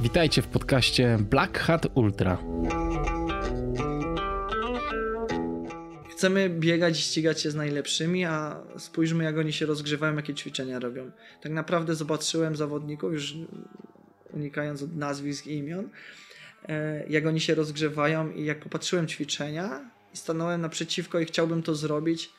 Witajcie w podcaście Black Hat Ultra. Chcemy biegać i ścigać się z najlepszymi, a spójrzmy jak oni się rozgrzewają, jakie ćwiczenia robią. Tak naprawdę zobaczyłem zawodników, już unikając od nazwisk i imion, e, jak oni się rozgrzewają i jak popatrzyłem ćwiczenia i stanąłem naprzeciwko i chciałbym to zrobić,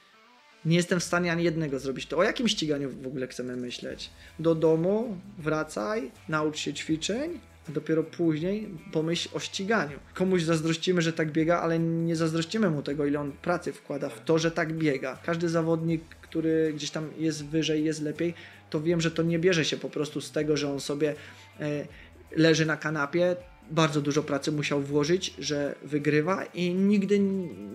nie jestem w stanie ani jednego zrobić. To o jakim ściganiu w ogóle chcemy myśleć? Do domu, wracaj, naucz się ćwiczeń, dopiero później pomyśl o ściganiu. Komuś zazdrościmy, że tak biega, ale nie zazdrościmy mu tego, ile on pracy wkłada w to, że tak biega. Każdy zawodnik, który gdzieś tam jest wyżej, jest lepiej, to wiem, że to nie bierze się po prostu z tego, że on sobie e, leży na kanapie, bardzo dużo pracy musiał włożyć, że wygrywa i nigdy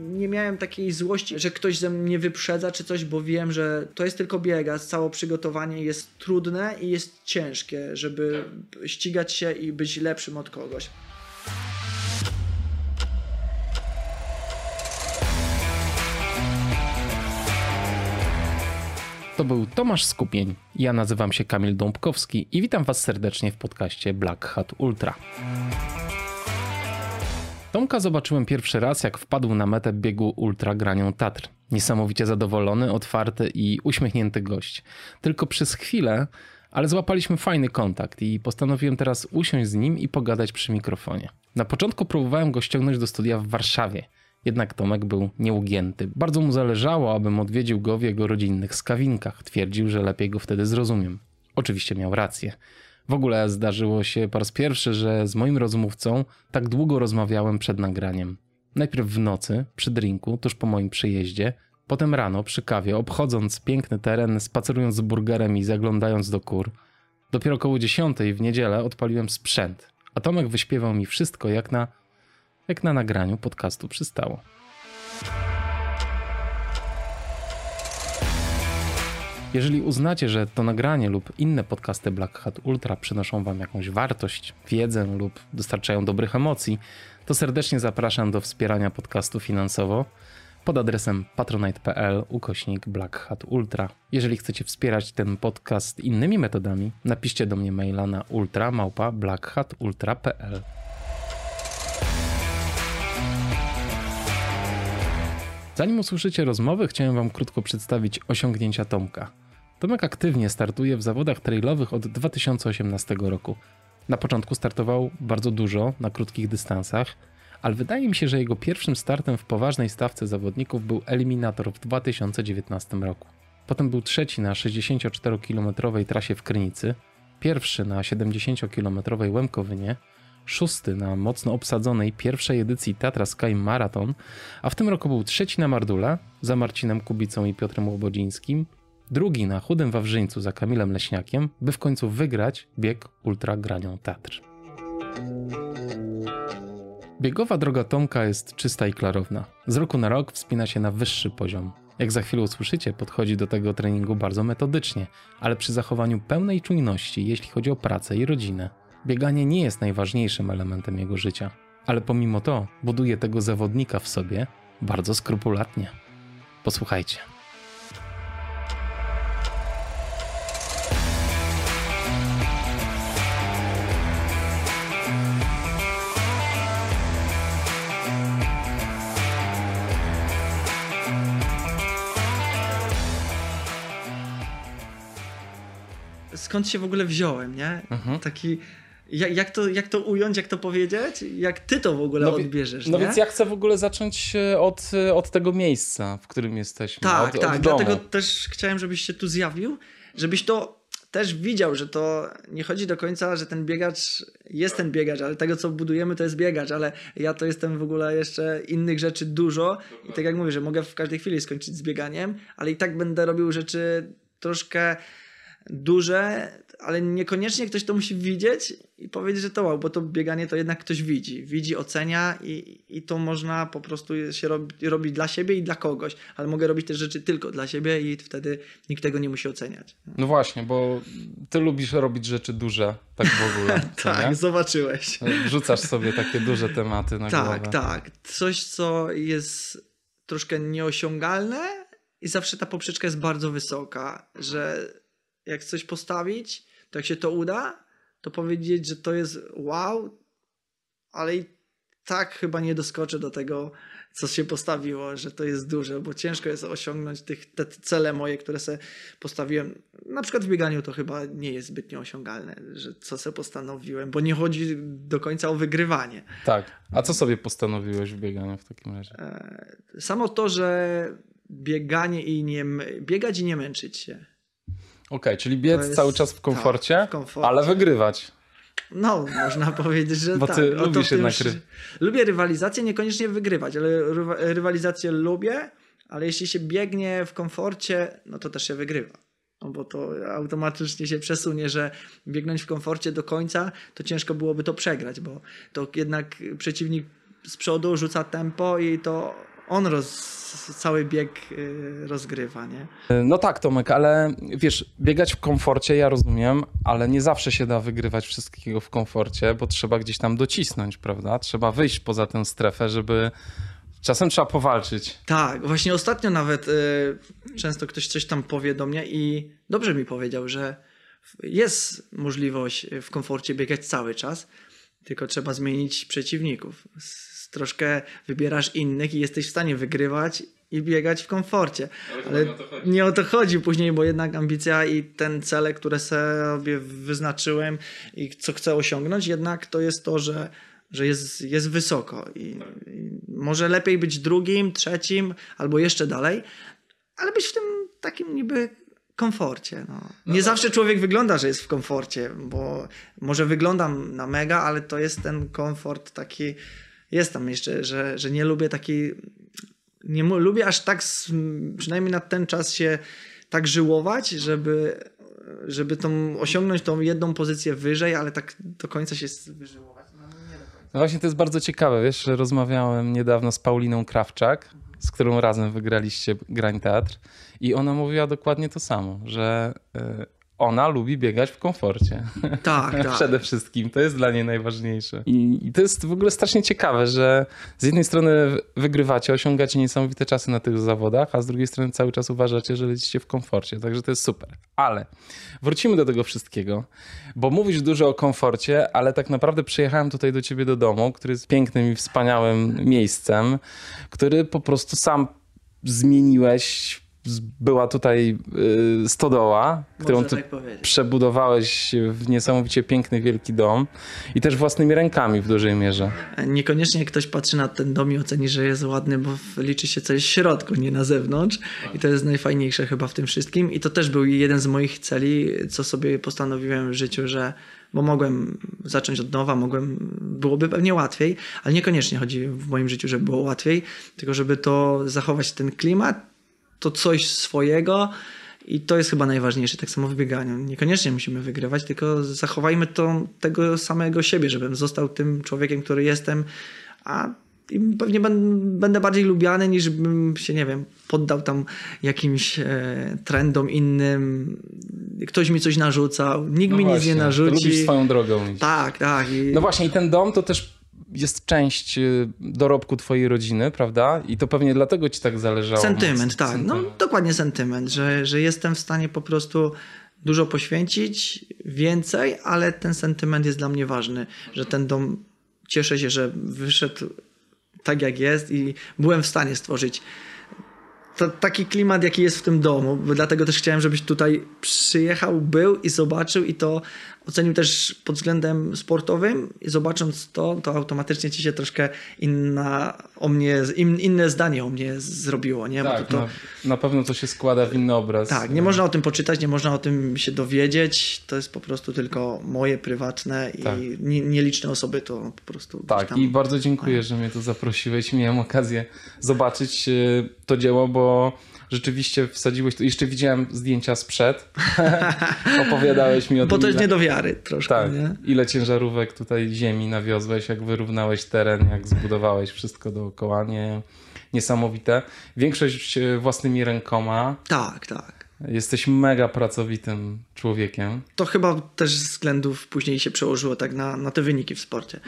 nie miałem takiej złości, że ktoś ze mnie wyprzedza czy coś, bo wiem, że to jest tylko biega, całe przygotowanie jest trudne i jest ciężkie, żeby ścigać się i być lepszym od kogoś. To był Tomasz Skupień. Ja nazywam się Kamil Dąbkowski i witam Was serdecznie w podcaście Black Hat Ultra. Tomka zobaczyłem pierwszy raz, jak wpadł na metę biegu Ultra Granią Tatr. Niesamowicie zadowolony, otwarty i uśmiechnięty gość. Tylko przez chwilę, ale złapaliśmy fajny kontakt i postanowiłem teraz usiąść z nim i pogadać przy mikrofonie. Na początku próbowałem go ściągnąć do studia w Warszawie – jednak Tomek był nieugięty. Bardzo mu zależało, abym odwiedził go w jego rodzinnych skawinkach. Twierdził, że lepiej go wtedy zrozumiem. Oczywiście miał rację. W ogóle zdarzyło się po raz pierwszy, że z moim rozmówcą tak długo rozmawiałem przed nagraniem. Najpierw w nocy, przy drinku, tuż po moim przyjeździe, potem rano przy kawie, obchodząc piękny teren, spacerując z burgerem i zaglądając do kur. Dopiero koło dziesiątej w niedzielę odpaliłem sprzęt, a Tomek wyśpiewał mi wszystko jak na jak na nagraniu podcastu przystało. Jeżeli uznacie, że to nagranie lub inne podcasty Black Hat Ultra przynoszą Wam jakąś wartość, wiedzę lub dostarczają dobrych emocji, to serdecznie zapraszam do wspierania podcastu finansowo pod adresem patronite.pl ukośnik Black Hat Ultra. Jeżeli chcecie wspierać ten podcast innymi metodami, napiszcie do mnie maila na ultra.blackhatultra.pl. Zanim usłyszycie rozmowy, chciałem Wam krótko przedstawić osiągnięcia Tomka. Tomek aktywnie startuje w zawodach trailowych od 2018 roku. Na początku startował bardzo dużo na krótkich dystansach, ale wydaje mi się, że jego pierwszym startem w poważnej stawce zawodników był eliminator w 2019 roku. Potem był trzeci na 64-kilometrowej trasie w Krynicy, pierwszy na 70-kilometrowej Łemkowynie, szósty na mocno obsadzonej pierwszej edycji Tatra Sky Marathon, a w tym roku był trzeci na Mardule za Marcinem Kubicą i Piotrem Łobodzińskim, drugi na Chudym Wawrzyńcu za Kamilem Leśniakiem, by w końcu wygrać bieg Ultra Granią Tatr. Biegowa droga Tomka jest czysta i klarowna. Z roku na rok wspina się na wyższy poziom. Jak za chwilę usłyszycie, podchodzi do tego treningu bardzo metodycznie, ale przy zachowaniu pełnej czujności, jeśli chodzi o pracę i rodzinę. Bieganie nie jest najważniejszym elementem jego życia, ale pomimo to buduje tego zawodnika w sobie bardzo skrupulatnie. Posłuchajcie. skąd się w ogóle wziąłem, nie? Mhm. Taki jak, jak, to, jak to ująć, jak to powiedzieć? Jak ty to w ogóle no, odbierzesz? No nie? więc ja chcę w ogóle zacząć od, od tego miejsca, w którym jesteśmy. Tak, od, tak. Od dlatego też chciałem, żebyś się tu zjawił, żebyś to też widział, że to nie chodzi do końca, że ten biegacz jest ten biegacz, ale tego, co budujemy, to jest biegacz, ale ja to jestem w ogóle jeszcze innych rzeczy dużo i tak jak mówię, że mogę w każdej chwili skończyć z bieganiem, ale i tak będę robił rzeczy troszkę duże, ale niekoniecznie ktoś to musi widzieć i powiedzieć, że to wow, bo to bieganie to jednak ktoś widzi. Widzi, ocenia i, i to można po prostu się robi, robić dla siebie i dla kogoś. Ale mogę robić też rzeczy tylko dla siebie i wtedy nikt tego nie musi oceniać. No właśnie, bo ty lubisz robić rzeczy duże, tak w ogóle. tak, nie? zobaczyłeś. Wrzucasz sobie takie duże tematy na tak, głowę. Tak, tak. Coś, co jest troszkę nieosiągalne i zawsze ta poprzeczka jest bardzo wysoka, że jak coś postawić, to jak się to uda, to powiedzieć, że to jest wow, ale i tak chyba nie doskoczę do tego, co się postawiło, że to jest duże, bo ciężko jest osiągnąć tych, te cele moje, które sobie postawiłem. Na przykład w bieganiu to chyba nie jest zbytnio osiągalne, że co sobie postanowiłem, bo nie chodzi do końca o wygrywanie. Tak. A co sobie postanowiłeś w bieganiu w takim razie? E, samo to, że bieganie i nie, biegać i nie męczyć się. Okej, okay, czyli biec jest, cały czas w komforcie, tak, w komforcie, ale wygrywać. No, można powiedzieć, że Bo tak. ty lubisz jednak ry... Lubię rywalizację, niekoniecznie wygrywać, ale rywalizację lubię, ale jeśli się biegnie w komforcie, no to też się wygrywa. No bo to automatycznie się przesunie, że biegnąć w komforcie do końca, to ciężko byłoby to przegrać, bo to jednak przeciwnik z przodu rzuca tempo i to on roz, cały bieg y, rozgrywa, nie? No tak, Tomek, ale wiesz, biegać w komforcie ja rozumiem, ale nie zawsze się da wygrywać wszystkiego w komforcie, bo trzeba gdzieś tam docisnąć, prawda? Trzeba wyjść poza tę strefę, żeby Czasem trzeba powalczyć. Tak, właśnie ostatnio nawet y, często ktoś coś tam powie do mnie i dobrze mi powiedział, że jest możliwość w komforcie biegać cały czas, tylko trzeba zmienić przeciwników troszkę wybierasz innych i jesteś w stanie wygrywać i biegać w komforcie. Ale, Ale nie, o nie o to chodzi później, bo jednak ambicja i ten cele, które sobie wyznaczyłem i co chcę osiągnąć, jednak to jest to, że, że jest, jest wysoko. I, tak. I może lepiej być drugim, trzecim albo jeszcze dalej, ale być w tym takim niby komforcie. No. Nie no zawsze człowiek wygląda, że jest w komforcie, bo może wyglądam na mega, ale to jest ten komfort taki jest tam jeszcze, że, że nie lubię takiej. Nie lubię aż tak, przynajmniej na ten czas się tak żyłować, żeby, żeby tą, osiągnąć tą jedną pozycję wyżej, ale tak do końca się wyżyłować. No, no właśnie to jest bardzo ciekawe, wiesz, że rozmawiałem niedawno z Pauliną Krawczak, z którą razem wygraliście Grań Teatr i ona mówiła dokładnie to samo, że y, ona lubi biegać w komforcie. Tak, tak. Przede wszystkim. To jest dla niej najważniejsze. I, I, to jest w ogóle strasznie ciekawe, że z jednej strony wygrywacie, osiągacie niesamowite czasy na tych zawodach, a z drugiej strony cały czas uważacie, że lecicie w komforcie. Także to jest super. Ale wrócimy do tego wszystkiego, bo mówisz dużo o komforcie, ale tak naprawdę przyjechałem tutaj do ciebie do domu, który jest pięknym i wspaniałym miejscem, który po prostu sam zmieniłeś była tutaj y, stodoła, którą ty tak przebudowałeś w niesamowicie piękny, wielki dom i też własnymi rękami w dużej mierze. Niekoniecznie ktoś patrzy na ten dom i oceni, że jest ładny, bo liczy się coś w środku, nie na zewnątrz. I to jest najfajniejsze chyba w tym wszystkim. I to też był jeden z moich celi, co sobie postanowiłem w życiu, że bo mogłem zacząć od nowa, mogłem, byłoby pewnie łatwiej, ale niekoniecznie chodzi w moim życiu, żeby było łatwiej, tylko żeby to zachować ten klimat, to coś swojego i to jest chyba najważniejsze, tak samo w bieganiu. Niekoniecznie musimy wygrywać, tylko zachowajmy to, tego samego siebie, żebym został tym człowiekiem, który jestem, a pewnie będę bardziej lubiany niż bym się, nie wiem, poddał tam jakimś e, trendom innym. Ktoś mi coś narzucał, nikt no mi właśnie, nic nie narzuci. Lubisz swoją drogą. Tak, tak. I... No właśnie i ten dom to też jest część y, dorobku twojej rodziny, prawda? I to pewnie dlatego ci tak zależało. Sentyment, tak. No, sentyment. No dokładnie sentyment, że, że jestem w stanie po prostu dużo poświęcić, więcej, ale ten sentyment jest dla mnie ważny, że ten dom, cieszę się, że wyszedł tak jak jest i byłem w stanie stworzyć to, taki klimat, jaki jest w tym domu. Dlatego też chciałem, żebyś tutaj przyjechał, był i zobaczył i to ocenił też pod względem sportowym i zobacząc to, to automatycznie ci się troszkę inna o mnie, inne zdanie o mnie zrobiło, nie? Tak, to, to... Na, na, pewno to się składa w inny obraz. Tak, nie można o tym poczytać, nie można o tym się dowiedzieć, to jest po prostu tylko moje prywatne tak. i nieliczne osoby to po prostu... Tak tam... i bardzo dziękuję, że mnie tu zaprosiłeś, miałem okazję zobaczyć e, to dzieło, bo rzeczywiście wsadziłeś, to jeszcze widziałem zdjęcia sprzed, opowiadałeś mi o tym. Bo to jest ile... nie do wiary troszkę, tak, nie? ile ciężarówek tutaj ziemi nawiozłeś, jak wyrównałeś teren, jak zbudowałeś wszystko dookoła, nie? Niesamowite. Większość własnymi rękoma. Tak, tak. Jesteś mega pracowitym człowiekiem. To chyba też z względów później się przełożyło tak na, na te wyniki w sporcie.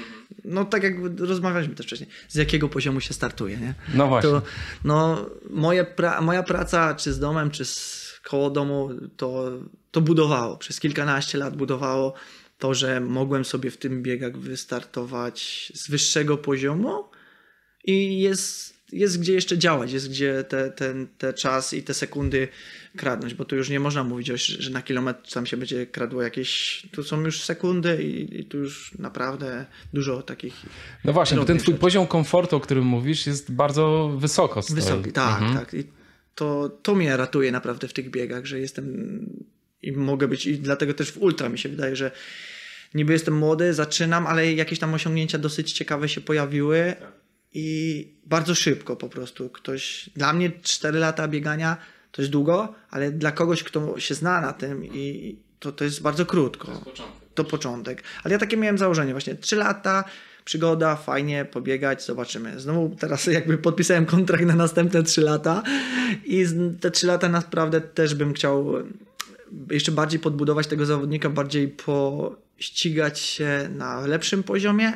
No tak jak rozmawialiśmy też wcześniej, z jakiego poziomu się startuje, nie? No właśnie. To, no, moje pra moja praca czy z domem, czy z koło domu to, to budowało. Przez kilkanaście lat budowało to, że mogłem sobie w tym biegach wystartować z wyższego poziomu i jest, jest gdzie jeszcze działać, jest gdzie te, ten, te czas i te sekundy kradnąć, bo tu już nie można mówić, że na kilometr tam się będzie kradło jakieś, tu są już sekundy i, i tu już naprawdę dużo takich... No właśnie, bo ten twój rzeczy. poziom komfortu, o którym mówisz jest bardzo wysoko. Stoi. Wysoki, tak, mhm. tak. I to, to mnie ratuje naprawdę w tych biegach, że jestem i mogę być i dlatego też w ultra mi się wydaje, że niby jestem młody, zaczynam, ale jakieś tam osiągnięcia dosyć ciekawe się pojawiły i bardzo szybko po prostu ktoś, dla mnie 4 lata biegania to jest długo, ale dla kogoś, kto się zna na tym i to, to jest bardzo krótko. To, jest początek. to początek. Ale ja takie miałem założenie właśnie, 3 lata, przygoda, fajnie, pobiegać, zobaczymy. Znowu teraz jakby podpisałem kontrakt na następne 3 lata i te 3 lata naprawdę też bym chciał jeszcze bardziej podbudować tego zawodnika, bardziej pościgać się na lepszym poziomie,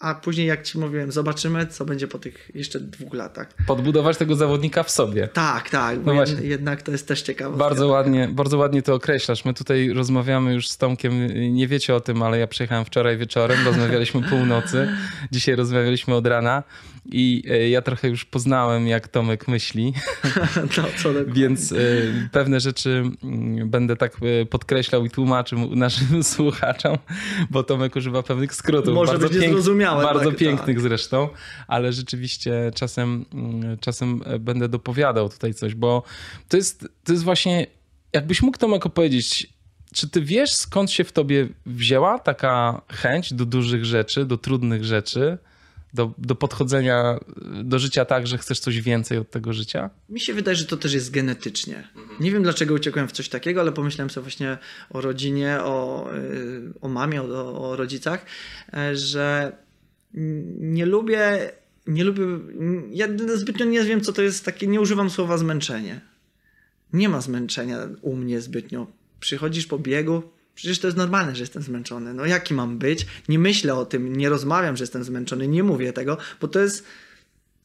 a później, jak ci mówiłem, zobaczymy, co będzie po tych jeszcze dwóch latach. Podbudować tego zawodnika w sobie. Tak, tak. No. Jednak to jest też ciekawe. Bardzo ładnie, bardzo ładnie to określasz. My tutaj rozmawiamy już z Tomkiem, nie wiecie o tym, ale ja przyjechałem wczoraj wieczorem, rozmawialiśmy północy, dzisiaj rozmawialiśmy od rana i e, ja trochę już poznałem, jak Tomek myśli. No, co Więc e, pewne rzeczy mm, będę tak e, podkreślał i tłumaczył naszym słuchaczom, bo Tomek używa pewnych skrótów. Może bardzo być niezrozumiałe. Bardzo tak, pięknych tak. zresztą, ale rzeczywiście czasem, mm, czasem będę dopowiadał tutaj coś, bo to jest, to jest właśnie, jakbyś mógł Tomek opowiedzieć, czy ty wiesz, skąd się w tobie wzięła taka chęć do dużych rzeczy, do trudnych rzeczy? Do, do podchodzenia do życia tak, że chcesz coś więcej od tego życia? Mi się wydaje, że to też jest genetycznie. Nie wiem, dlaczego uciekłem w coś takiego, ale pomyślałem sobie właśnie o rodzinie, o, y, o mamie, o, o rodzicach, e, że nie lubię, nie lubię, ja zbytnio nie wiem, co to jest takie, nie używam słowa zmęczenie. Nie ma zmęczenia u mnie zbytnio. Przychodzisz po biegu, Przecież to jest normalne, że jestem zmęczony. No jaki mam być? Nie myślę o tym, nie rozmawiam, że jestem zmęczony, nie mówię tego, bo to jest.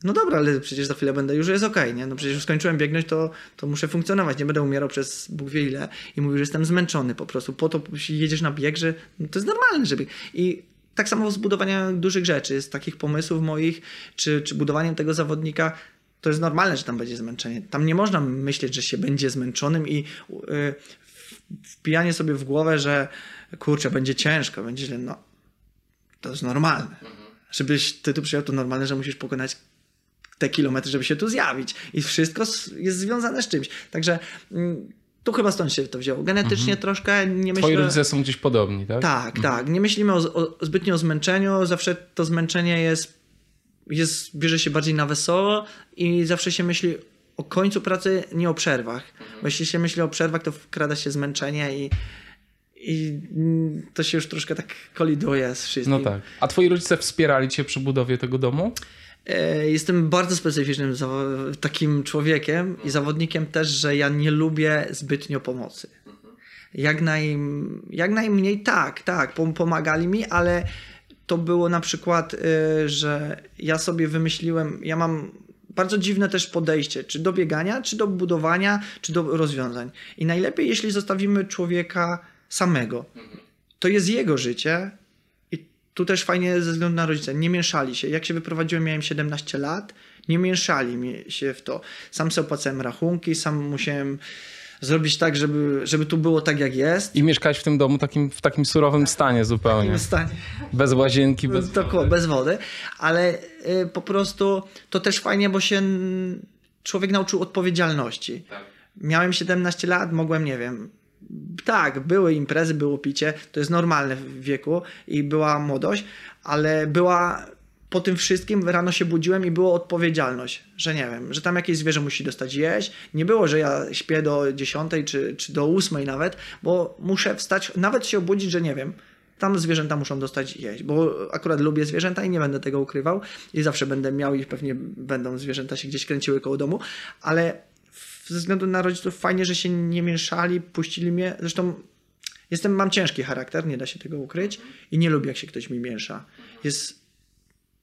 No dobra, ale przecież za chwilę będę już jest okej, okay, nie? No przecież już skończyłem biegnąć, to, to muszę funkcjonować. Nie będę umierał przez Bóg wie ile i mówił, że jestem zmęczony po prostu. Po to jedziesz na bieg, że no to jest normalne, żeby. I tak samo z budowaniem dużych rzeczy, z takich pomysłów moich, czy, czy budowaniem tego zawodnika, to jest normalne, że tam będzie zmęczenie. Tam nie można myśleć, że się będzie zmęczonym i yy, wpijanie sobie w głowę, że kurczę, będzie ciężko, będzie źle, no to jest normalne. Mhm. Żebyś ty tu przyjął, to normalne, że musisz pokonać te kilometry, żeby się tu zjawić. I wszystko jest związane z czymś. Także mm, tu chyba stąd się to wzięło. Genetycznie mhm. troszkę nie myślę... Twoi rodzice są gdzieś podobni, tak? Tak, mhm. tak. Nie myślimy o, o, zbytnio o zmęczeniu. Zawsze to zmęczenie jest, jest, bierze się bardziej na wesoło i zawsze się myśli o końcu pracy, nie o przerwach. Mhm. Bo jeśli się myśli o przerwach, to wkrada się zmęczenie i, i to się już troszkę tak koliduje z wszystkim. No tak. A twoi rodzice wspierali cię przy budowie tego domu? E, jestem bardzo specyficznym takim człowiekiem i zawodnikiem też, że ja nie lubię zbytnio pomocy. Jak, naj, jak najmniej tak, tak, pomagali mi, ale to było na przykład, e, że ja sobie wymyśliłem, ja mam bardzo dziwne też podejście, czy do biegania, czy do budowania, czy do rozwiązań. I najlepiej, jeśli zostawimy człowieka samego. To jest jego życie i tu też fajnie ze względu na rodziców. Nie mieszali się. Jak się wyprowadziłem, miałem 17 lat, nie mieszali mi się w to. Sam sobie opłacałem rachunki, sam musiałem zrobić tak, żeby, żeby tu było tak, jak jest. I mieszkać w tym domu takim, w takim surowym stanie zupełnie. W takim stanie. Bez łazienki, bez wody. bez wody. Ale y, po prostu to też fajnie, bo się człowiek nauczył odpowiedzialności. Tak. Miałem 17 lat, mogłem, nie wiem, tak, były imprezy, było picie, to jest normalne w wieku i była młodość, ale była po tym wszystkim rano się budziłem i było odpowiedzialność, że nie wiem, że tam jakieś zwierzę musi dostać jeść. Nie było, że ja śpię do 10 czy, czy do 8 nawet, bo muszę wstać, nawet się obudzić, że nie wiem, tam zwierzęta muszą dostać jeść, bo akurat lubię zwierzęta i nie będę tego ukrywał i zawsze będę miał i pewnie będą zwierzęta się gdzieś kręciły koło domu, ale ze względu na rodziców fajnie, że się nie mieszali, puścili mnie, zresztą jestem, mam ciężki charakter, nie da się tego ukryć i nie lubię jak się ktoś mi miesza. Jest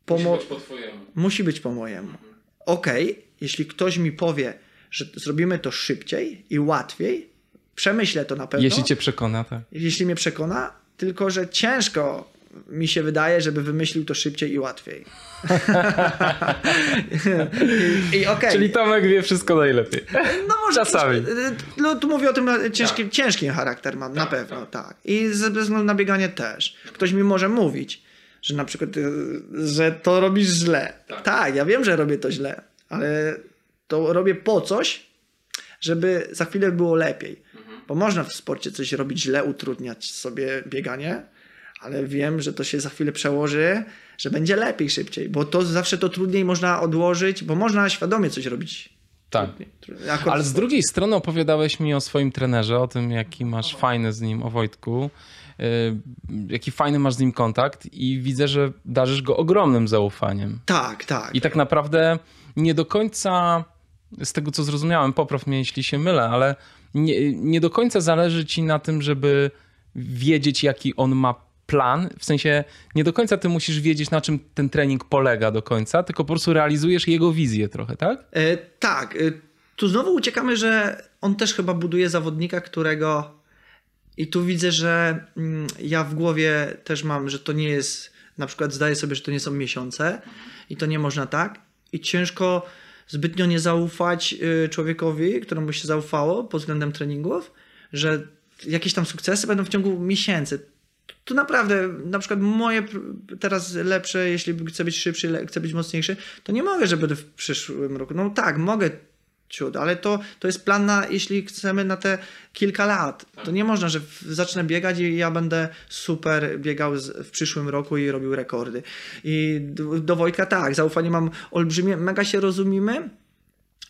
Musi być po twojemu. Musi być po mojemu. Okej, okay, jeśli ktoś mi powie, że zrobimy to szybciej i łatwiej, przemyślę to na pewno. Jeśli cię przekona, tak. Jeśli mnie przekona, tylko że ciężko mi się wydaje, żeby wymyślił to szybciej i łatwiej. I, i okay. Czyli Tomek wie wszystko najlepiej. No może Czasami. No, tu mówię o tym, ciężki, tak. ciężki charakter mam, tak, na pewno, tak. tak. I ze względu na bieganie też. Ktoś mi może mówić, że na przykład, y, że to robisz źle. Tak. tak, ja wiem, że robię to źle, ale to robię po coś, żeby za chwilę było lepiej. Mhm. Bo można w sporcie coś robić źle, utrudniać sobie bieganie, ale wiem, że to się za chwilę przełoży, że będzie lepiej szybciej, bo to zawsze to trudniej można odłożyć, bo można świadomie coś robić. Tak. Ale z drugiej strony opowiadałeś mi o swoim trenerze, o tym, jaki masz fajny z nim, o Wojtku, jaki fajny masz z nim kontakt i widzę, że darzysz go ogromnym zaufaniem. Tak, tak. I tak naprawdę nie do końca, z tego co zrozumiałem, popraw mnie, jeśli się mylę, ale nie, nie do końca zależy ci na tym, żeby wiedzieć, jaki on ma plan, w sensie nie do końca ty musisz wiedzieć, na czym ten trening polega do końca, tylko po prostu realizujesz jego wizję trochę, tak? E, tak. E, tu znowu uciekamy, że on też chyba buduje zawodnika, którego. I tu widzę, że mm, ja w głowie też mam, że to nie jest. Na przykład zdaję sobie, że to nie są miesiące i to nie można tak. I ciężko zbytnio nie zaufać y, człowiekowi, któremu się zaufało pod względem treningów, że jakieś tam sukcesy będą w ciągu miesięcy tu naprawdę, na przykład moje teraz lepsze, jeśli chcę być szybszy, chcę być mocniejszy, to nie mogę, żeby w przyszłym roku. No tak, mogę ciut, ale to, to jest plan na, jeśli chcemy na te kilka lat. To nie można, że zacznę biegać i ja będę super biegał z, w przyszłym roku i robił rekordy. I do, do Wojtka tak, zaufanie mam olbrzymie, mega się rozumiemy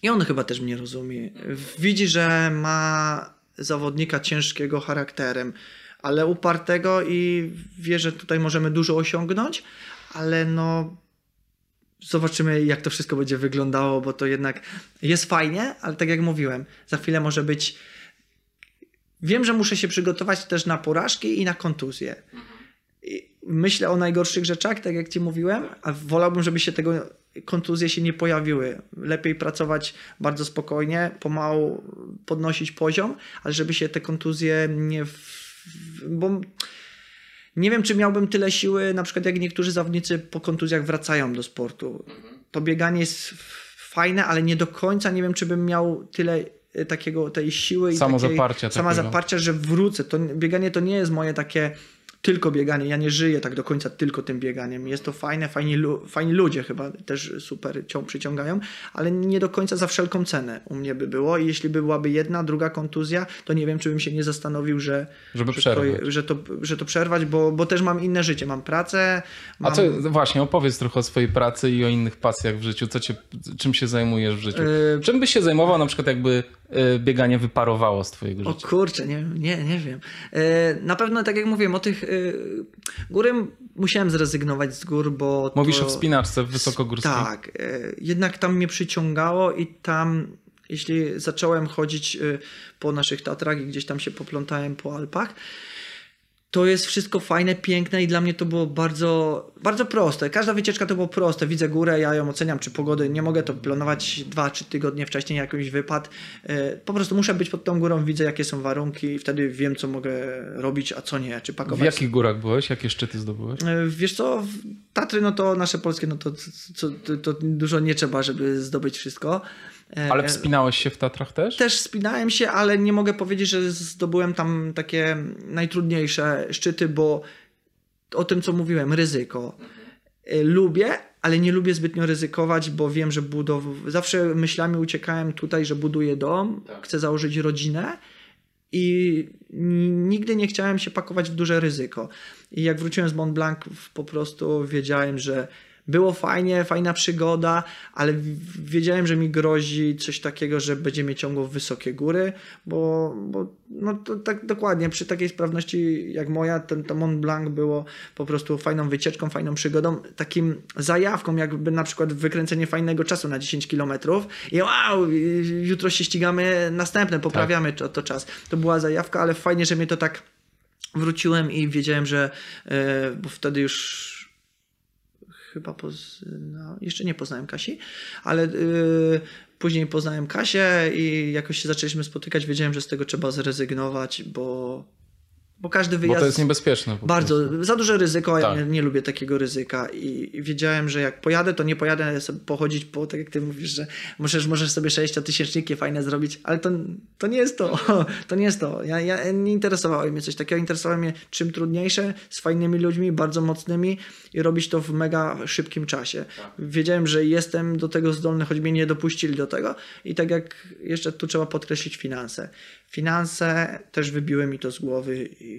i on chyba też mnie rozumie. Widzi, że ma zawodnika ciężkiego charakterem ale upartego i wie, że tutaj możemy dużo osiągnąć, ale no zobaczymy, jak to wszystko będzie wyglądało, bo to jednak jest fajnie, ale tak jak mówiłem, za chwilę może być. Wiem, że muszę się przygotować też na porażki i na kontuzję. Myślę o najgorszych rzeczach, tak jak ci mówiłem, a wolałbym, żeby się tego kontuzje się nie pojawiły. Lepiej pracować bardzo spokojnie, pomału podnosić poziom, ale żeby się te kontuzje nie bo nie wiem, czy miałbym tyle siły, na przykład jak niektórzy zawodnicy po kontuzjach wracają do sportu. To bieganie jest fajne, ale nie do końca nie wiem, czy bym miał tyle e, takiego, tej siły i samo takiej, zaparcia, sama zaparcia, że wrócę. To bieganie to nie jest moje takie tylko bieganie. Ja nie żyję tak do końca tylko tym bieganiem. Jest to fajne, fajni, fajni ludzie chyba też super cią przyciągają, ale nie do końca za wszelką cenę u mnie by było. I jeśli by byłaby jedna, druga kontuzja, to nie wiem, czy bym się nie zastanowił, że, Żeby że. To, że, to, że to przerwać, bo, bo też mam inne życie. Mam pracę. Mam... A co, właśnie, opowiedz trochę o swojej pracy i o innych pasjach w życiu. Co cię, czym się zajmujesz w życiu? Yy... Czym byś się zajmował na przykład jakby bieganie wyparowało z twojego życia? O kurczę, nie, nie, nie wiem. Y, na pewno, tak jak mówiłem, o tych y, góry musiałem zrezygnować z gór, bo Mówisz to... o wspinaczce wysokogórskiej. Tak. Jednak tam mnie przyciągało i tam, jeśli zacząłem chodzić po naszych Tatrach i gdzieś tam się poplątałem po Alpach, to jest wszystko fajne, piękne i dla mnie to było bardzo, bardzo proste. Każda wycieczka to było proste. Widzę górę, ja ją oceniam, czy pogody. Nie mogę to planować dwa, trzy tygodnie wcześniej, jakiś wypad. E, po prostu muszę być pod tą górą, widzę jakie są warunki i wtedy wiem, co mogę robić, a co nie, czy pakować. W jakich górach byłeś? Jakie szczyty zdobyłeś? E, wiesz co, Tatry, no to nasze polskie, no to, to, to, to dużo nie trzeba, żeby zdobyć wszystko. E, ale wspinałeś się w Tatrach też? Też wspinałem się, ale nie mogę powiedzieć, że zdobyłem tam takie najtrudniejsze szczyty, bo o tym, co mówiłem, ryzyko. E, lubię, ale nie lubię zbytnio ryzykować, bo wiem, że budow... zawsze myślami uciekałem tutaj, że buduję dom, tak. chcę założyć rodzinę i nigdy nie chciałem się pakować w duże ryzyko. I jak wróciłem z Mont Blanc, po prostu wiedziałem, że było fajnie, fajna przygoda, ale wiedziałem, że mi grozi coś takiego, że będzie mnie ciągło w wysokie góry, bo, bo no to tak dokładnie, przy takiej sprawności jak moja, ten to Mont Blanc było po prostu fajną wycieczką, fajną przygodą, takim zajawką, jakby na przykład wykręcenie fajnego czasu na 10 kilometrów i wow, jutro się ścigamy następne, poprawiamy tak. to, to czas. To była zajawka, ale fajnie, że mnie to tak wróciłem i wiedziałem, że yy, bo wtedy już chyba pozna... jeszcze nie poznałem Kasi, ale yy, później poznałem Kasię i jakoś się zaczęliśmy spotykać, wiedziałem, że z tego trzeba zrezygnować, bo, Bo każdy wyjazd... Bo to jest niebezpieczne. Bardzo, za duże ryzyko, tak. ja nie, nie, lubię takiego ryzyka i, i, wiedziałem, że jak pojadę, to nie pojadę sobie pochodzić po, tak jak ty mówisz, że możesz, możesz sobie 60-tysięczniki fajne zrobić, ale to, to nie jest to, to nie jest to. Ja, ja nie interesowało mnie coś takiego, interesowało mnie czym trudniejsze, z fajnymi ludźmi, bardzo mocnymi i robić to w mega szybkim czasie. Tak. Wiedziałem, że jestem do tego zdolny, choć mnie nie dopuścili do tego i tak jak jeszcze tu trzeba podkreślić finanse. Finanse też wybiły mi to z głowy i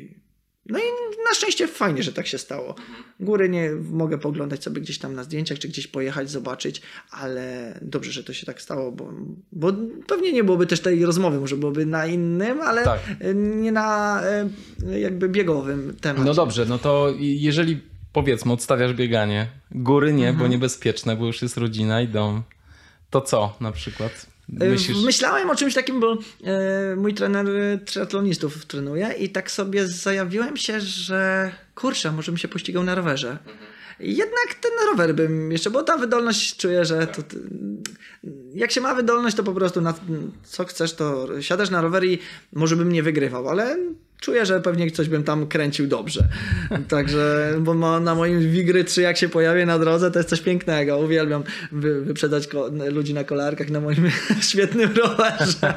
no i na szczęście fajnie, że tak się stało. Góry nie mogę poglądać sobie gdzieś tam na zdjęciach, czy gdzieś pojechać, zobaczyć, ale dobrze, że to się tak stało, bo, bo pewnie nie byłoby też tej rozmowy, może byłoby na innym, ale tak. nie na e, jakby biegowym temacie. No dobrze, no to jeżeli powiedzmy odstawiasz bieganie, góry nie, mhm. bo niebezpieczne, bo już jest rodzina i dom, to co na przykład? Myślisz? Myślałem o czymś takim, bo e, mój trener triatlonistów trenuje i tak sobie zajawiłem się, że kurczę, może bym się pościgał na rowerze. Mhm. Jednak ten rower bym jeszcze, bo ta wydolność czuję, że to, jak się ma wydolność, to po prostu na co chcesz, to siadasz na rower i może bym nie wygrywał, ale czuję, że pewnie coś bym tam kręcił dobrze. Także, bo na moim Wigry 3 jak się pojawię na drodze, to jest coś pięknego. Uwielbiam wy, wyprzedzać ludzi na kolarkach na moim świetnym rowerze.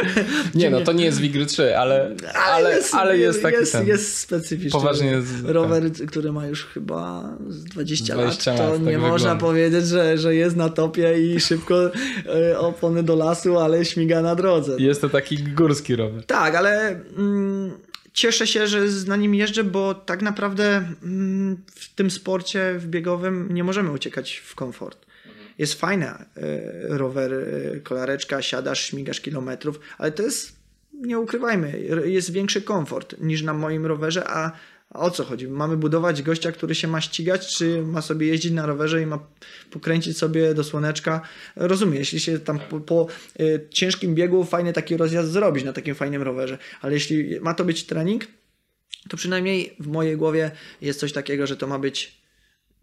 Nie, no to nie jest Wigry 3, ale, ale, jest, ale jest taki jest, ten, jest specyficzny. Poważnie jest, rower, tak. który ma już chyba 20, 20 lat, to lat, nie tak można wygląda. powiedzieć, że, że jest na topie i szybko e, opony do lasu, ale śmiga na drodze. Jest to taki górski rower. Tak, ale mm, cieszę się, że na nim jeżdżę, bo tak naprawdę mm, w tym sporcie w biegowym nie możemy uciekać w komfort. Jest fajna y, rower, y, kolareczka, siadasz, śmigasz kilometrów, ale to jest, nie ukrywajmy, jest większy komfort niż na moim rowerze, a o co chodzi? Mamy budować gościa, który się ma ścigać, czy ma sobie jeździć na rowerze i ma pokręcić sobie do słoneczka? Rozumiem, jeśli się tam po, po y, ciężkim biegu fajny taki rozjazd zrobić na takim fajnym rowerze, ale jeśli ma to być trening, to przynajmniej w mojej głowie jest coś takiego, że to ma być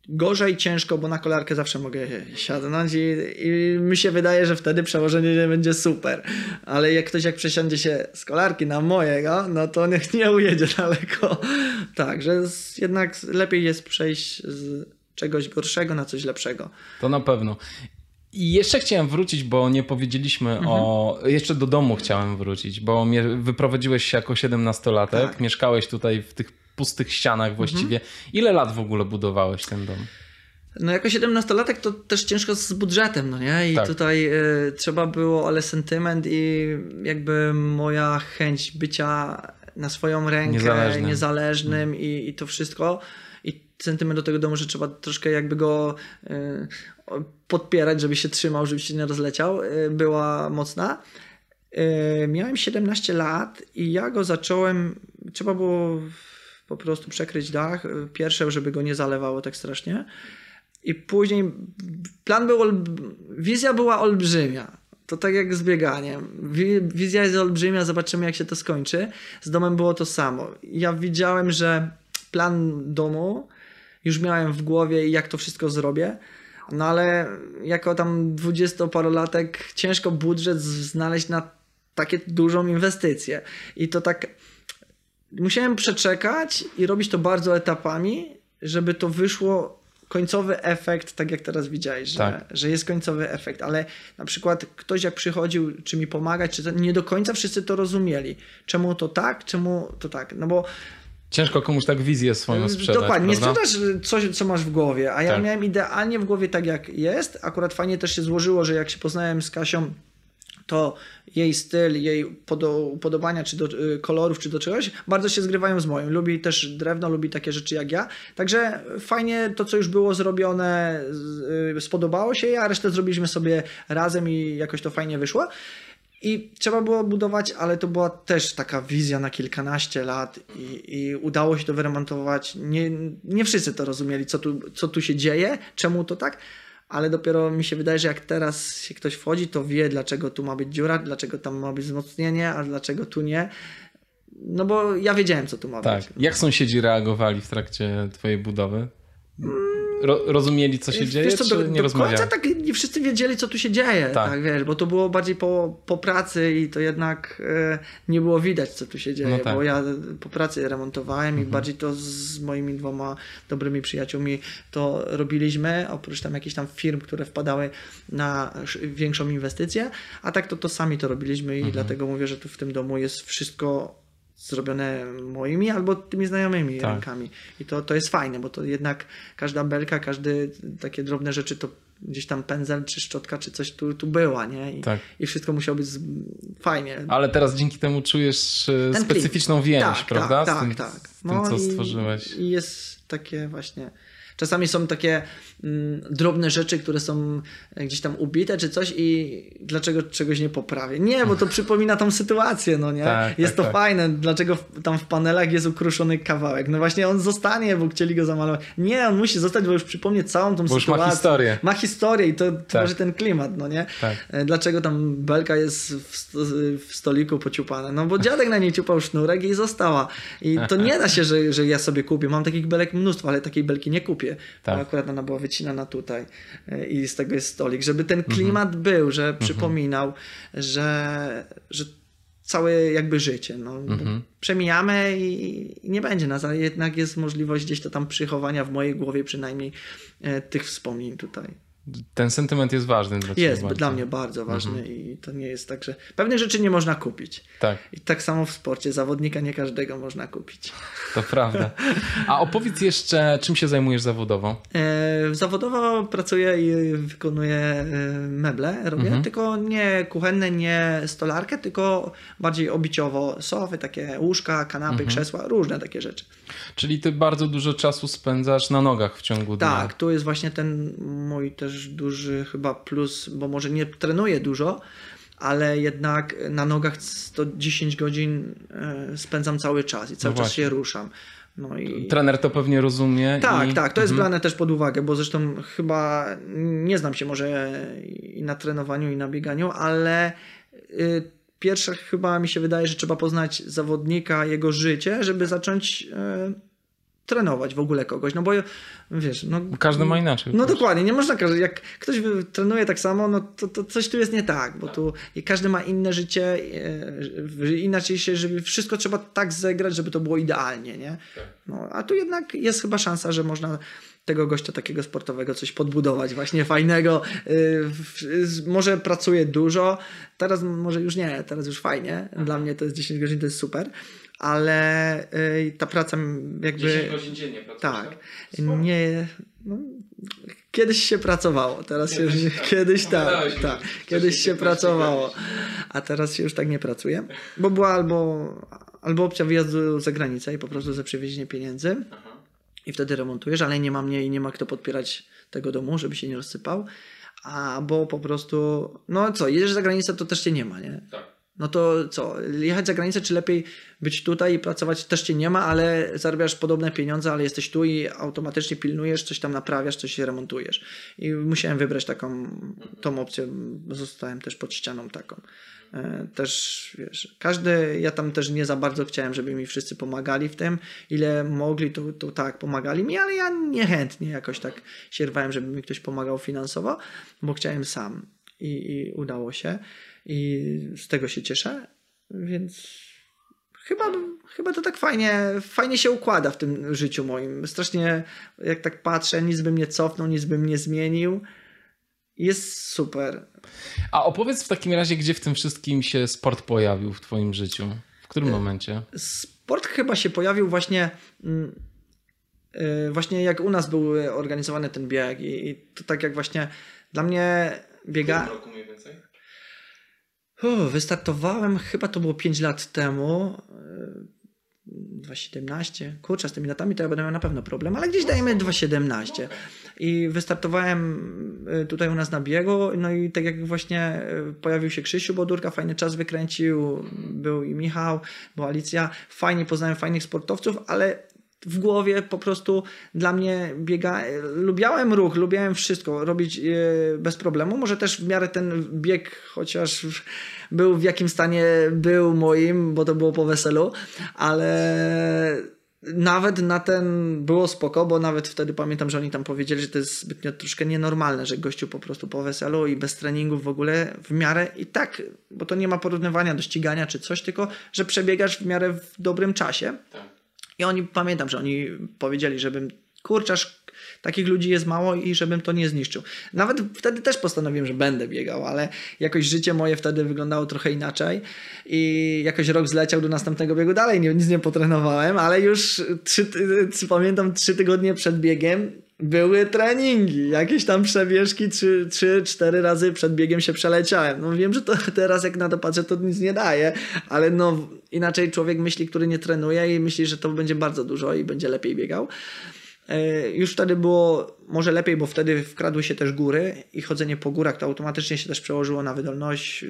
gorzej, ciężko, bo na kolarkę zawsze mogę siadnąć i, i mi się wydaje, że wtedy przełożenie będzie super. Ale jak ktoś jak przesiądzie się z kolarki na mojego, no to niech nie ujedzie daleko. Także jednak lepiej jest przejść z czegoś gorszego na coś lepszego. To na pewno. I jeszcze chciałem wrócić, bo nie powiedzieliśmy mhm. o. Jeszcze do domu chciałem wrócić, bo wyprowadziłeś się jako 17-latek, tak. mieszkałeś tutaj w tych pustych ścianach właściwie. Mhm. Ile lat w ogóle budowałeś ten dom? No jako 17-latek to też ciężko z budżetem, no nie? I tak. tutaj y, trzeba było, ale sentyment i jakby moja chęć bycia na swoją rękę, niezależnym, niezależnym hmm. i, i to wszystko. I sentyment do tego domu, że trzeba troszkę jakby go y, podpierać, żeby się trzymał, żeby się nie rozleciał, y, była mocna. Miałem 17 lat i ja go zacząłem, trzeba było po prostu przekryć dach. Pierwsze, żeby go nie zalewało tak strasznie. I później plan był, wizja była olbrzymia. To tak jak z bieganiem. Wizja jest olbrzymia, zobaczymy jak się to skończy. Z domem było to samo. Ja widziałem, że plan domu już miałem w głowie i jak to wszystko zrobię. No ale jako tam dwudziestoparolatek ciężko budżet znaleźć na takie dużą inwestycję. I to tak musiałem przeczekać i robić to bardzo etapami, żeby to wyszło końcowy efekt, tak jak teraz widziałeś, że, tak. że jest końcowy efekt, ale na przykład ktoś jak przychodził, czy mi pomagać, czy to, nie do końca wszyscy to rozumieli. Czemu to tak, czemu to tak, no bo Ciężko komuś tak wizję swoją sprzedać. Dokładnie, prawda? nie sprzedasz coś, co masz w głowie, a ja tak. miałem idealnie w głowie tak, jak jest. Akurat fajnie też się złożyło, że jak się poznałem z Kasią, to jej styl, jej upodobania, czy do y, kolorów, czy do czegoś, bardzo się zgrywają z moim. Lubi też drewno, lubi takie rzeczy jak ja. Także fajnie to, co już było zrobione, y, spodobało się a resztę zrobiliśmy sobie razem i jakoś to fajnie wyszło. I trzeba było budować, ale to była też taka wizja na kilkanaście lat i, i, udało się to wyremontować. Nie, nie wszyscy to rozumieli, co tu, co tu się dzieje, czemu to tak, ale dopiero mi się wydaje, że jak teraz się ktoś wchodzi, to wie, dlaczego tu ma być dziura, dlaczego tam ma być wzmocnienie, a dlaczego tu nie. No bo ja wiedziałem, co tu ma tak. być. Jak sąsiedzi reagowali w trakcie twojej budowy? Ro, rozumieli, co się Wiesz dzieje, co, czy do, nie rozmawiali? tak nie wszyscy wiedzieli, co tu się dzieje, Tak. tak, wiesz, bo to było bardziej po, po pracy i to jednak e, nie było widać, co tu się dzieje, No tak. bo ja po pracy remontowałem i bardziej to z moimi dwoma dobrymi przyjaciółmi to robiliśmy, oprócz tam jakichś tam firm, które wpadały na sz- większą inwestycję, a tak to to sami to robiliśmy i dlatego mówię, że tu w tym domu jest wszystko zrobione moimi albo tymi znajomymi Tak. rękami. I to, to jest fajne, bo to jednak każda belka, każdy takie drobne rzeczy to gdzieś tam pędzel czy szczotka czy coś tu, tu była, nie? I, Tak. i wszystko musiało być z, fajnie. Ale teraz dzięki temu czujesz e, Ten specyficzną klip. więź, prawda? Tak, z tym, tak, tak. z tym co i, stworzyłeś. I jest takie właśnie. Czasami są takie drobne rzeczy, które są gdzieś tam ubite czy coś i dlaczego czegoś nie poprawię? Nie, bo to przypomina tą sytuację, no nie? Tak, jest tak, to tak. fajne, dlaczego tam w panelach jest ukruszony kawałek? No właśnie on zostanie, bo chcieli go zamalować. Nie, on musi zostać, bo już przypomnie całą tą Bo już sytuację. ma historię. Ma historię i to tworzy Tak. ten klimat, no nie? Tak. E, Dlaczego tam belka jest w, sto, w stoliku pociupana? No bo dziadek na niej ciupał sznurek i została. I to nie da się, że, że ja sobie kupię. Mam takich belek mnóstwo, ale takiej belki nie kupię. Tak. Akurat ona była wycinana tutaj e, i z tego jest stolik. Żeby ten Mhm. klimat był, że przypominał, że, że całe jakby życie. No, Mhm. Przemijamy i i nie będzie nas, ale jednak jest możliwość gdzieś to tam przychowania w mojej głowie przynajmniej e, tych wspomnień tutaj. Ten sentyment jest ważny dla ciebie. Jest bardzo. dla mnie bardzo ważny Mhm. i to nie jest tak, że pewnych rzeczy nie można kupić. Tak, I tak samo w sporcie zawodnika nie każdego można kupić. to prawda. A opowiedz jeszcze, czym się zajmujesz zawodowo? E, zawodowo pracuję i wykonuję e, meble, robię, Mhm. tylko nie kuchenne, nie stolarkę, tylko bardziej obiciowo, sofy, takie łóżka, kanapy, Mhm. krzesła, różne takie rzeczy. Czyli ty bardzo dużo czasu spędzasz na nogach w ciągu dnia. Tak, tu jest właśnie ten mój też duży chyba plus, bo może nie trenuję dużo, ale jednak na nogach 110 godzin e, spędzam cały czas i cały No czas się ruszam. No i... Trener to pewnie rozumie. Tak, i... tak, to jest Mhm. brane też pod uwagę, bo zresztą chyba nie znam się może i na trenowaniu, i na bieganiu, ale y, pierwsze chyba mi się wydaje, że trzeba poznać zawodnika, jego życie, żeby zacząć y, trenować w ogóle kogoś, no bo wiesz, no... Każdy ma inaczej. No dokładnie, nie można każdy, jak ktoś trenuje tak samo, no to, to coś tu jest nie tak, bo tu i każdy ma inne życie, e, inaczej się, żeby wszystko trzeba tak zegrać, żeby to było idealnie, nie? No, a tu jednak jest chyba szansa, że można tego gościa takiego sportowego coś podbudować, właśnie fajnego. y, Może pracuje dużo, teraz może już nie, teraz już fajnie. Dla mnie to jest 10 godzin, to jest super, ale y, ta praca jakby... godzin dziennie pracujesz, Tak. Nie. No, kiedyś się pracowało, teraz się już nie, kiedyś tak, tak. wcześniej Kiedyś się 15 pracowało, a teraz się już tak nie pracuje, bo była albo, albo opcja wyjazdu za granicę i po prostu za przywiezienie pieniędzy i wtedy remontujesz, ale nie ma mnie i nie ma kto podpierać tego domu, żeby się nie rozsypał, a bo po prostu, no co, jedziesz za granicę, to też cię nie ma, nie? Tak. No to co, jechać za granicę, czy lepiej być tutaj i pracować też cię nie ma, ale zarabiasz podobne pieniądze, ale jesteś tu i automatycznie pilnujesz, coś tam naprawiasz, coś remontujesz. I musiałem wybrać taką, tą opcję, zostałem też pod ścianą taką. E, Też, wiesz, każdy, ja tam też nie za bardzo chciałem, żeby mi wszyscy pomagali w tym, ile mogli, to, to tak, pomagali mi, ale ja niechętnie jakoś tak się rwałem, żeby mi ktoś pomagał finansowo, bo chciałem sam i, i udało się i z tego się cieszę, więc chyba, chyba to tak fajnie, fajnie się układa w tym życiu moim. Strasznie, jak tak patrzę, nic bym nie cofnął, nic bym nie zmienił. Jest super. A opowiedz w takim razie, gdzie w tym wszystkim się sport pojawił w twoim życiu? W E, którym momencie? Sport chyba się pojawił właśnie mm, y, właśnie jak u nas był organizowany ten bieg i, to tak jak właśnie dla mnie biega... roku mniej więcej? Wystartowałem, chyba to było 5 lat temu. y, 2,17. Kurczę, z tymi datami to ja będę miał na pewno problem, ale gdzieś dajemy 2,17. I wystartowałem y, tutaj u nas na biegu, no i tak jak właśnie y, pojawił się Krzysiu Bodurka, fajny czas wykręcił, był i Michał, była Alicja, fajnie poznałem fajnych sportowców, ale w głowie po prostu dla mnie biega. Lubiałem ruch, lubiałem wszystko robić e, bez problemu. Może też w miarę ten bieg, chociaż był w jakim stanie był moim, bo to było po weselu, ale nawet na ten było spoko, bo nawet wtedy pamiętam, że oni tam powiedzieli, że to jest zbytnio troszkę nienormalne, że gościu po prostu po weselu i bez treningów w ogóle w miarę i tak, bo to nie ma porównywania do ścigania czy coś, tylko że przebiegasz w miarę w dobrym czasie. Tak. I oni, pamiętam, że oni powiedzieli, żebym kurczarz takich ludzi jest mało i żebym to nie zniszczył. Nawet wtedy też postanowiłem, że będę biegał, ale jakoś życie moje wtedy wyglądało trochę inaczej i jakoś rok zleciał do następnego biegu dalej, nic nie potrenowałem, ale już trzy, pamiętam trzy tygodnie przed biegiem były treningi, jakieś tam trzy, cztery razy przed biegiem się przeleciałem. No wiem, że to teraz jak na to patrzę, to nic nie daje, ale no inaczej człowiek myśli, który nie trenuje i myśli, że to będzie bardzo dużo i będzie lepiej biegał. E, już wtedy było może lepiej, bo wtedy wkradły się też góry i chodzenie po górach to automatycznie się też przełożyło na wydolność.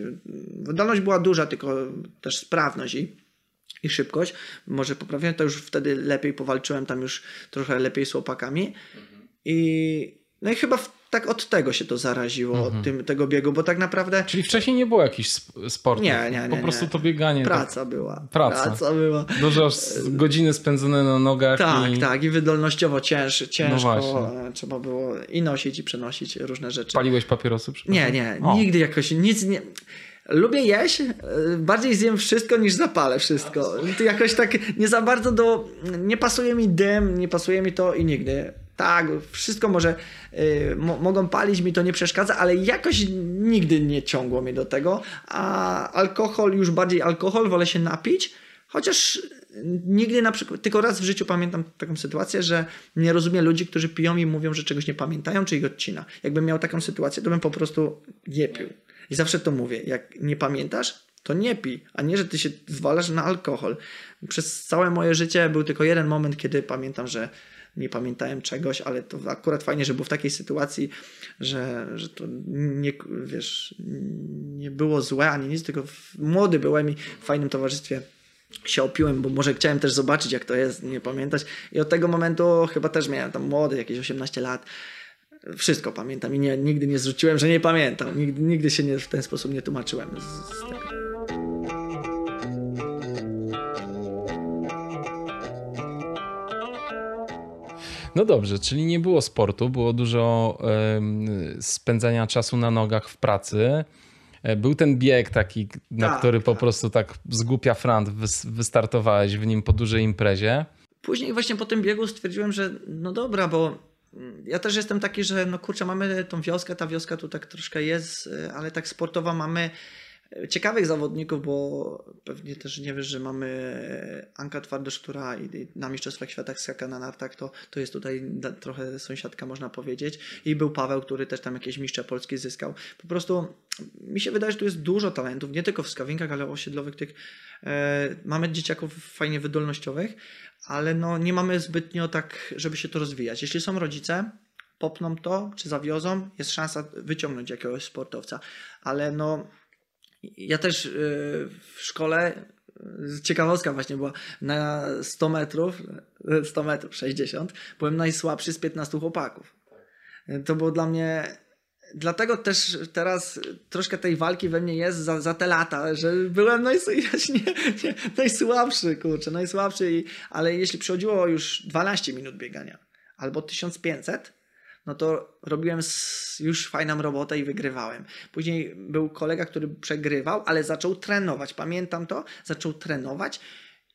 Wydolność była duża, tylko też sprawność i, i szybkość. Może poprawiłem to już wtedy lepiej powalczyłem tam już trochę lepiej z łopakami. I no i chyba w tak od tego się to zaraziło, mhm. od tym, tego biegu, bo tak naprawdę... Czyli wcześniej nie było jakichś sportów? Nie, nie, nie. Po prostu to bieganie. Praca tak... była. Praca. Praca była. Dużo godziny spędzone na nogach. Tak, i... tak. I wydolnościowo cięż, ciężko. No trzeba było i nosić, i przenosić różne rzeczy. Paliłeś papierosy? Nie, nie. O. Nigdy jakoś nic nie... Lubię jeść, bardziej zjem wszystko niż zapalę wszystko. To jakoś tak nie za bardzo do... Nie pasuje mi dym, nie pasuje mi to i nigdy tak, wszystko może, y, mogą palić, mi to nie przeszkadza, ale jakoś nigdy nie ciągło mnie do tego, a alkohol, już bardziej alkohol, wolę się napić, chociaż nigdy na przykład, tylko raz w życiu pamiętam taką sytuację, że nie rozumiem ludzi, którzy piją i mówią, że czegoś nie pamiętają, czy ich odcina. Jakbym miał taką sytuację, to bym po prostu nie pił. I zawsze to mówię, jak nie pamiętasz, to nie pij, a nie, że ty się zwalasz na alkohol. Przez całe moje życie był tylko jeden moment, kiedy pamiętam, że nie pamiętałem czegoś, ale to akurat fajnie, że był w takiej sytuacji, że, że to nie, wiesz, nie było złe ani nic, tylko młody byłem i w fajnym towarzystwie się opiłem, bo może chciałem też zobaczyć, jak to jest, nie pamiętać. I od tego momentu chyba też miałem tam młody, jakieś 18 lat. Wszystko pamiętam i nie, nigdy nie zrzuciłem, że nie pamiętam. Nigdy, nigdy się nie, w ten sposób nie tłumaczyłem z, z tego. No dobrze, czyli nie było sportu, było dużo spędzania czasu na nogach w pracy. E, był ten bieg taki, na tak, który po tak. prostu tak zgłupia frant wystartowałeś w nim po dużej imprezie. Później właśnie po tym biegu stwierdziłem, że no dobra, bo ja też jestem taki, że no kurczę, mamy tą wioskę, ta wioska tu tak troszkę jest, e, ale tak sportowa mamy ciekawych zawodników, bo pewnie też nie wiesz, że mamy Anka Twardosz, która na Mistrzostwach Świata skaka na nartach, to, to jest tutaj trochę sąsiadka, można powiedzieć. I był Paweł, który też tam jakieś mistrze polskie zyskał. Po prostu mi się wydaje, że tu jest dużo talentów, nie tylko w skawinkach, ale osiedlowych tych. E, mamy dzieciaków fajnie wydolnościowych, ale no nie mamy zbytnio tak, żeby się to rozwijać. Jeśli są rodzice, popną to, czy zawiozą, jest szansa wyciągnąć jakiegoś sportowca. Ale no ja też y, w szkole y, ciekawostka właśnie była na 100 metrów, 100 metrów, 60, byłem najsłabszy z 15 chłopaków. To było dla mnie, dlatego też teraz troszkę tej walki we mnie jest za, za te lata, że byłem najs, nie, nie, najsłabszy, kurczę, najsłabszy, i, ale jeśli przychodziło już 12 minut biegania albo 1500, no to robiłem już fajną robotę i wygrywałem. Później był kolega, który przegrywał, ale zaczął trenować. Pamiętam to, zaczął trenować.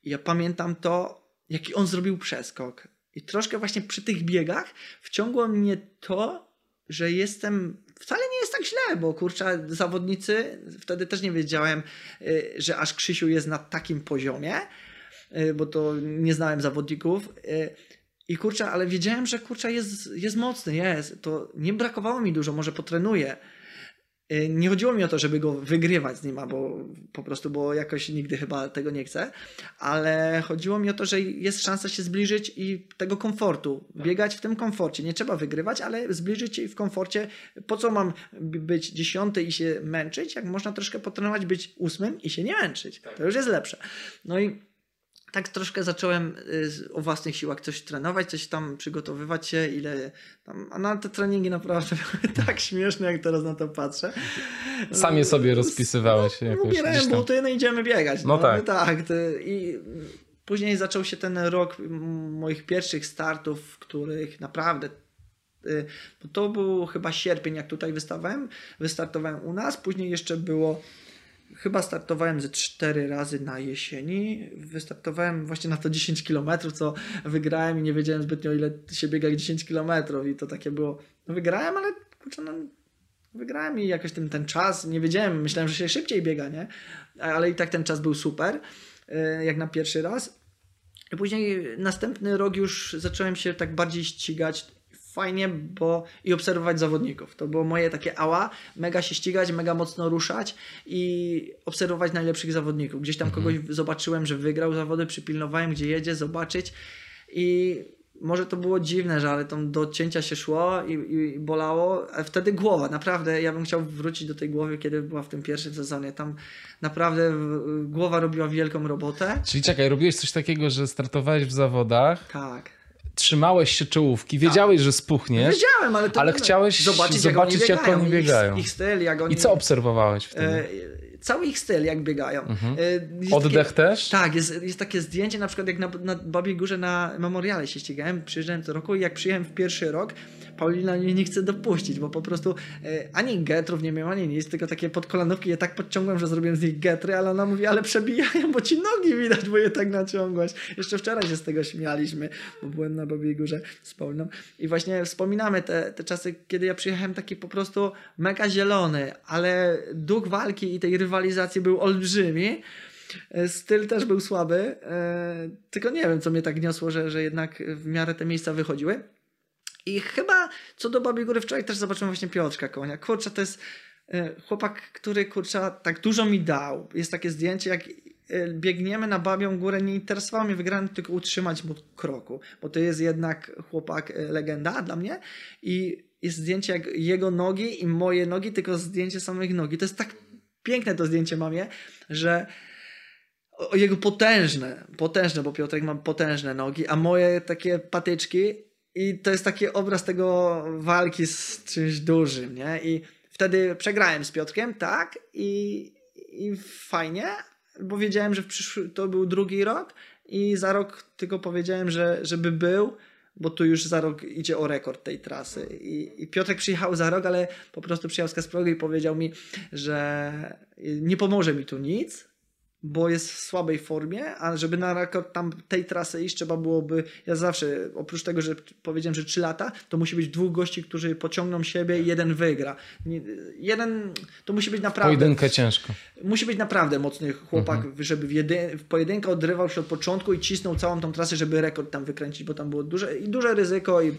Ja pamiętam to, jaki on zrobił przeskok. I troszkę właśnie przy tych biegach wciągło mnie to, że jestem. Wcale nie jest tak źle, bo kurczę, zawodnicy, wtedy też nie wiedziałem, y, że aż Krzysiu jest na takim poziomie, y, bo to nie znałem zawodników y, i kurczę, ale wiedziałem, że kurczę jest, jest mocny, jest. To nie brakowało mi dużo, może potrenuję. Y, nie chodziło mi o to, żeby go wygrywać z nim, bo po prostu, bo jakoś nigdy chyba tego nie chcę, ale chodziło mi o to, że jest szansa się zbliżyć i tego komfortu, biegać w tym komforcie. Nie trzeba wygrywać, ale zbliżyć się w komforcie. Po co mam być dziesiąty i się męczyć, jak można troszkę potrenować, być ósmym i się nie męczyć. To już jest lepsze. No i tak troszkę zacząłem y, o własnych siłach coś trenować, coś tam przygotowywać się, ile tam, a na te treningi naprawdę były tak śmieszne, jak teraz na to patrzę. Sam je sobie rozpisywałeś no, jakoś. Ubierałem buty, no idziemy biegać. No, no tak. tak to, I później zaczął się ten rok moich pierwszych startów, w których naprawdę y, bo to był chyba sierpień, jak tutaj wystawałem, wystartowałem u nas, później jeszcze było chyba startowałem ze cztery razy na jesieni. Wystartowałem właśnie na to 10 km, co wygrałem i nie wiedziałem zbytnio ile się biega 10 km i to takie było, no wygrałem, ale kurczę, no wygrałem i jakoś ten, ten czas, nie wiedziałem, myślałem, że się szybciej biega, nie? Ale i tak ten czas był super, e, jak na pierwszy raz. Później następny rok już zacząłem się tak bardziej ścigać fajnie, bo i obserwować zawodników. To było moje takie ała, mega się ścigać, mega mocno ruszać i obserwować najlepszych zawodników. Gdzieś tam mhm. kogoś zobaczyłem, że wygrał zawody, przypilnowałem, gdzie jedzie, zobaczyć i może to było dziwne, że ale tam do cięcia się szło i, i, bolało, wtedy głowa, naprawdę ja bym chciał wrócić do tej głowy, kiedy była w tym pierwszym sezonie, tam naprawdę głowa robiła wielką robotę. Czyli czekaj, robiłeś coś takiego, że startowałeś w zawodach? Tak. Trzymałeś się czołówki, wiedziałeś, tak. że spuchniesz. Wiedziałem, ale, to ale chciałeś zobaczyć, zobaczyć jak, oni biegają. Ich, ich styl, jak oni... I co obserwowałeś wtedy? E cały ich styl, jak biegają. Mhm. E, Oddech takie, też? Tak, jest, jest takie zdjęcie, na przykład jak na, na Babiej Górze na Memoriale się ścigałem, przyjeżdżałem co roku i jak przyjechałem w pierwszy rok, Paulina mnie nie chce dopuścić, bo po prostu e, ani getrów nie miałem, ani nic, tylko takie podkolanówki je tak podciągłem, że zrobiłem z nich getry, ale ona mówi, ale przebijają, bo ci nogi widać, bo je tak naciągłaś. Jeszcze wczoraj się z tego śmialiśmy, bo byłem na Babiej Górze z Pauliną i właśnie wspominamy te, te czasy, kiedy ja przyjechałem taki po prostu mega zielony, ale duch walki i tej rywalizacji był olbrzymi. E, styl też był słaby, e, tylko nie wiem, co mnie tak niosło, że, że jednak w miarę te miejsca wychodziły. I chyba co do Babiej Góry wczoraj też zobaczyłem właśnie Piotrka Konia. Kurczę, to jest e, chłopak, który kurczę tak dużo mi dał. Jest takie zdjęcie, jak e, biegniemy na Babią Górę, nie interesowało mnie wygrany, tylko utrzymać mu kroku, bo to jest jednak chłopak e, legenda dla mnie i jest zdjęcie jak jego nogi i moje nogi, tylko zdjęcie samych nogi. To jest tak piękne to zdjęcie mamie, że jego potężne, potężne, bo Piotrek ma potężne nogi, a moje takie patyczki i to jest taki obraz tego walki z czymś dużym, nie? I wtedy przegrałem z Piotrkiem, tak, i, i fajnie, bo wiedziałem, że przyszły, to był drugi rok i za rok tylko powiedziałem, że żeby był, bo tu już za rok idzie o rekord tej trasy. I, i Piotrek przyjechał za rok, ale po prostu przyjechał z Kasprogu i powiedział mi, że nie pomoże mi tu nic, bo jest w słabej formie, a żeby na rekord tam tej trasy iść, trzeba byłoby, ja zawsze, oprócz tego, że powiedziałem, że 3 lata, to musi być dwóch gości, którzy pociągną siebie i jeden wygra. Jeden, to musi być naprawdę... Pojedynkę ciężko. Musi być naprawdę mocny chłopak, mhm. żeby w, jedy, w pojedynkę odrywał się od początku i cisnął całą tą trasę, żeby rekord tam wykręcić, bo tam było duże, i duże ryzyko i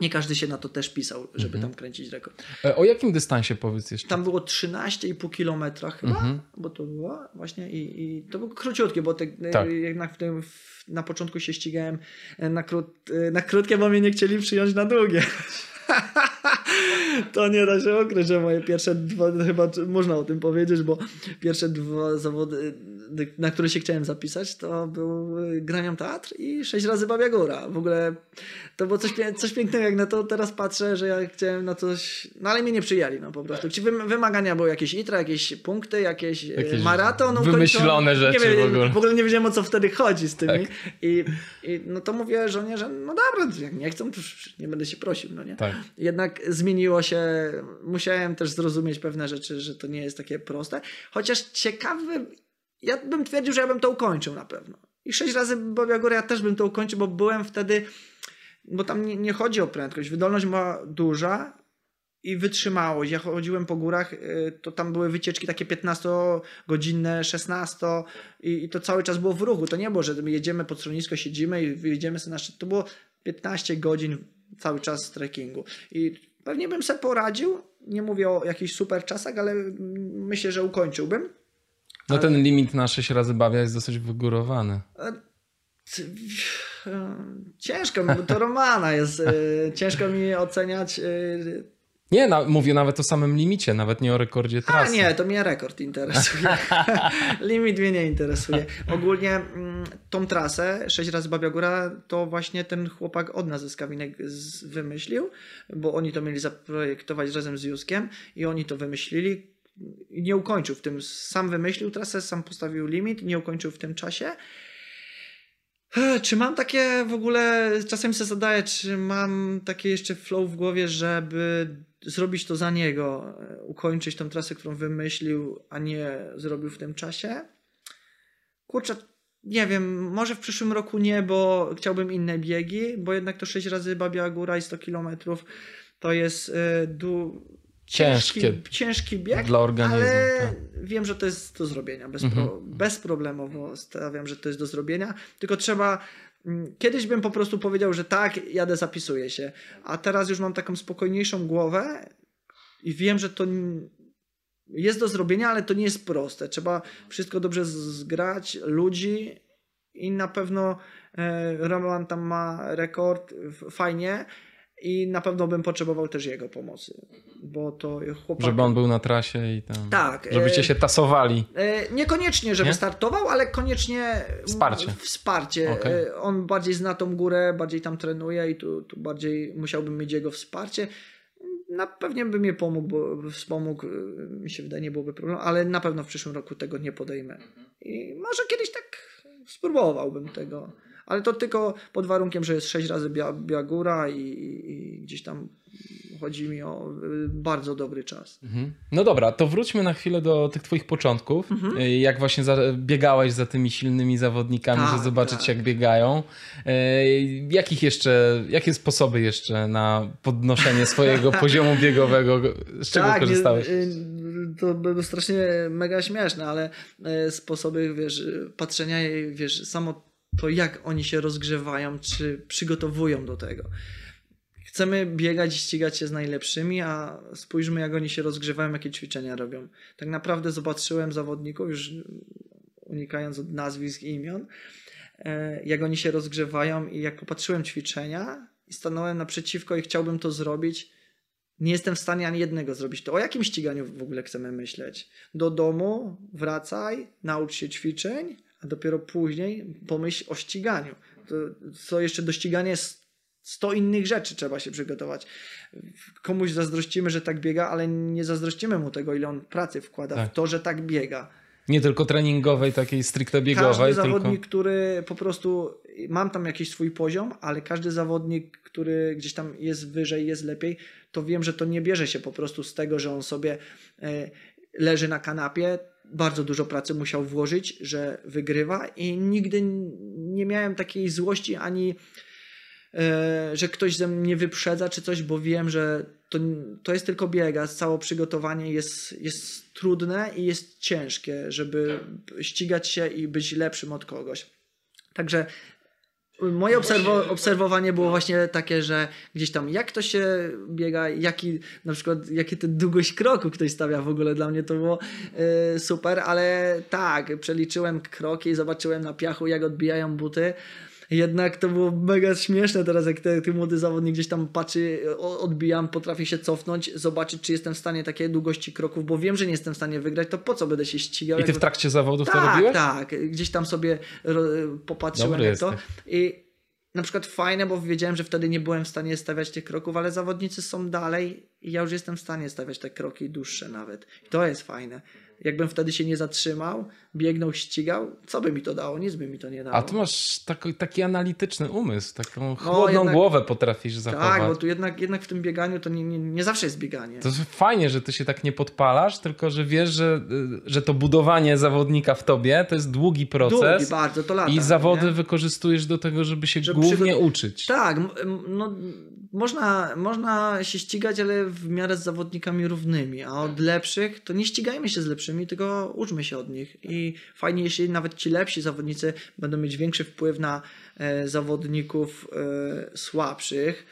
nie każdy się na to też pisał, żeby mhm. tam kręcić rekord. E, o jakim dystansie powiedz jeszcze? Tam było 13,5 kilometra chyba, mhm. bo to było właśnie i, i to było króciutkie, bo te, tak. jednak w tym, w, na początku się ścigałem na, krót, na krótkie, bo mnie nie chcieli przyjąć na długie. to nie da się ukryć, że moje pierwsze dwa, chyba można o tym powiedzieć, bo pierwsze dwa zawody, na które się chciałem zapisać, to był Granią Teatr i sześć razy Babia Góra. W ogóle to było coś, coś pięknego, jak na to teraz patrzę, że ja chciałem na coś, no ale mnie nie przyjęli, no po prostu. Ci wymagania były jakieś itra, jakieś punkty, jakieś, e, jakieś maraton. Wymyślone rzeczy wiem, w ogóle. W ogóle nie wiedziałem o co wtedy chodzi z tymi. Tak. I, I, no to mówię żonie, że no dobra, jak nie chcą, to nie będę się prosił, no nie? Tak. Jednak zmieniło się, musiałem też zrozumieć pewne rzeczy, że to nie jest takie proste. Chociaż ciekawy, ja bym twierdził, że ja bym to ukończył na pewno. I sześć razy Bobia Góra ja też bym to ukończył, bo byłem wtedy, bo tam nie, nie chodzi o prędkość. Wydolność była duża, i wytrzymałość. Ja chodziłem po górach, y, to tam były wycieczki takie 15-godzinne, 16 i, i, to cały czas było w ruchu. To nie było, że my jedziemy pod schronisko, siedzimy i wyjedziemy sobie na szczyt. To było 15 godzin cały czas trekkingu. I pewnie bym sobie poradził. Nie mówię o jakichś super czasach, ale myślę, że ukończyłbym. No ale... ten limit na 6 razy bawia jest dosyć wygórowany. E, ciężko, to Romana jest. E, ciężko mi oceniać e, nie, na, mówię nawet o samym limicie, nawet nie o rekordzie trasy. A nie, to mnie rekord interesuje. Limit mnie nie interesuje. Ogólnie mm, tą trasę, 6 razy Babia Góra, to właśnie ten chłopak od nas ze Skawinek wymyślił, bo oni to mieli zaprojektować razem z Juskiem i oni to wymyślili i nie ukończył w tym. Sam wymyślił trasę, sam postawił limit, nie ukończył w tym czasie. Czy mam takie w ogóle, czasem sobie zadaję, czy mam takie jeszcze flow w głowie, żeby zrobić to za niego, ukończyć tą trasę, którą wymyślił, a nie zrobił w tym czasie? Kurczę, nie wiem, może w przyszłym roku nie, bo chciałbym inne biegi, bo jednak to 6 razy Babia Góra i 100 kilometrów to jest y, du, ciężki, ciężki bieg, dla organizmu, ale tak. wiem, że to jest do zrobienia. Bez mhm. pro, bezproblemowo stawiam, że to jest do zrobienia, tylko trzeba Kiedyś bym po prostu powiedział, że tak, jadę, zapisuję się. A teraz już mam taką spokojniejszą głowę i wiem, że to jest do zrobienia, ale to nie jest proste. Trzeba wszystko dobrze zgrać, ludzi i na pewno e, Roman tam ma rekord, fajnie, i na pewno bym potrzebował też jego pomocy, bo to chłopak... Żeby on był na trasie i tam... Tak. Żebyście e, się tasowali. E, niekoniecznie, żeby Nie? startował, ale koniecznie... Wsparcie. Wsparcie. Okay. E, on bardziej zna tą górę, bardziej tam trenuje i tu, tu bardziej musiałbym mieć jego wsparcie. Na pewnie by mnie pomógł, bo wspomógł, mi się wydaje, nie byłoby problemu, ale na pewno w przyszłym roku tego nie podejmę. I może kiedyś tak spróbowałbym tego ale to tylko pod warunkiem, że jest sześć razy Biagura i, i, gdzieś tam chodzi mi o y, bardzo dobry czas. Mhm. No dobra, to wróćmy na chwilę do tych twoich początków. Mhm. Y, jak właśnie za, biegałeś za tymi silnymi zawodnikami, tak, żeby zobaczyć tak. jak biegają. Y, jakich jeszcze, jakie sposoby jeszcze na podnoszenie swojego poziomu biegowego, z czego tak, korzystałeś? to by było strasznie mega śmieszne, ale sposoby, wiesz, patrzenia, wiesz, samo to jak oni się rozgrzewają, czy przygotowują do tego. Chcemy biegać i ścigać się z najlepszymi, a spójrzmy, jak oni się rozgrzewają, jakie ćwiczenia robią. Tak naprawdę zobaczyłem zawodników, już unikając od nazwisk i imion, e, jak oni się rozgrzewają i jak popatrzyłem ćwiczenia i stanąłem naprzeciwko i chciałbym to zrobić, nie jestem w stanie ani jednego zrobić. To o jakim ściganiu w ogóle chcemy myśleć? Do domu, wracaj, naucz się ćwiczeń, a dopiero później pomyśl o ściganiu. To, co jeszcze do ścigania jest 100 innych rzeczy trzeba się przygotować. Komuś zazdrościmy, że tak biega, ale nie zazdrościmy mu tego, ile on pracy wkłada tak. w to, że tak biega. Nie tylko treningowej, takiej stricte biegowej. Każdy zawodnik, tylko... który po prostu mam tam jakiś swój poziom, ale każdy zawodnik, który gdzieś tam jest wyżej, jest lepiej, to wiem, że to nie bierze się po prostu z tego, że on sobie e, leży na kanapie, bardzo dużo pracy musiał włożyć, że wygrywa i nigdy nie miałem takiej złości ani e, że ktoś ze mnie wyprzedza czy coś, bo wiem, że to, to jest tylko biega, całe przygotowanie jest, jest trudne i jest ciężkie, żeby ścigać się i być lepszym od kogoś. Także Moje obserwo obserwowanie było właśnie takie, że gdzieś tam jak to się biega, jaki na przykład, jakie te długość kroku ktoś stawia w ogóle dla mnie to było y, super, ale tak, przeliczyłem kroki zobaczyłem na piachu jak odbijają buty jednak to było mega śmieszne teraz, jak ten, ten młody zawodnik gdzieś tam patrzy, odbijam, potrafi się cofnąć, zobaczyć, czy jestem w stanie takiej długości kroków, bo wiem, że nie jestem w stanie wygrać, to po co będę się ścigał? I ty w trakcie zawodów tak, to robiłeś? Tak, gdzieś tam sobie popatrzyłem Dobry na to jesteś. i na przykład fajne, bo wiedziałem, że wtedy nie byłem w stanie stawiać tych kroków, ale zawodnicy są dalej i ja już jestem w stanie stawiać te kroki dłuższe nawet. I to jest fajne. Jakbym wtedy się nie zatrzymał, biegnął, ścigał, co by mi to dało? Nic by mi to nie dało. A ty masz taki, taki analityczny umysł, taką no, chłodną no, jednak, głowę potrafisz zachować. Tak, bo tu jednak, jednak w tym bieganiu to nie, nie, nie zawsze jest bieganie. To fajnie, że ty się tak nie podpalasz, tylko że wiesz, że, że to budowanie zawodnika w tobie to jest długi proces. Długi, bardzo, to lata. I zawody nie? wykorzystujesz do tego, żeby się żeby głównie uczyć. Tak, no można, można się ścigać, ale w miarę z zawodnikami równymi, a od lepszych to nie ścigajmy się z lepszymi, tylko uczmy się od nich. I fajnie, jeśli nawet ci lepsi zawodnicy będą mieć większy wpływ na e, zawodników e, słabszych.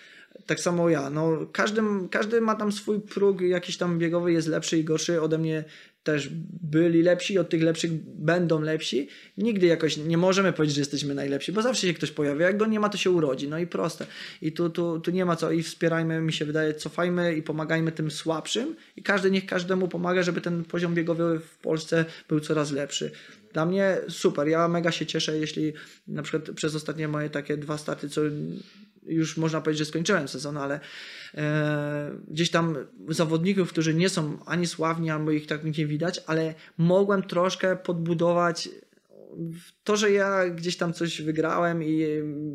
Tak samo ja. No, każdy, każdy ma tam swój próg jakiś tam biegowy, jest lepszy i gorszy ode mnie też byli lepsi, od tych lepszych będą lepsi. Nigdy jakoś nie możemy powiedzieć, że jesteśmy najlepsi, bo zawsze się ktoś pojawia. Jak go nie ma, to się urodzi. No i proste. I tu, tu, tu nie ma co. I wspierajmy, mi się wydaje, cofajmy i pomagajmy tym słabszym. I każdy niech każdemu pomaga, żeby ten poziom biegowy w Polsce był coraz lepszy. Dla mnie super. Ja mega się cieszę, jeśli na przykład przez ostatnie moje takie dwa starty, co już można powiedzieć, że skończyłem sezon, ale e, gdzieś tam zawodników, którzy nie są ani sławni, albo ich tak nie widać, ale mogłem troszkę podbudować to, że ja gdzieś tam coś wygrałem i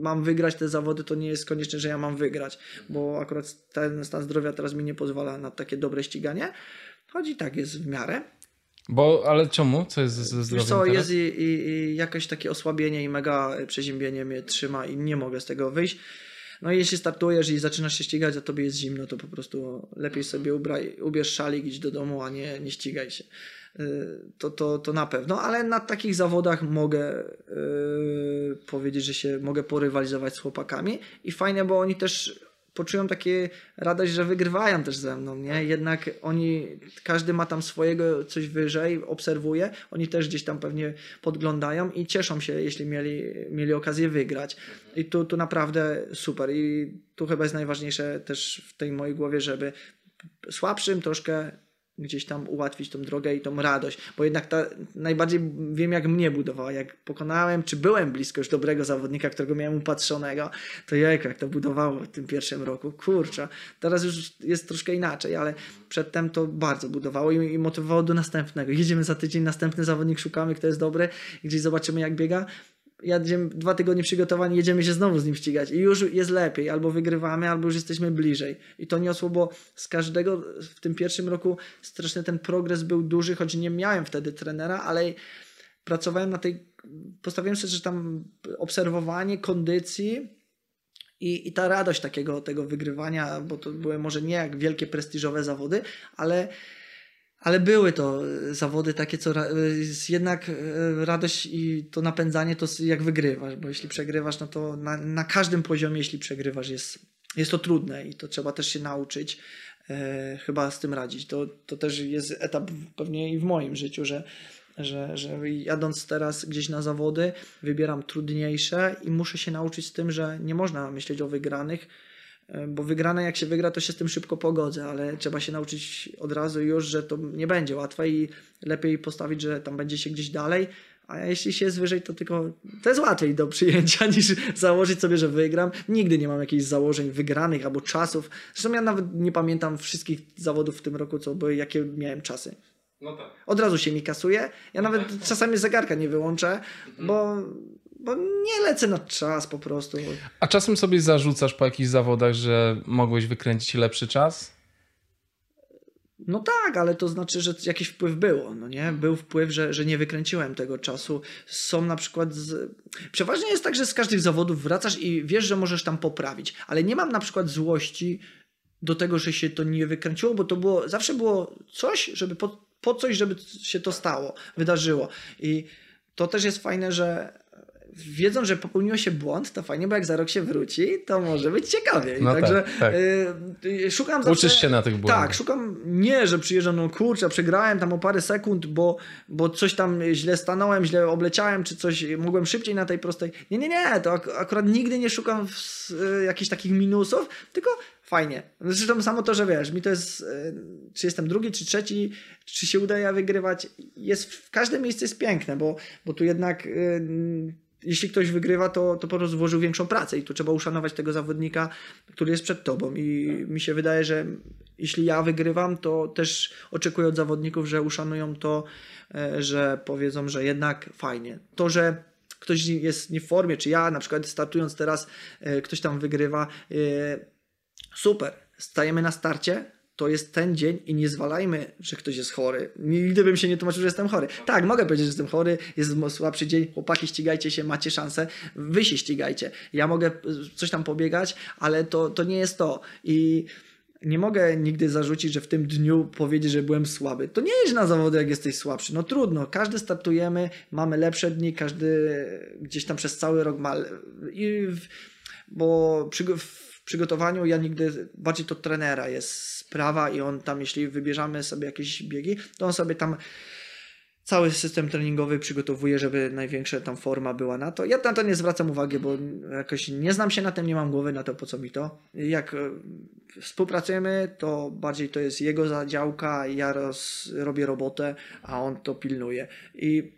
mam wygrać te zawody, to nie jest konieczne, że ja mam wygrać, bo akurat ten stan zdrowia teraz mi nie pozwala na takie dobre ściganie. Chodzi tak, jest w miarę. Bo, ale czemu? Co jest ze zdrowiem Wiesz co, teraz? jest i, i, i jakieś takie osłabienie i mega przeziębienie mnie trzyma i nie mogę z tego wyjść. No i jeśli startujesz i zaczynasz się ścigać, a tobie jest zimno, to po prostu lepiej sobie ubraj, ubierz szalik, idź do domu, a nie, nie ścigaj się. Y, To, to, to na pewno, ale na takich zawodach mogę yy, powiedzieć, że się mogę porywalizować z chłopakami i fajne, bo oni też poczują takie radość, że wygrywają też ze mną, nie? Jednak oni, każdy ma tam swojego coś wyżej, obserwuje, oni też gdzieś tam pewnie podglądają i cieszą się, jeśli mieli, mieli okazję wygrać. I tu, tu naprawdę super i tu chyba jest najważniejsze też w tej mojej głowie, żeby słabszym troszkę gdzieś tam ułatwić tą drogę i tą radość, bo jednak ta, najbardziej wiem jak mnie budowała, jak pokonałem, czy byłem blisko już dobrego zawodnika, którego miałem upatrzonego, to jejku, jak to budowało w tym pierwszym roku, kurczę, teraz już jest troszkę inaczej, ale przedtem to bardzo budowało i, i motywowało do następnego, jedziemy za tydzień, następny zawodnik, szukamy kto jest dobry, gdzieś zobaczymy jak biega, jedziemy dwa tygodnie przygotowań, jedziemy się znowu z nim ścigać i już jest lepiej, albo wygrywamy, albo już jesteśmy bliżej. I to niosło, bo z każdego w tym pierwszym roku straszny ten progres był duży, choć nie miałem wtedy trenera, ale pracowałem na tej, postawiłem sobie, że tam obserwowanie kondycji i, i ta radość takiego tego wygrywania, bo to były może nie jak wielkie prestiżowe zawody, ale ale były to zawody takie, co jest jednak e, radość i to napędzanie to jak wygrywasz, bo jeśli przegrywasz, no to na, na każdym poziomie, jeśli przegrywasz, jest, jest to trudne i to trzeba też się nauczyć e, chyba z tym radzić. To, to też jest etap pewnie i w moim życiu, że, że, że jadąc teraz gdzieś na zawody, wybieram trudniejsze i muszę się nauczyć z tym, że nie można myśleć o wygranych, E, bo wygrane jak się wygra, to się z tym szybko pogodzę, ale trzeba się nauczyć od razu już, że to nie będzie łatwe i lepiej postawić, że tam będzie się gdzieś dalej, a jeśli się jest wyżej, to tylko to jest łatwiej do przyjęcia niż założyć sobie, że wygram. Nigdy nie mam jakichś założeń wygranych albo czasów. Zresztą ja nawet nie pamiętam wszystkich zawodów w tym roku, co były, jakie miałem czasy. No tak. Od razu się mi kasuje. Ja nawet czasami zegarka nie wyłączę, bo, bo nie lecę na czas po prostu. A czasem sobie zarzucasz po jakichś zawodach, że mogłeś wykręcić lepszy czas? No tak, ale to znaczy, że jakiś wpływ było, no nie? Był wpływ, że, że nie wykręciłem tego czasu. Są na przykład... Z... Przeważnie jest tak, że z każdych zawodów wracasz i wiesz, że możesz tam poprawić, ale nie mam na przykład złości do tego, że się to nie wykręciło, bo to było... Zawsze było coś, żeby po, po coś, żeby się to stało, wydarzyło. I to też jest fajne, że wiedzą, że popełniło się błąd, to fajnie, bo jak za rok się wróci, to może być ciekawie. I No Także tak, tak. y, szukam zawsze... Uczysz się na tych błędach. Tak, szukam nie, że przyjeżdżam, no kurczę, przegrałem tam o parę sekund, bo, bo coś tam źle stanąłem, źle obleciałem, czy coś mogłem szybciej na tej prostej. Nie, nie, nie, to ak- akurat nigdy nie szukam w, y, jakichś takich minusów, tylko fajnie. Zresztą samo to, że wiesz, mi to jest, y, czy jestem drugi, czy trzeci, czy się udaje wygrywać, jest, w każde miejsce jest piękne, bo, bo tu jednak jeśli ktoś wygrywa, to, to po prostu włożył większą pracę i tu trzeba uszanować tego zawodnika, który jest przed tobą. I mi się wydaje, że jeśli ja wygrywam, to też oczekuję od zawodników, że uszanują to, e, że powiedzą, że jednak fajnie. To, że ktoś jest nie w formie, czy ja na przykład startując teraz, e, ktoś tam wygrywa, e, super, stajemy na starcie, to jest ten dzień i nie zwalajmy, że ktoś jest chory. Nigdy bym się nie tłumaczył, że jestem chory. Tak, mogę powiedzieć, że jestem chory, jest słabszy dzień, chłopaki ścigajcie się, macie szansę, wy się ścigajcie. Ja mogę coś tam pobiegać, ale to, to nie jest to. I nie mogę nigdy zarzucić, że w tym dniu powiedzieć, że byłem słaby. To nie jest na zawody, jak jesteś słabszy. No trudno, każdy startujemy, mamy lepsze dni, każdy gdzieś tam przez cały rok ma. I w, bo przy, przygotowaniu ja nigdy, bardziej to trenera jest sprawa i on tam, jeśli wybierzemy sobie jakieś biegi, to on sobie tam cały system treningowy przygotowuje, żeby największa tam forma była na to. Ja na to nie zwracam uwagi, bo jakoś nie znam się na tym, nie mam głowy na to, po co mi to. Jak e, współpracujemy, to bardziej to jest jego zadziałka, ja roz, robię robotę, a on to pilnuje. I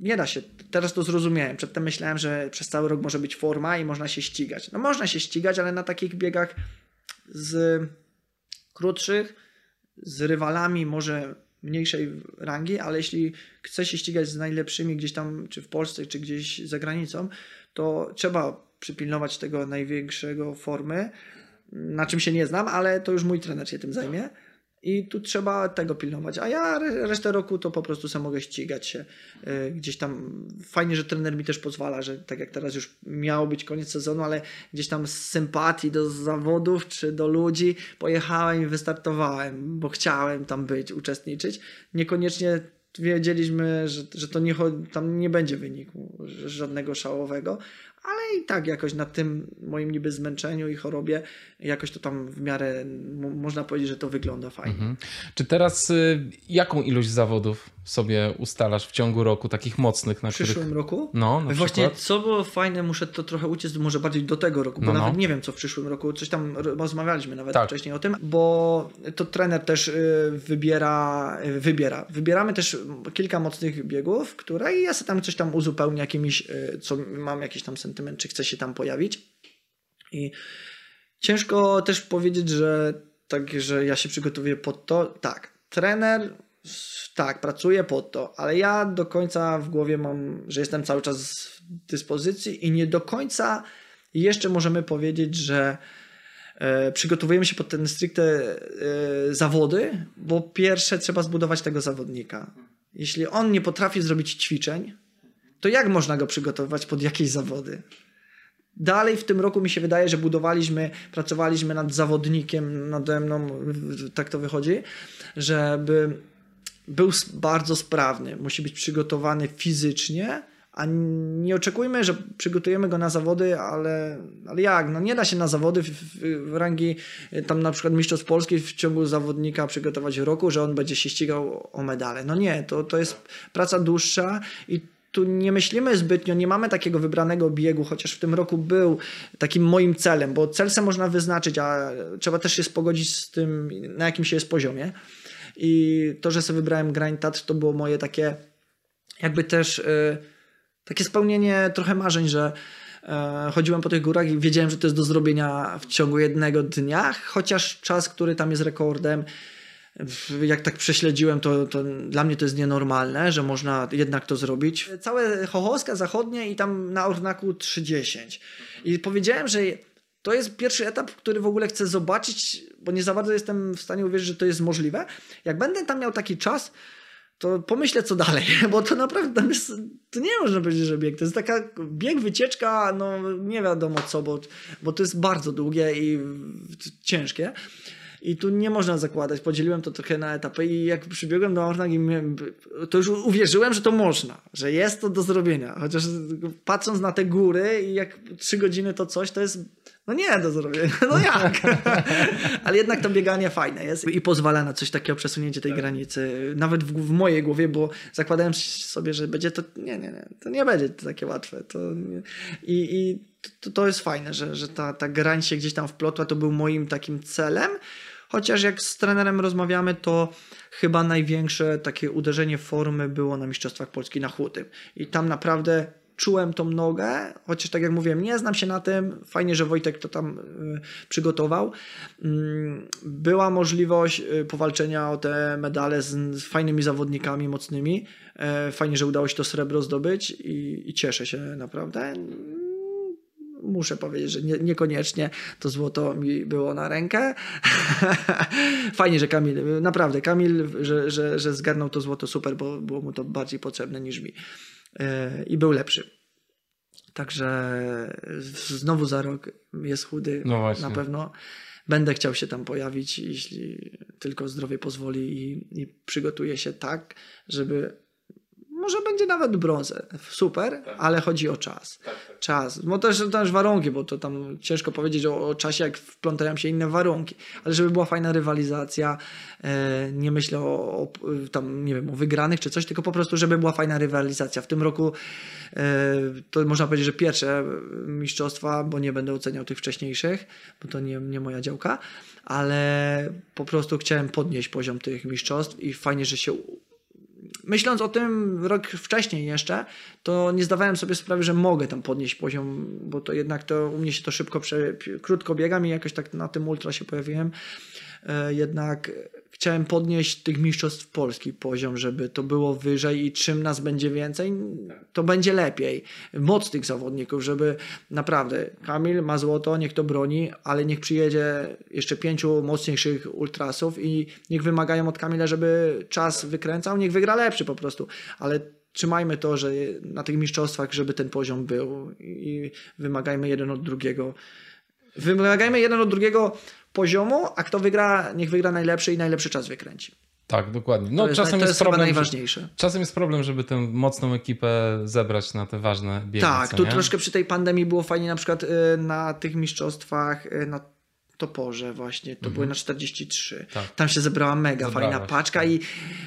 nie da się. Teraz to zrozumiałem. Przedtem myślałem, że przez cały rok może być forma i można się ścigać. No można się ścigać, ale na takich biegach z krótszych, z rywalami może mniejszej rangi, ale jeśli chce się ścigać z najlepszymi gdzieś tam, czy w Polsce, czy gdzieś za granicą, to trzeba przypilnować tego największego formy, na czym się nie znam, ale to już mój trener się tym zajmie. I tu trzeba tego pilnować. A ja resztę roku to po prostu sam mogę ścigać się y, gdzieś tam. Fajnie, że trener mi też pozwala, że tak jak teraz już miało być koniec sezonu, ale gdzieś tam z sympatii do zawodów czy do ludzi pojechałem i wystartowałem, bo chciałem tam być, uczestniczyć. Niekoniecznie wiedzieliśmy, że, że to nie, tam nie będzie wyniku żadnego szałowego, ale i tak jakoś na tym moim niby zmęczeniu i chorobie jakoś to tam w miarę można powiedzieć, że to wygląda fajnie. Mhm. Czy teraz y, jaką ilość zawodów sobie ustalasz w ciągu roku, takich mocnych, na W przyszłym których... roku? No, na Właśnie, przykład? co było fajne, muszę to trochę uciec może bardziej do tego roku, bo No, no. nawet nie wiem, co w przyszłym roku, coś tam rozmawialiśmy nawet Tak. wcześniej o tym, bo to trener też y, wybiera, y, wybiera. Wybieramy też kilka mocnych biegów, które i ja sobie tam coś tam uzupełnię jakimiś, y, co mam jakiś tam sentyment, czy chcę się tam pojawić. I ciężko też powiedzieć, że tak, że ja się przygotowuję pod to. Tak, trener tak, pracuję pod to, ale ja do końca w głowie mam, że jestem cały czas w dyspozycji i nie do końca jeszcze możemy powiedzieć, że e, przygotowujemy się pod ten stricte e, zawody, bo pierwsze trzeba zbudować tego zawodnika. Jeśli on nie potrafi zrobić ćwiczeń, to jak można go przygotowywać pod jakieś zawody? Dalej w tym roku mi się wydaje, że budowaliśmy, pracowaliśmy nad zawodnikiem, nade mną, tak to wychodzi, żeby był bardzo sprawny, musi być przygotowany fizycznie, a nie oczekujmy, że przygotujemy go na zawody, ale, ale jak? No nie da się na zawody w, w, w rangi y, tam na przykład Mistrzostw Polski w ciągu zawodnika przygotować roku, że on będzie się ścigał o medale. No nie, to, to jest praca dłuższa i tu nie myślimy zbytnio, nie mamy takiego wybranego biegu, chociaż w tym roku był takim moim celem, bo cel se można wyznaczyć, a trzeba też się spogodzić z tym, na jakim się jest poziomie. I to, że sobie wybrałem Grind Tatr, to było moje takie jakby też y, takie spełnienie trochę marzeń, że e, chodziłem po tych górach i wiedziałem, że to jest do zrobienia w ciągu jednego dnia, chociaż czas, który tam jest rekordem, jak tak prześledziłem, to, to dla mnie to jest nienormalne, że można jednak to zrobić. Całe Chochoska zachodnie i tam na Ornaku 3.10. I powiedziałem, że to jest pierwszy etap, który w ogóle chcę zobaczyć, bo nie za bardzo jestem w stanie uwierzyć, że to jest możliwe. Jak będę tam miał taki czas, to pomyślę co dalej, bo to naprawdę jest, to nie można powiedzieć, że bieg, to jest taka bieg, wycieczka, no nie wiadomo co, bo, bo to jest bardzo długie i ciężkie. I tu nie można zakładać. Podzieliłem to trochę na etapy i jak przybiegłem do Ornag, to już uwierzyłem, że to można, że jest to do zrobienia. Chociaż patrząc na te góry i jak trzy godziny to coś, to jest no nie do zrobienia. No jak? Ale jednak to bieganie fajne jest i pozwala na coś takiego, przesunięcie tej granicy. Nawet w, w mojej głowie, bo zakładałem sobie, że będzie to... Nie, nie, nie. To nie będzie takie łatwe. To nie. I, i to, to jest fajne, że, że ta, ta grań się gdzieś tam wplotła. To był moim takim celem. Chociaż jak z trenerem rozmawiamy, to chyba największe takie uderzenie formy było na Mistrzostwach Polski na Chłodym. I tam naprawdę czułem tą nogę, chociaż tak jak mówiłem, nie znam się na tym. Fajnie, że Wojtek to tam y, przygotował. Mm, Była możliwość y, powalczenia o te medale z, fajnymi zawodnikami mocnymi. E, Fajnie, że udało się to srebro zdobyć i, i cieszę się naprawdę. Mm, Muszę powiedzieć, że nie, niekoniecznie to złoto mi było na rękę. Fajnie, że Kamil, naprawdę Kamil, że, że, że zgarnął to złoto super, bo było mu to bardziej potrzebne niż mi. I był lepszy. Także znowu za rok jest chudy. No. Na pewno będę chciał się tam pojawić, jeśli tylko zdrowie pozwoli i, i przygotuję się tak, żeby może będzie nawet brązę. Super, ale chodzi o czas. Czas. No też, też warunki, bo to tam ciężko powiedzieć o, o czasie, jak wplątają się inne warunki. Ale żeby była fajna rywalizacja, e, nie myślę o, o tam, nie wiem, o wygranych czy coś, tylko po prostu, żeby była fajna rywalizacja. W tym roku e, to można powiedzieć, że pierwsze mistrzostwa, bo nie będę oceniał tych wcześniejszych, bo to nie, nie moja działka, ale po prostu chciałem podnieść poziom tych mistrzostw i fajnie, że się myśląc o tym rok wcześniej jeszcze, to nie zdawałem sobie sprawy, że mogę tam podnieść poziom, bo to jednak to u mnie się to szybko, prze, krótko biegam i jakoś tak na tym ultra się pojawiłem. E, Jednak chciałem podnieść tych mistrzostw Polski poziom, żeby to było wyżej i czym nas będzie więcej, to będzie lepiej. Moc tych zawodników, żeby naprawdę Kamil ma złoto, niech to broni, ale niech przyjedzie jeszcze pięciu mocniejszych ultrasów i niech wymagają od Kamila, żeby czas wykręcał, niech wygra lepszy po prostu, ale trzymajmy to, że na tych mistrzostwach, żeby ten poziom był i wymagajmy jeden od drugiego. Wymagajmy jeden od drugiego poziomu, a kto wygra, niech wygra najlepszy i najlepszy czas wykręci. Tak, dokładnie. No, to jest, czasem jest, jest problem, chyba najważniejsze. Czasem jest problem, żeby tę mocną ekipę zebrać na te ważne biegi. Tak, tu nie? troszkę przy tej pandemii było fajnie na przykład y, na tych mistrzostwach y, na Toporze właśnie, to były na 43. Tak. Tam się zebrała mega Zebrała fajna paczka tak. i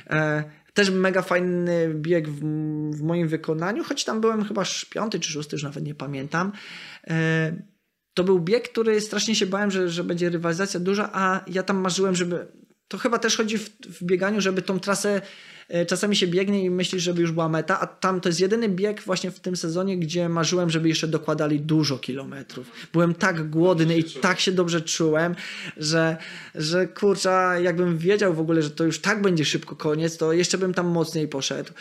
e, też mega fajny bieg w, w moim wykonaniu, choć tam byłem chyba piąty czy szósty, już nawet nie pamiętam. E, to był bieg, który strasznie się bałem, że, że będzie rywalizacja duża, a ja tam marzyłem, żeby. To chyba też chodzi w, w bieganiu, żeby tą trasę e, czasami się biegnie i myślisz, żeby już była meta, a tam to jest jedyny bieg właśnie w tym sezonie, gdzie marzyłem, żeby jeszcze dokładali dużo kilometrów. Byłem tak głodny i tak się dobrze czułem, że, że kurczę, jakbym wiedział w ogóle, że to już tak będzie szybko koniec, to jeszcze bym tam mocniej poszedł.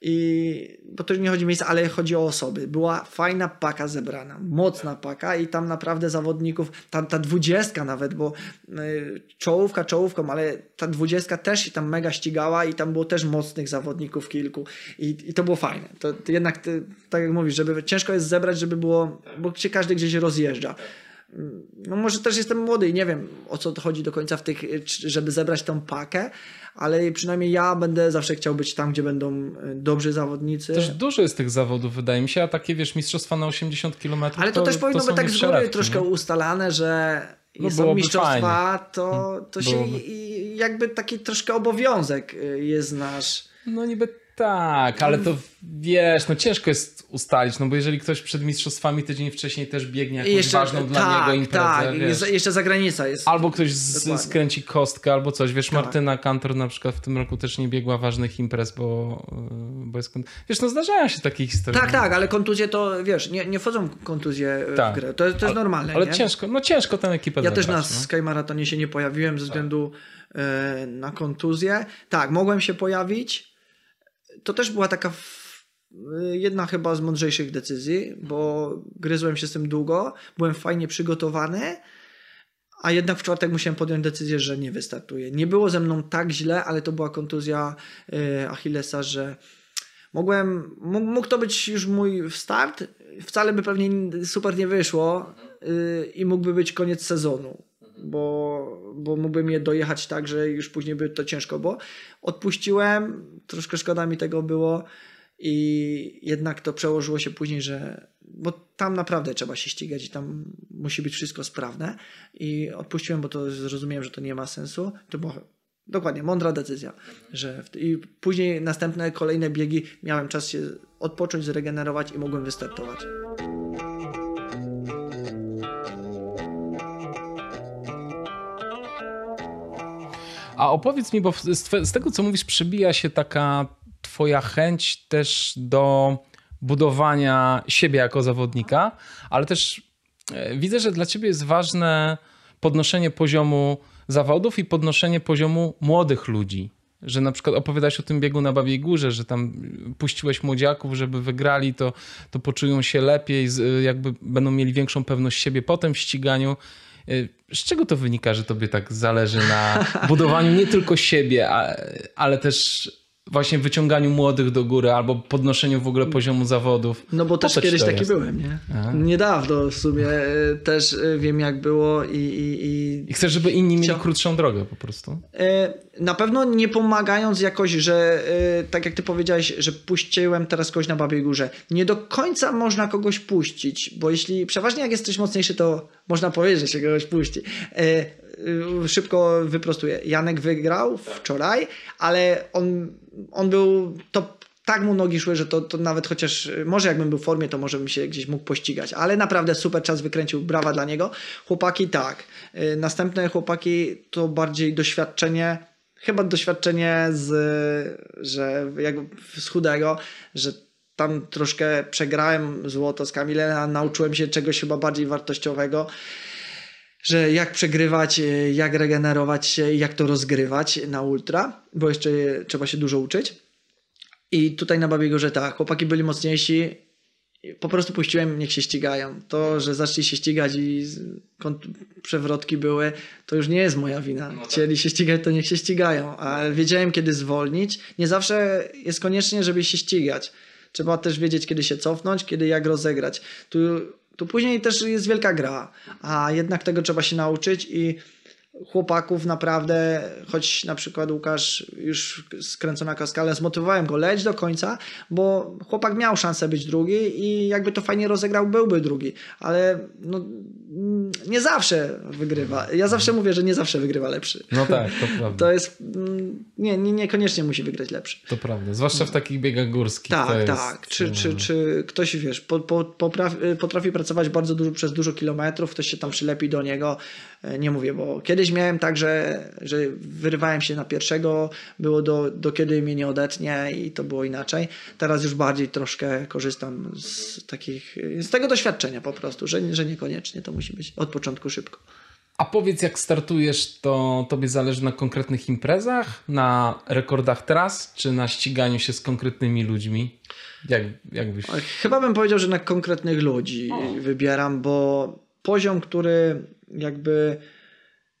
I bo to nie chodzi o miejsce, ale chodzi o osoby. Była fajna paka zebrana, mocna paka i tam naprawdę zawodników, ta, ta dwudziestka nawet, bo y, czołówka czołówką, ale ta dwudziestka też się tam mega ścigała i tam było też mocnych zawodników kilku i, i to było fajne. To, to jednak, ty, tak jak mówisz, żeby ciężko jest zebrać, żeby było, bo się każdy gdzieś rozjeżdża. No może też jestem młody i nie wiem o co to chodzi do końca w tych, żeby zebrać tą pakę, ale przynajmniej ja będę zawsze chciał być tam, gdzie będą y, dobrzy zawodnicy. Też dużo jest tych zawodów, wydaje mi się, a takie, wiesz, mistrzostwa na 80 km. Ale to, też powinno być tak z góry troszkę nie? ustalane, że No są mistrzostwa, to, to się Byłoby. jakby taki troszkę obowiązek y, jest nasz. No niby tak, ale to wiesz, no ciężko jest ustalić, no bo jeżeli ktoś przed mistrzostwami tydzień wcześniej też biegnie jakąś ważną dla tak, niego imprezę, tak, wiesz. jeszcze zagranica jest. Albo ktoś z, skręci kostkę, albo coś. Wiesz, Tak. Martyna Kantor na przykład w tym roku też nie biegła ważnych imprez, bo, bo jest... kon- Wiesz, no zdarzają się takie historie. Tak, tak, ale kontuzje to wiesz, nie, nie wchodzą kontuzje y, Tak. w grę. To, jest- to jest normalne. Ale nie? ciężko, no ciężko tę ekipę Ja też na no. Sky Maratonie się nie pojawiłem ze względu e, na kontuzję. Tak, mogłem się pojawić. To też była taka e, jedna chyba z mądrzejszych decyzji, bo gryzłem się z tym długo, byłem fajnie przygotowany, a jednak w czwartek musiałem podjąć decyzję, że nie wystartuję. Nie było ze mną tak źle, ale to była kontuzja e, Achillesa, że mogłem, mógł, mógł to być już mój start, wcale by pewnie super nie wyszło y, i mógłby być koniec sezonu, bo, bo mógłbym je dojechać tak, że już później by to ciężko było. Odpuściłem, troszkę szkoda mi tego było i jednak to przełożyło się później, że bo tam naprawdę trzeba się ścigać i tam musi być wszystko sprawne i odpuściłem, bo to zrozumiałem, że to nie ma sensu. To była dokładnie mądra decyzja, że i później następne kolejne biegi miałem czas się odpocząć, zregenerować i mogłem wystartować. A opowiedz mi, bo z, z tego co mówisz, przebija się taka twoja chęć też do budowania siebie jako zawodnika, ale też e, widzę, że dla ciebie jest ważne podnoszenie poziomu zawodów i podnoszenie poziomu młodych ludzi. Że na przykład opowiadałeś o tym biegu na Babiej Górze, że tam puściłeś młodziaków, żeby wygrali, to, to poczują się lepiej, jakby będą mieli większą pewność siebie potem w ściganiu. Y, Z czego to wynika, że tobie tak zależy na budowaniu nie tylko siebie, ale też właśnie wyciąganiu młodych do góry albo podnoszeniu w ogóle poziomu zawodów? No bo też kiedyś taki jest? byłem, nie? Aha. Niedawno w sumie e, też e, wiem jak było i, i, i I chcesz, żeby inni mieli Chcia- krótszą drogę po prostu? E, Na pewno nie pomagając jakoś, że tak jak ty powiedziałeś, że puściłem teraz kogoś na Babiej Górze. Nie do końca można kogoś puścić, bo jeśli przeważnie jak jesteś mocniejszy, to można powiedzieć, że się kogoś puści. E, Szybko wyprostuję. Janek wygrał wczoraj, ale on, on był top tak mu nogi szły, że to, to nawet chociaż, y, może jakbym był w formie, to może bym się gdzieś mógł pościgać, ale naprawdę super czas wykręcił, brawa dla niego. Chłopaki tak, Y, następne chłopaki to bardziej doświadczenie, chyba doświadczenie z, że jak z chudego, że tam troszkę przegrałem złoto z Kamilem, nauczyłem się czegoś chyba bardziej wartościowego, że jak przegrywać, e, jak regenerować się, jak to rozgrywać na ultra, bo jeszcze trzeba się dużo uczyć. I tutaj na Babiego, że tak, chłopaki byli mocniejsi, po prostu puściłem, niech się ścigają. To, że zaczęli się ścigać i przewrotki były, to już nie jest moja wina. No tak. Chcieli się ścigać, to niech się ścigają. A wiedziałem, kiedy zwolnić. Nie zawsze jest koniecznie, żeby się ścigać. Trzeba też wiedzieć, kiedy się cofnąć, kiedy jak rozegrać. Tu, tu później też jest wielka gra, a jednak tego trzeba się nauczyć i chłopaków naprawdę, choć na przykład Łukasz już skręcona kaskale, zmotywowałem go, leć do końca, bo chłopak miał szansę być drugi i jakby to fajnie rozegrał, byłby drugi, ale no, nie zawsze wygrywa. Ja zawsze mówię, że nie zawsze wygrywa lepszy. No tak, to prawda. To jest, nie, nie, niekoniecznie musi wygrać lepszy. To prawda, zwłaszcza w takich biegach górskich. Tak, tak. Czy, czy, czy ktoś, wiesz, po, po, potrafi, potrafi pracować bardzo dużo, przez dużo kilometrów, ktoś się tam przylepi do niego, nie mówię, bo kiedyś miałem tak, że, że wyrywałem się na pierwszego, było do, do kiedy mnie nie odetnie i to było inaczej. Teraz już bardziej troszkę korzystam z takich, z tego doświadczenia po prostu, że, że niekoniecznie to musi być od początku szybko. A powiedz, jak startujesz, to tobie zależy na konkretnych imprezach, na rekordach tras, czy na ściganiu się z konkretnymi ludźmi? Jak, jak byś... Chyba bym powiedział, że na konkretnych ludzi o. wybieram, bo poziom, który jakby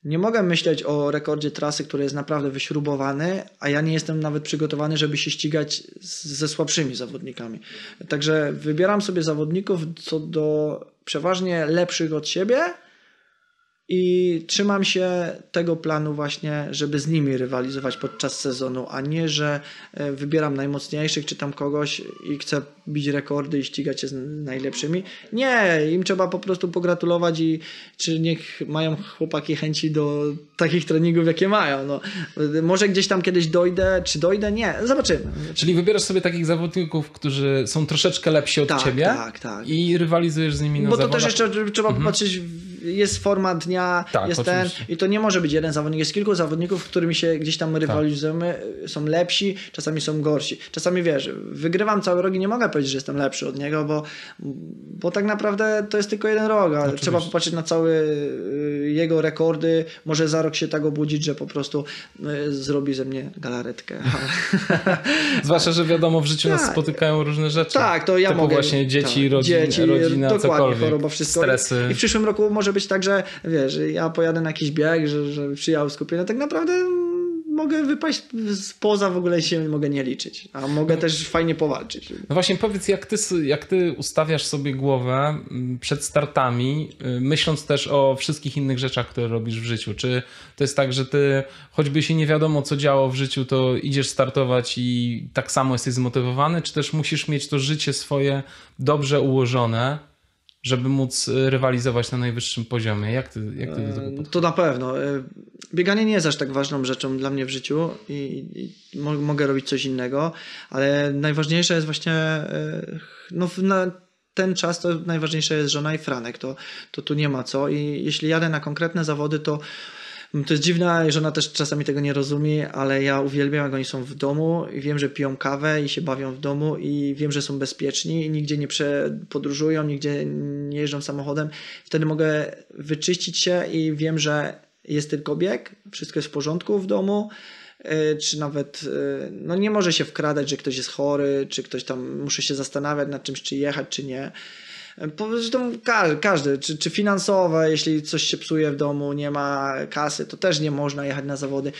nie mogę myśleć o rekordzie trasy, który jest naprawdę wyśrubowany, a ja nie jestem nawet przygotowany, żeby się ścigać ze słabszymi zawodnikami. Także wybieram sobie zawodników co do przeważnie lepszych od siebie, i trzymam się tego planu właśnie, żeby z nimi rywalizować podczas sezonu, a nie, że e, wybieram najmocniejszych czy tam kogoś i chcę bić rekordy i ścigać się z najlepszymi. Nie, im trzeba po prostu pogratulować i czy niech mają chłopaki chęci do takich treningów, jakie mają. No, może gdzieś tam kiedyś dojdę, czy dojdę? Nie, zobaczymy. Czyli wybierasz sobie takich zawodników, którzy są troszeczkę lepsi od tak, ciebie tak, tak. i rywalizujesz z nimi na Bo to zawodach. też jeszcze trzeba mhm. popatrzeć jest forma dnia, tak, jest oczywiście. ten i to nie może być jeden zawodnik, jest kilku zawodników, którymi się gdzieś tam rywalizujemy, tak. są lepsi, czasami są gorsi. Czasami wiesz, wygrywam cały rok i nie mogę powiedzieć, że jestem lepszy od niego, bo, bo tak naprawdę to jest tylko jeden rok, a trzeba popatrzeć na całe y, jego rekordy, może za rok się tak obudzić, że po prostu y, zrobi ze mnie galaretkę. Zwłaszcza, że wiadomo, w życiu tak. nas spotykają różne rzeczy. Tak, to ja Typu mogę. właśnie dzieci, tak, rodzin, dzieci, rodzina, dokładnie, cokolwiek, choroba, wszystko. stresy. I w przyszłym roku może być tak, że wiesz, ja pojadę na jakiś bieg, że, że przyjechał skupienie, tak naprawdę mogę wypaść spoza w ogóle się mogę nie liczyć, a mogę no, też fajnie powalczyć. No właśnie powiedz, jak ty, jak ty ustawiasz sobie głowę mm, przed startami, y, myśląc też o wszystkich innych rzeczach, które robisz w życiu. Czy to jest tak, że ty choćby się nie wiadomo co działo w życiu, to idziesz startować i tak samo jesteś zmotywowany, czy też musisz mieć to życie swoje dobrze ułożone, żeby móc y, rywalizować na najwyższym poziomie. Jak ty, jak ty do tego podchodzisz? To na pewno. E, bieganie nie jest aż tak ważną rzeczą dla mnie w życiu i, i mogę robić coś innego, ale najważniejsze jest właśnie e, no, na ten czas to najważniejsze jest żona i Franek. To, to tu nie ma co i jeśli jadę na konkretne zawody, to to jest dziwne, że ona też czasami tego nie rozumie, ale ja uwielbiam, jak oni są w domu i wiem, że piją kawę i się bawią w domu i wiem, że są bezpieczni i nigdzie nie podróżują, nigdzie nie jeżdżą samochodem. Wtedy mogę wyczyścić się i wiem, że jest tylko bieg, wszystko jest w porządku w domu e, czy nawet e, no nie może się wkradać, że ktoś jest chory, czy ktoś tam muszę się zastanawiać nad czymś, czy jechać, czy nie. Zresztą każdy, czy, czy finansowe, jeśli coś się psuje w domu, nie ma kasy, to też nie można jechać na zawody.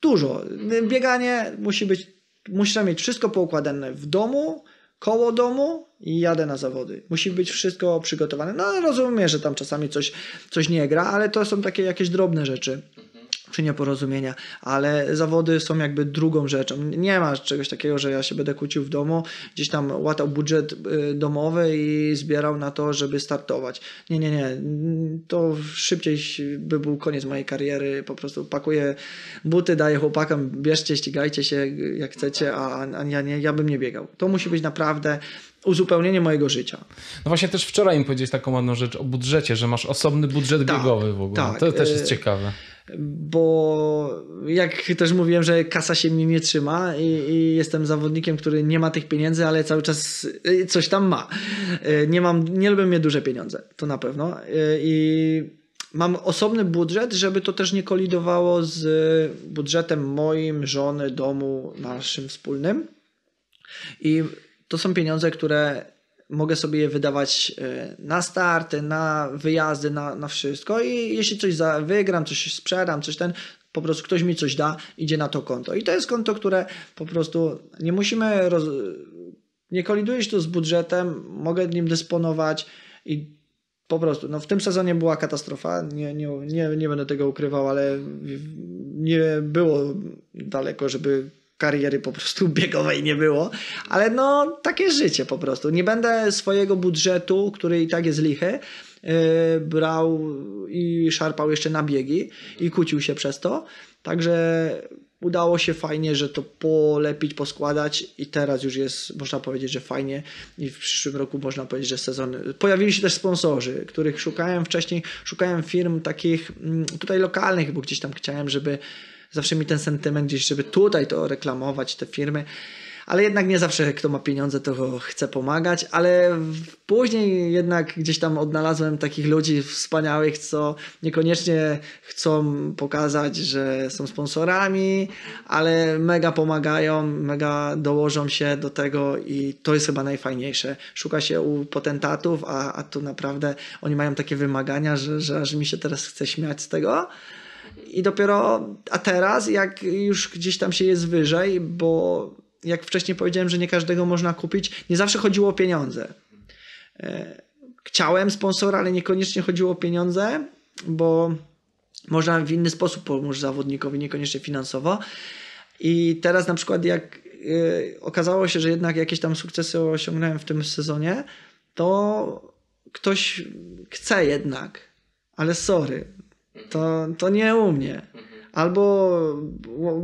Dużo. Bieganie musi być, muszę mieć wszystko poukładane w domu, koło domu i jadę na zawody. Musi być wszystko przygotowane. No rozumiem, że tam czasami coś, coś nie gra, ale to są takie jakieś drobne rzeczy czy nieporozumienia, ale zawody są jakby drugą rzeczą. Nie ma czegoś takiego, że ja się będę kłócił w domu, gdzieś tam łatał budżet y, domowy i zbierał na to, żeby startować. Nie, nie, nie. To szybciej by był koniec mojej kariery. Po prostu pakuję buty, daję chłopakom, bierzcie, ścigajcie się jak chcecie, a, a ja, nie, ja bym nie biegał. To musi być naprawdę uzupełnienie mojego życia. No właśnie też wczoraj im powiedzieć taką ładną rzecz o budżecie, że masz osobny budżet tak, biegowy w ogóle. Tak, to też jest y, ciekawe bo jak też mówiłem, że kasa się mnie nie trzyma i, i, jestem zawodnikiem, który nie ma tych pieniędzy, ale cały czas coś tam ma. Y, nie mam, nie lubię mieć duże pieniądze, to na pewno. Y, I mam osobny budżet, żeby to też nie kolidowało z budżetem moim, żony, domu, naszym wspólnym. I to są pieniądze, które mogę sobie je wydawać e, na starty, na wyjazdy, na, na wszystko i jeśli coś za, wygram, coś sprzedam, coś ten, po prostu ktoś mi coś da, idzie na to konto. I to jest konto, które po prostu nie musimy, roz... nie koliduje się to z budżetem, mogę nim dysponować i po prostu, no w tym sezonie była katastrofa, nie, nie, nie, nie będę tego ukrywał, ale nie było daleko, żeby kariery po prostu biegowej nie było, ale no takie życie po prostu. Nie będę swojego budżetu, który i tak jest lichy, yy, brał i szarpał jeszcze na biegi i kłócił się przez to. Także udało się fajnie, że to polepić, poskładać i teraz już jest, można powiedzieć, że fajnie i w przyszłym roku można powiedzieć, że sezon... Pojawili się też sponsorzy, których szukałem wcześniej, szukałem firm takich mm, tutaj lokalnych, bo gdzieś tam chciałem, żeby zawsze mi ten sentyment gdzieś, żeby tutaj to reklamować, te firmy ale jednak nie zawsze kto ma pieniądze, to chce pomagać, ale później jednak gdzieś tam odnalazłem takich ludzi wspaniałych, co niekoniecznie chcą pokazać, że są sponsorami, ale mega pomagają, mega dołożą się do tego i to jest chyba najfajniejsze. Szuka się u potentatów, a, a tu naprawdę oni mają takie wymagania, że, że aż mi się teraz chce śmiać z tego. I dopiero, a teraz, jak już gdzieś tam się jest wyżej, bo jak wcześniej powiedziałem, że nie każdego można kupić, nie zawsze chodziło o pieniądze. E, chciałem sponsora, ale niekoniecznie chodziło o pieniądze, bo można w inny sposób pomóc zawodnikowi, niekoniecznie finansowo. I teraz na przykład jak e, okazało się, że jednak jakieś tam sukcesy osiągnąłem w tym sezonie, to ktoś chce jednak, ale sorry, to, to nie u mnie. Albo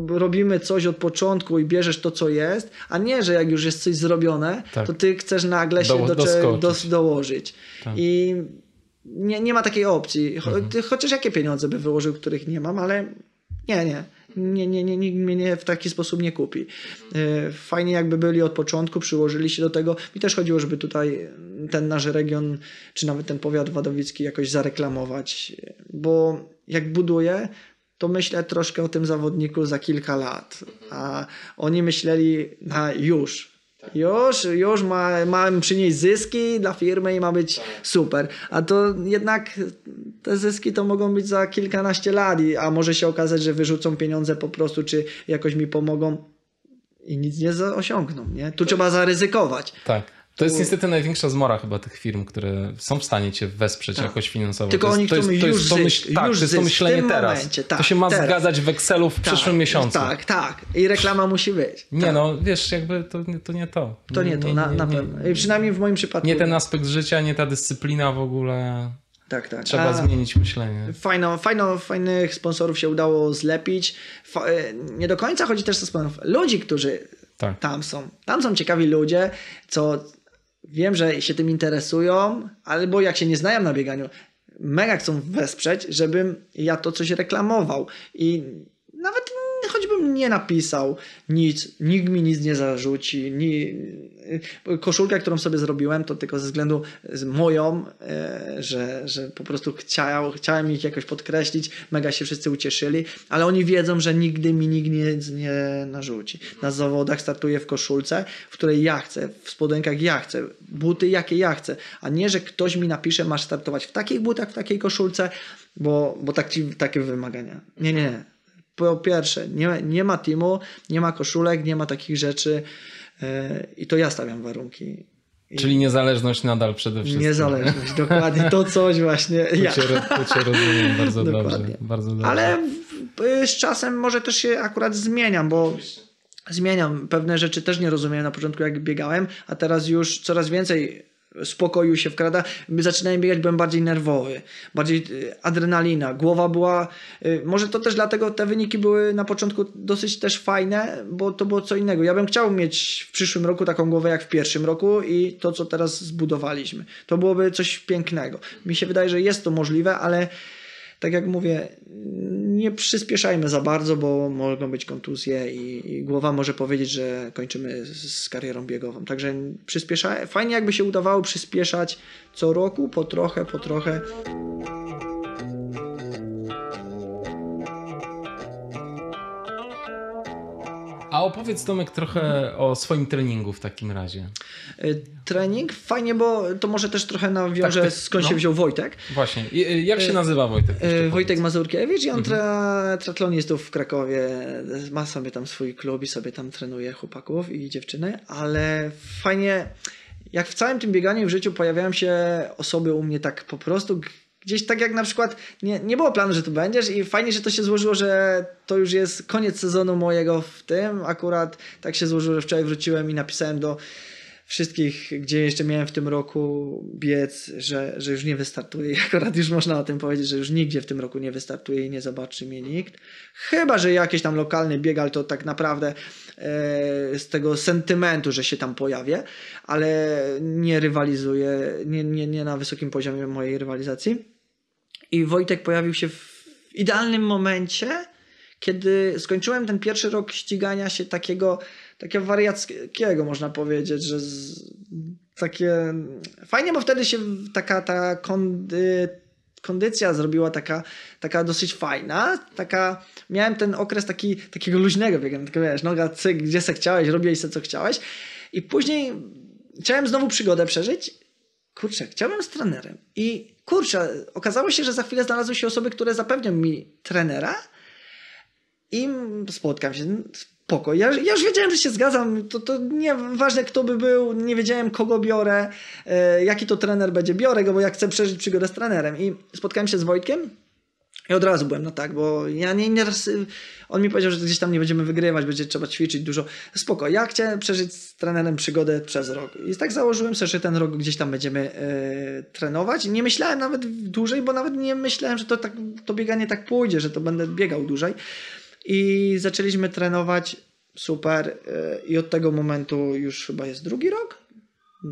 robimy coś od początku i bierzesz to, co jest, a nie, że jak już jest coś zrobione, tak. to ty chcesz nagle się do, do, do, dołożyć. Tak. I nie, nie ma takiej opcji. Cho, mhm. Chociaż jakie pieniądze by wyłożył, których nie mam, ale nie, nie. Nie, nie, nie, nikt mnie w taki sposób nie kupi. E, fajnie jakby byli od początku, przyłożyli się do tego. Mi też chodziło, żeby tutaj ten nasz region, czy nawet ten powiat wadowicki jakoś zareklamować, bo jak buduję, to myślę troszkę o tym zawodniku za kilka lat. A oni myśleli na już. Już, już ma, mam przynieść zyski dla firmy i ma być super. A to jednak te zyski to mogą być za kilkanaście lat, a może się okazać, że wyrzucą pieniądze po prostu, czy jakoś mi pomogą i nic nie osiągną. Nie? Tu trzeba zaryzykować. Tak. To jest niestety największa zmora chyba tych firm, które są w stanie cię wesprzeć tak. jakoś finansowo. Tylko oni już jest to myśl, Tak, już to jest to myślenie teraz. Momencie, tak, to się ma teraz. zgadzać w Excelu w tak, przyszłym miesiącu. Tak, tak. I reklama musi być. Nie tak. no, wiesz, jakby to, to nie to. To nie, nie to, nie, na, nie, na pewno. I przynajmniej w moim przypadku. Nie ten aspekt życia, nie ta dyscyplina w ogóle. Tak, tak. Trzeba A zmienić myślenie. Fajno, fajno, fajnych sponsorów się udało zlepić. E, nie do końca chodzi też o sponsorów. Ludzi, którzy tak. tam są. Tam są ciekawi ludzie, co wiem, że się tym interesują, albo jak się nie znają na bieganiu, mega chcą wesprzeć, żebym ja to coś reklamował. I nawet choćbym nie napisał nic, nikt mi nic nie zarzuci. Ni... Koszulkę, którą sobie zrobiłem, to tylko ze względu moją, e, że, że po prostu chciał, chciałem ich jakoś podkreślić, mega się wszyscy ucieszyli, ale oni wiedzą, że nigdy mi nikt nic nie narzuci. Na zawodach startuję w koszulce, w której ja chcę, w spodenkach ja chcę, buty jakie ja chcę, a nie, że ktoś mi napisze, masz startować w takich butach, w takiej koszulce, bo, bo tak, takie wymagania. Nie, nie, nie po pierwsze, nie, nie ma teamu, nie ma koszulek, nie ma takich rzeczy yy, i to ja stawiam warunki. I Czyli niezależność nadal przede wszystkim. Niezależność, dokładnie. To coś właśnie. Ja. cię, tu cię rozumiem bardzo dobrze, bardzo dobrze. Ale z czasem może też się akurat zmieniam, bo zmieniam. Pewne rzeczy też nie rozumiałem na początku, jak biegałem, a teraz już coraz więcej spokoju się wkrada. Zaczynałem biegać, byłem bardziej nerwowy, bardziej y, adrenalina, głowa była, y, może to też dlatego te wyniki były na początku dosyć też fajne, bo to było co innego. Ja bym chciał mieć w przyszłym roku taką głowę jak w pierwszym roku i to, co teraz zbudowaliśmy. To byłoby coś pięknego. Mi się wydaje, że jest to możliwe, ale tak jak mówię, nie przyspieszajmy za bardzo, bo mogą być kontuzje i, i głowa może powiedzieć, że kończymy z, z karierą biegową. Także przyspieszaj, fajnie jakby się udawało przyspieszać co roku, po trochę, po trochę. A opowiedz Tomek trochę o swoim treningu w takim razie. Y, trening? Fajnie, bo to może też trochę nawiąże tak, skąd no. się wziął Wojtek. Właśnie. Y, jak się nazywa Wojtek? Wojtek Mazurkiewicz i on mhm. tra, triatlonistów w Krakowie. Ma sobie tam swój klub i sobie tam trenuje chłopaków i dziewczyny, ale fajnie jak w całym tym bieganiu w życiu pojawiają się osoby u mnie tak po prostu gdzieś tak jak na przykład nie, nie było planu, że tu będziesz i fajnie, że to się złożyło, że to już jest koniec sezonu mojego w tym. Akurat tak się złożyło, że wczoraj wróciłem i napisałem do wszystkich, gdzie jeszcze miałem w tym roku biec, że, że już nie wystartuję. Akurat już można o tym powiedzieć, że już nigdzie w tym roku nie wystartuję i nie zobaczy mnie nikt. Chyba, że jakiś tam lokalny bieg, ale to tak naprawdę e, z tego sentymentu, że się tam pojawię, ale nie rywalizuję, nie, nie, nie na wysokim poziomie mojej rywalizacji. I Wojtek pojawił się w idealnym momencie, kiedy skończyłem ten pierwszy rok ścigania się takiego, takiego wariackiego, można powiedzieć, że z, takie fajnie, bo wtedy się taka ta kondy, kondycja zrobiła taka, taka dosyć fajna, taka, miałem ten okres taki, takiego luźnego biegania, tylko wiesz, noga cyk, gdzie se chciałeś, robiłeś se co chciałeś. I później chciałem znowu przygodę przeżyć, kurczę, chciałem z trenerem i kurczę, okazało się, że za chwilę znalazły się osoby, które zapewnią mi trenera i spotkam się. Spoko. Ja, ja już wiedziałem, że się zgadzam. To, to nieważne, kto by był, nie wiedziałem, kogo biorę, e, jaki to trener będzie. Biorę go, bo ja chcę przeżyć przygodę z trenerem. I spotkałem się z Wojtkiem i od razu byłem, no tak, bo ja nie, nie on mi powiedział, że gdzieś tam nie będziemy wygrywać, będzie trzeba ćwiczyć dużo. Spoko, ja chciałem przeżyć z trenerem przygodę przez rok. I tak założyłem sobie, że ten rok gdzieś tam będziemy yy, trenować. Nie myślałem nawet dłużej, bo nawet nie myślałem, że to, tak, to bieganie tak pójdzie, że to będę biegał dłużej. I zaczęliśmy trenować, super. Yy, I od tego momentu już chyba jest drugi rok,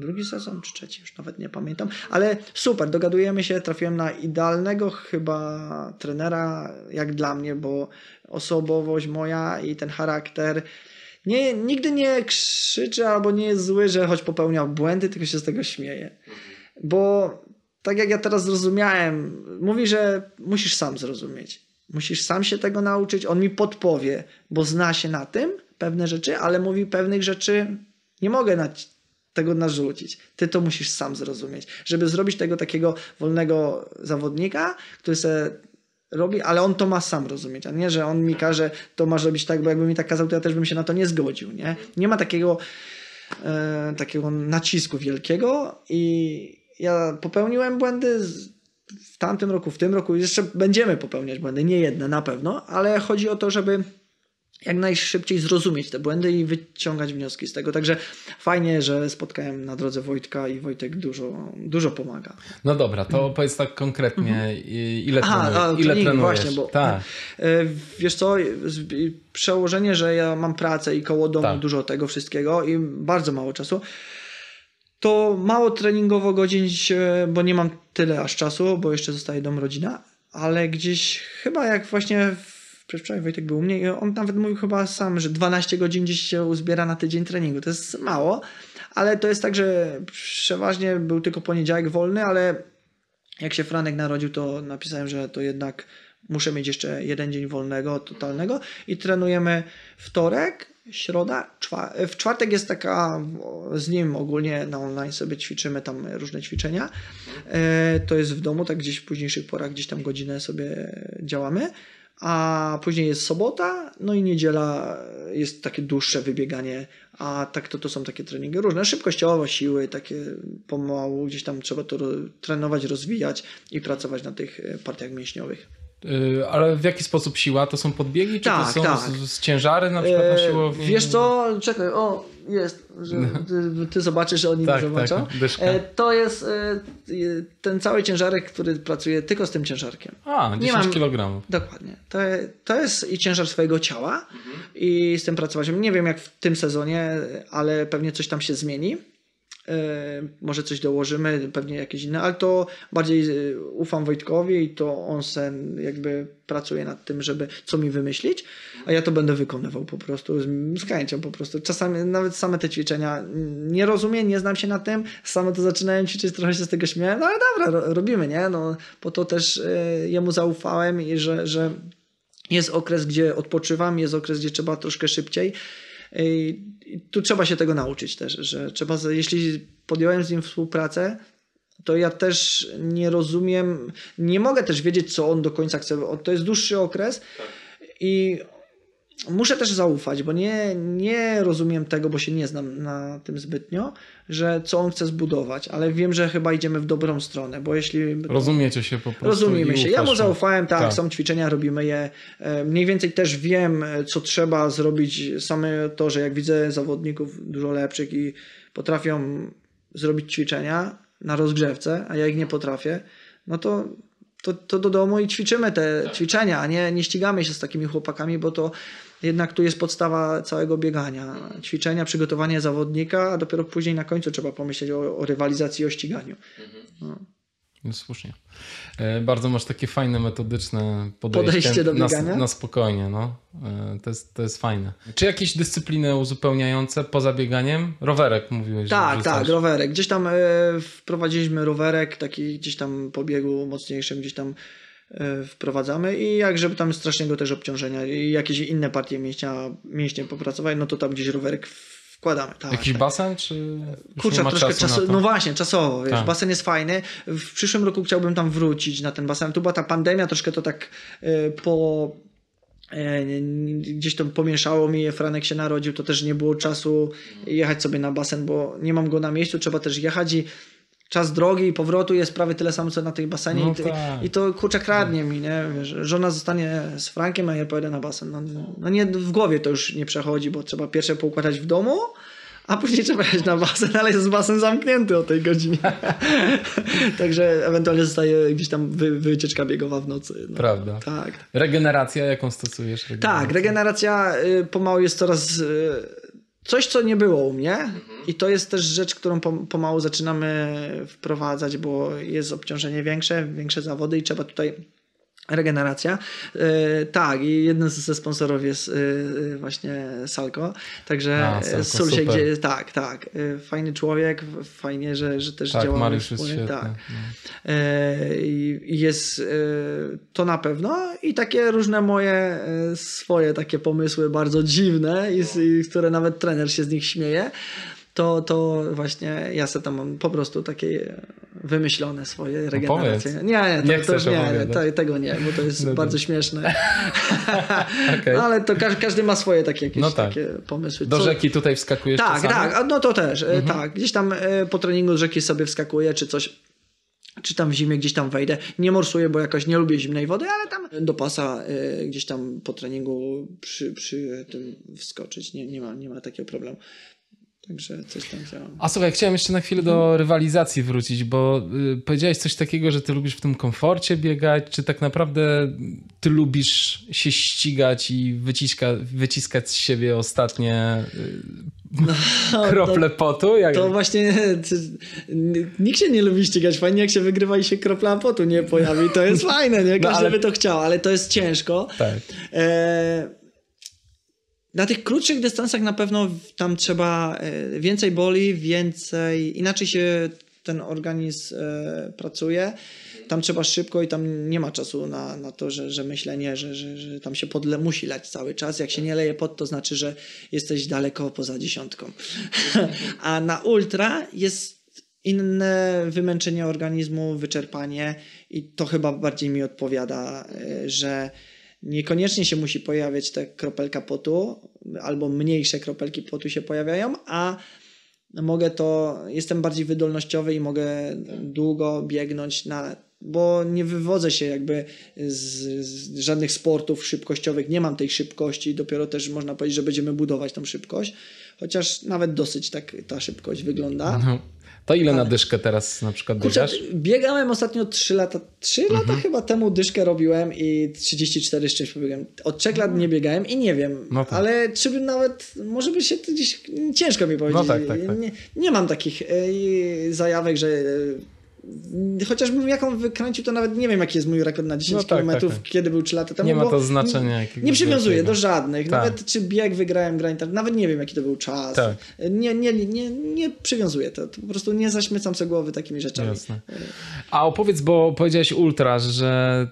drugi sezon czy trzeci, już nawet nie pamiętam, ale super, dogadujemy się, trafiłem na idealnego chyba trenera, jak dla mnie, bo osobowość moja i ten charakter nie, nigdy nie krzyczy albo nie jest zły, że choć popełnia błędy, tylko się z tego śmieje. Bo tak jak ja teraz zrozumiałem, mówi, że musisz sam zrozumieć. Musisz sam się tego nauczyć, on mi podpowie, bo zna się na tym pewne rzeczy, ale mówi pewnych rzeczy nie mogę na tego narzucić. Ty to musisz sam zrozumieć. Żeby zrobić tego takiego wolnego zawodnika, który se robi, ale on to ma sam rozumieć, a nie, że on mi każe, to masz robić tak, bo jakby mi tak kazał, to ja też bym się na to nie zgodził, nie? Nie ma takiego e, takiego nacisku wielkiego i ja popełniłem błędy w tamtym roku, w tym roku, jeszcze będziemy popełniać błędy, nie jedne na pewno, ale chodzi o to, żeby jak najszybciej zrozumieć te błędy i wyciągać wnioski z tego. Także fajnie, że spotkałem na drodze Wojtka i Wojtek dużo, dużo pomaga. No dobra, to powiedz tak konkretnie, mhm. ile, Aha, trenujesz, ile trenujesz? Właśnie, bo, tak. E, wiesz co, przełożenie, że ja mam pracę i koło domu tak. dużo tego wszystkiego i bardzo mało czasu, to mało treningowo godzin, bo nie mam tyle aż czasu, bo jeszcze zostaje dom, rodzina, ale gdzieś chyba jak właśnie Przedwczoraj Wojtek był u mnie i on nawet mówił chyba sam, że 12 godzin gdzieś się uzbiera na tydzień treningu. To jest mało, ale to jest tak, że przeważnie był tylko poniedziałek wolny, ale jak się Franek narodził, to napisałem, że to jednak muszę mieć jeszcze jeden dzień wolnego, totalnego i trenujemy wtorek, środa, czwartek. W czwartek jest taka, z nim ogólnie na online sobie ćwiczymy tam różne ćwiczenia. E, to jest w domu, tak gdzieś w późniejszych porach, gdzieś tam godzinę sobie działamy a później jest sobota, no i niedziela jest takie dłuższe wybieganie, a tak to, to są takie treningi różne, szybkościowe, siły, takie pomału, gdzieś tam trzeba to trenować, rozwijać i pracować na tych e, partiach mięśniowych. Yy, ale w jaki sposób siła? To są podbiegi, czy tak, to są tak. z, z, ciężary na przykład na e, siłowni? Wiesz co, czekaj, o jest, że ty, ty zobaczysz, że oni tak, zobaczą. Tak, to jest ten cały ciężarek, który pracuje tylko z tym ciężarkiem. A, 10 mam, kg. Dokładnie. To, to jest i ciężar swojego ciała mhm. i z tym pracować. Nie wiem jak w tym sezonie, ale pewnie coś tam się zmieni. E, może coś dołożymy, pewnie jakieś inne, ale to bardziej e, ufam Wojtkowi i to on sen jakby pracuje nad tym, żeby co mi wymyślić, a ja to będę wykonywał po prostu z, z chęcią po prostu. Czasami nawet same te ćwiczenia nie rozumiem, nie znam się na tym, same to zaczynałem ćwiczyć, trochę się z tego śmiałem, no ale dobra, ro, robimy, nie? No, po to też y, jemu zaufałem i że, że jest okres, gdzie odpoczywam, jest okres, gdzie trzeba troszkę szybciej tu trzeba się tego nauczyć też, że trzeba, jeśli podjąłem z nim współpracę, to ja też nie rozumiem, nie mogę też wiedzieć, co on do końca chce. To jest dłuższy okres tak. i muszę też zaufać, bo nie, nie rozumiem tego, bo się nie znam na tym zbytnio, że co on chce zbudować, ale wiem, że chyba idziemy w dobrą stronę, bo jeśli... Rozumiecie się po prostu. Rozumiemy się. Ja mu zaufałem, tak, tak, są ćwiczenia, robimy je. E, mniej więcej też wiem, co trzeba zrobić. Same to, że jak widzę zawodników dużo lepszych i potrafią zrobić ćwiczenia na rozgrzewce, a ja ich nie potrafię, no to to, to do domu i ćwiczymy te tak. ćwiczenia, a nie, nie ścigamy się z takimi chłopakami, bo to jednak tu jest podstawa całego biegania. Ćwiczenia, przygotowanie zawodnika, a dopiero później na końcu trzeba pomyśleć o, o rywalizacji i o ściganiu. Mhm. No. No słusznie. E, bardzo masz takie fajne, metodyczne podejście, podejście do biegania. Na, na spokojnie. No. E, to, jest, to jest fajne. Czy jakieś dyscypliny uzupełniające poza bieganiem? Rowerek mówiłeś. Tak, tak, rowerek. Gdzieś tam e, wprowadziliśmy rowerek, taki gdzieś tam po biegu mocniejszym, gdzieś tam wprowadzamy i jak żeby tam strasznego też obciążenia i jakieś inne partie mięśnia, mięśnie popracować, no to tam gdzieś rowerek wkładamy. Tak, Jakiś tak. basen, czy Kurczę, troszkę czasu, no właśnie, czasowo, wiesz, tak. basen jest fajny. W przyszłym roku chciałbym tam wrócić na ten basen. Tu była ta pandemia, troszkę to tak y, po e, gdzieś to pomieszało mi, Franek się narodził, to też nie było czasu jechać sobie na basen, bo nie mam go na miejscu, trzeba też jechać i czas drogi i powrotu jest prawie tyle samo, co na tej basenie no i, tak. i, to kurczę kradnie mi, nie? Wiesz, żona zostanie z Frankiem, a ja pojadę na basen. No, no nie, w głowie to już nie przechodzi, bo trzeba pierwsze poukładać w domu, a później trzeba jechać na basen, ale jest basen zamknięty o tej godzinie. Także ewentualnie zostaje gdzieś tam wy, wycieczka biegowa w nocy. No. Prawda. Tak. Regeneracja, jaką stosujesz? Regeneracja? Tak, regeneracja y, pomału jest coraz... Y, coś, co nie było u mnie mhm. i to jest też rzecz, którą pomału zaczynamy wprowadzać, bo jest obciążenie większe, większe zawody i trzeba tutaj Regeneracja. Yy, tak, i jeden ze sponsorów jest yy, właśnie Salko. Także A, Salko, Sulsie, gdzie tak, tak. Yy, fajny człowiek, fajnie, że, że też tak, działamy Mariusz wspólnie. Jest tak. No. jest to na pewno i takie różne moje swoje takie pomysły bardzo dziwne, i, i, które nawet trener się z nich śmieje to, to właśnie ja sobie tam mam po prostu takie wymyślone swoje regeneracje. No nie, nie, to, nie, to, nie to, tego nie, bo to jest no bardzo śmieszne. okay. Ale to każdy, każdy ma swoje takie jakieś no tak. takie pomysły. Do Co? rzeki tutaj wskakujesz Tak, czasami? tak, no to też, e, mhm. tak. Gdzieś tam e, po treningu z rzeki sobie wskakuję, czy coś czy tam w zimie gdzieś tam wejdę. Nie morsuję, bo jakoś nie lubię zimnej wody, ale tam do pasa y, gdzieś tam po treningu przy, przy tym wskoczyć. Nie, nie, ma, nie ma takiego problemu. Także coś tam działa. A słuchaj, chciałem jeszcze na chwilę do rywalizacji wrócić, bo y, powiedziałeś coś takiego, że ty lubisz w tym komforcie biegać, czy tak naprawdę ty lubisz się ścigać i wyciska, wyciskać z siebie ostatnie y, no, krople to, potu? Jak... To właśnie nikt się nie lubi ścigać. Fajnie jak się wygrywa i się kropla potu nie pojawi. To jest fajne, nie? Każdy no, ale... by to chciał, ale to jest ciężko. Tak. E na tych krótszych dystansach na pewno tam trzeba e, więcej boli, więcej, inaczej się ten organizm e, pracuje. Tam trzeba szybko i tam nie ma czasu na, na to, że, że myślenie, że, że, że tam się podle musi lać cały czas. Jak się nie leje pod, to znaczy, że jesteś daleko poza dziesiątką. A na ultra jest inne wymęczenie organizmu, wyczerpanie i to chyba bardziej mi odpowiada, e, że Niekoniecznie się musi pojawiać ta kropelka potu, albo mniejsze kropelki potu się pojawiają, a mogę to, jestem bardziej wydolnościowy i mogę długo biegnąć na, bo nie wywodzę się jakby z, z, żadnych sportów szybkościowych, nie mam tej szybkości, dopiero też można powiedzieć, że będziemy budować tą szybkość, chociaż nawet dosyć tak ta szybkość wygląda. No. To ile na dyszkę teraz na przykład Kurczę, biegasz? Biegałem ostatnio 3 lata, 3 mhm. lata chyba temu dyszkę robiłem i 34 z czymś pobiegłem. Od 3 lat nie biegałem i nie wiem, no tak. ale czy by nawet, może by się gdzieś, ciężko mi powiedzieć. No tak, tak, tak. Nie, nie, mam takich e, zajawek, że chociażbym jaką wykręcił, to nawet nie wiem, jaki jest mój rekord na 10 no tak, km, tak, tak. kiedy był 3 lata temu. Nie ma to znaczenia. Nie, nie przywiązuję do żadnych. Tak. Nawet czy bieg wygrałem grań, nawet nie wiem, jaki to był czas. Tak. Nie, nie, nie, nie przywiązuję to. Po prostu nie zaśmiecam sobie głowy takimi rzeczami. Jasne. A opowiedz, bo powiedziałeś ultra, że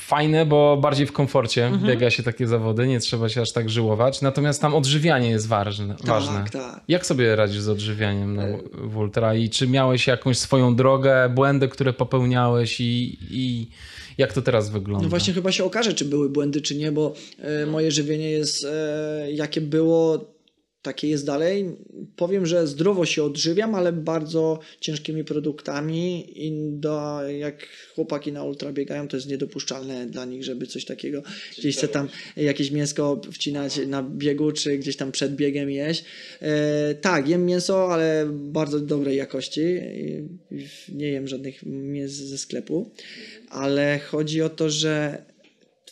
fajne, bo bardziej w komforcie mhm. biega się takie zawody, nie trzeba się aż tak żyłować. Natomiast tam odżywianie jest ważne. Tak, ważne. Tak. Jak sobie radzisz z odżywianiem na, w ultra i czy miałeś jakąś swoją drogę, błędy, które popełniałeś i, i jak to teraz wygląda? No właśnie chyba się okaże, czy były błędy, czy nie, bo e, moje żywienie jest e, jakie było takie jest dalej. Powiem, że zdrowo się odżywiam, ale bardzo ciężkimi produktami i do, jak chłopaki na ultra biegają, to jest niedopuszczalne dla nich, żeby coś takiego gdzieś chce tam jakieś mięsko wcinać na biegu, czy gdzieś tam przed biegiem jeść. E, tak, jem mięso, ale bardzo dobrej jakości. Nie jem żadnych mięs ze sklepu, ale chodzi o to, że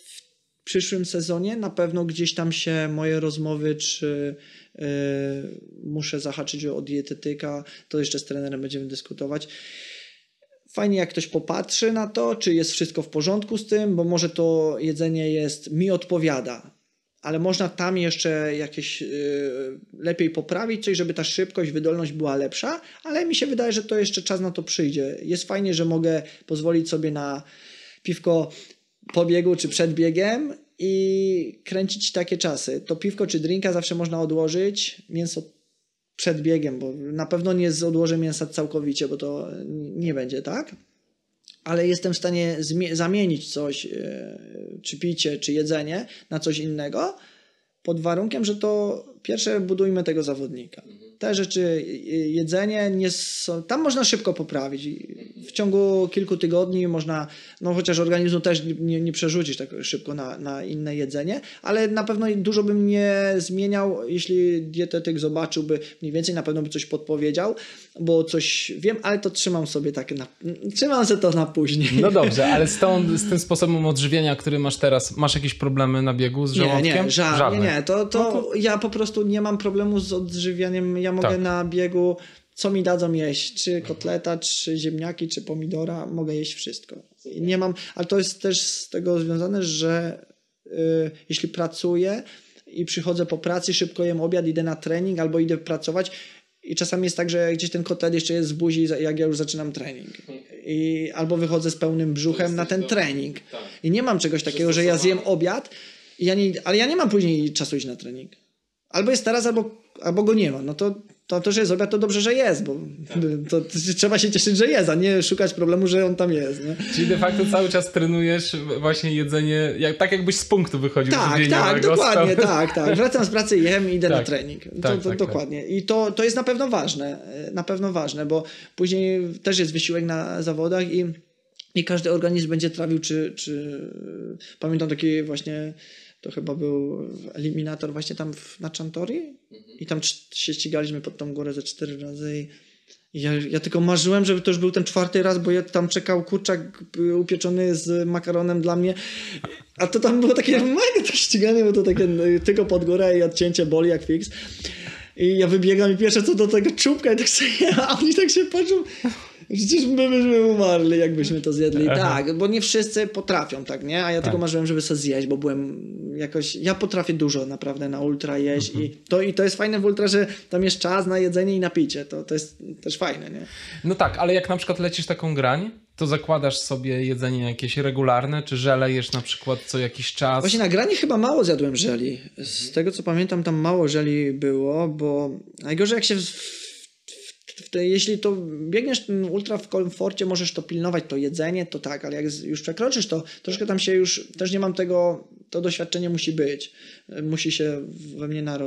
w przyszłym sezonie na pewno gdzieś tam się moje rozmowy, czy muszę zahaczyć o dietetyka, to jeszcze z trenerem będziemy dyskutować. Fajnie, jak ktoś popatrzy na to, czy jest wszystko w porządku z tym, bo może to jedzenie jest, mi odpowiada, ale można tam jeszcze jakieś yy, lepiej poprawić coś, żeby ta szybkość, wydolność była lepsza, ale mi się wydaje, że to jeszcze czas na to przyjdzie. Jest fajnie, że mogę pozwolić sobie na piwko po biegu czy przed biegiem i kręcić takie czasy. To piwko czy drinka zawsze można odłożyć, mięso przed biegiem, bo na pewno nie odłożę mięsa całkowicie, bo to nie będzie tak. Ale jestem w stanie zamienić coś, e, czy picie, czy jedzenie na coś innego, pod warunkiem, że to pierwsze budujmy tego zawodnika te rzeczy, jedzenie, nie są, tam można szybko poprawić. W ciągu kilku tygodni można, no chociaż organizmu też nie, nie przerzucić tak szybko na, na inne jedzenie, ale na pewno dużo bym nie zmieniał, jeśli dietetyk zobaczyłby mniej więcej, na pewno by coś podpowiedział, bo coś wiem, ale to trzymam sobie tak, na, trzymam sobie to na później. No dobrze, ale z, tą, z tym sposobem odżywienia, który masz teraz, masz jakieś problemy na biegu z żołądkiem? Nie, nie, żadne. Nie, nie, to, to, no to ja po prostu nie mam problemu z odżywianiem ja mogę tak. na biegu, co mi dadzą jeść, czy kotleta, czy ziemniaki, czy pomidora, mogę jeść wszystko. Nie mam, ale to jest też z tego związane, że y, jeśli pracuję i przychodzę po pracy, szybko jem obiad, idę na trening albo idę pracować, i czasami jest tak, że gdzieś ten kotlet jeszcze jest w buzi, jak ja już zaczynam trening. I, albo wychodzę z pełnym brzuchem na ten trening. Tak. I nie mam czegoś takiego, że ja zjem obiad, i ja nie, ale ja nie mam później czasu iść na trening. Albo jest teraz, albo, albo go nie ma. No to to, to, że jest obiad, to dobrze, że jest, bo tak. to, to, trzeba się cieszyć, że jest, a nie szukać problemu, że on tam jest. Nie? Czyli de facto cały czas trenujesz właśnie jedzenie, jak, tak jakbyś z punktu wychodził. Tak, tak, dokładnie, tak, tak. Wracam z pracy, jem i idę tak, na trening. To, tak, to, tak, dokładnie. I to, to jest na pewno ważne, na pewno ważne, bo później też jest wysiłek na zawodach i, i każdy organizm będzie trawił, czy, czy pamiętam taki właśnie to chyba był eliminator właśnie tam w, na Chantori i tam się ścigaliśmy pod tą górę ze cztery razy i ja, ja, tylko marzyłem, żeby to już był ten czwarty raz, bo ja tam czekał kurczak upieczony z makaronem dla mnie. A to tam było takie mega to ściganie, bo to takie no, tylko pod górę i odcięcie boli jak fix. I ja wybiegam i pierwsze co do tego czubka i tak sobie, a oni tak się patrzą. Przecież my byśmy umarli, jakbyśmy to zjedli. Tak, bo nie wszyscy potrafią, tak, nie? A ja tak. tylko marzyłem, żeby sobie zjeść, bo byłem jakoś... Ja potrafię dużo naprawdę na ultra jeść mhm. i, to, i to jest fajne w ultra, że tam jest czas na jedzenie i na picie. To, to jest też fajne, nie? No tak, ale jak na przykład lecisz taką grań, to zakładasz sobie jedzenie jakieś regularne, czy żele jesz na przykład co jakiś czas? Właśnie na granie chyba mało zjadłem żeli. Z tego co pamiętam, tam mało żeli było, bo najgorzej jak się jeśli to biegniesz ultra w komforcie, możesz to pilnować, to jedzenie, to tak, ale jak już przekroczysz to, troszkę tam się już, też nie mam tego, to doświadczenie musi być. Musi się we mnie, na,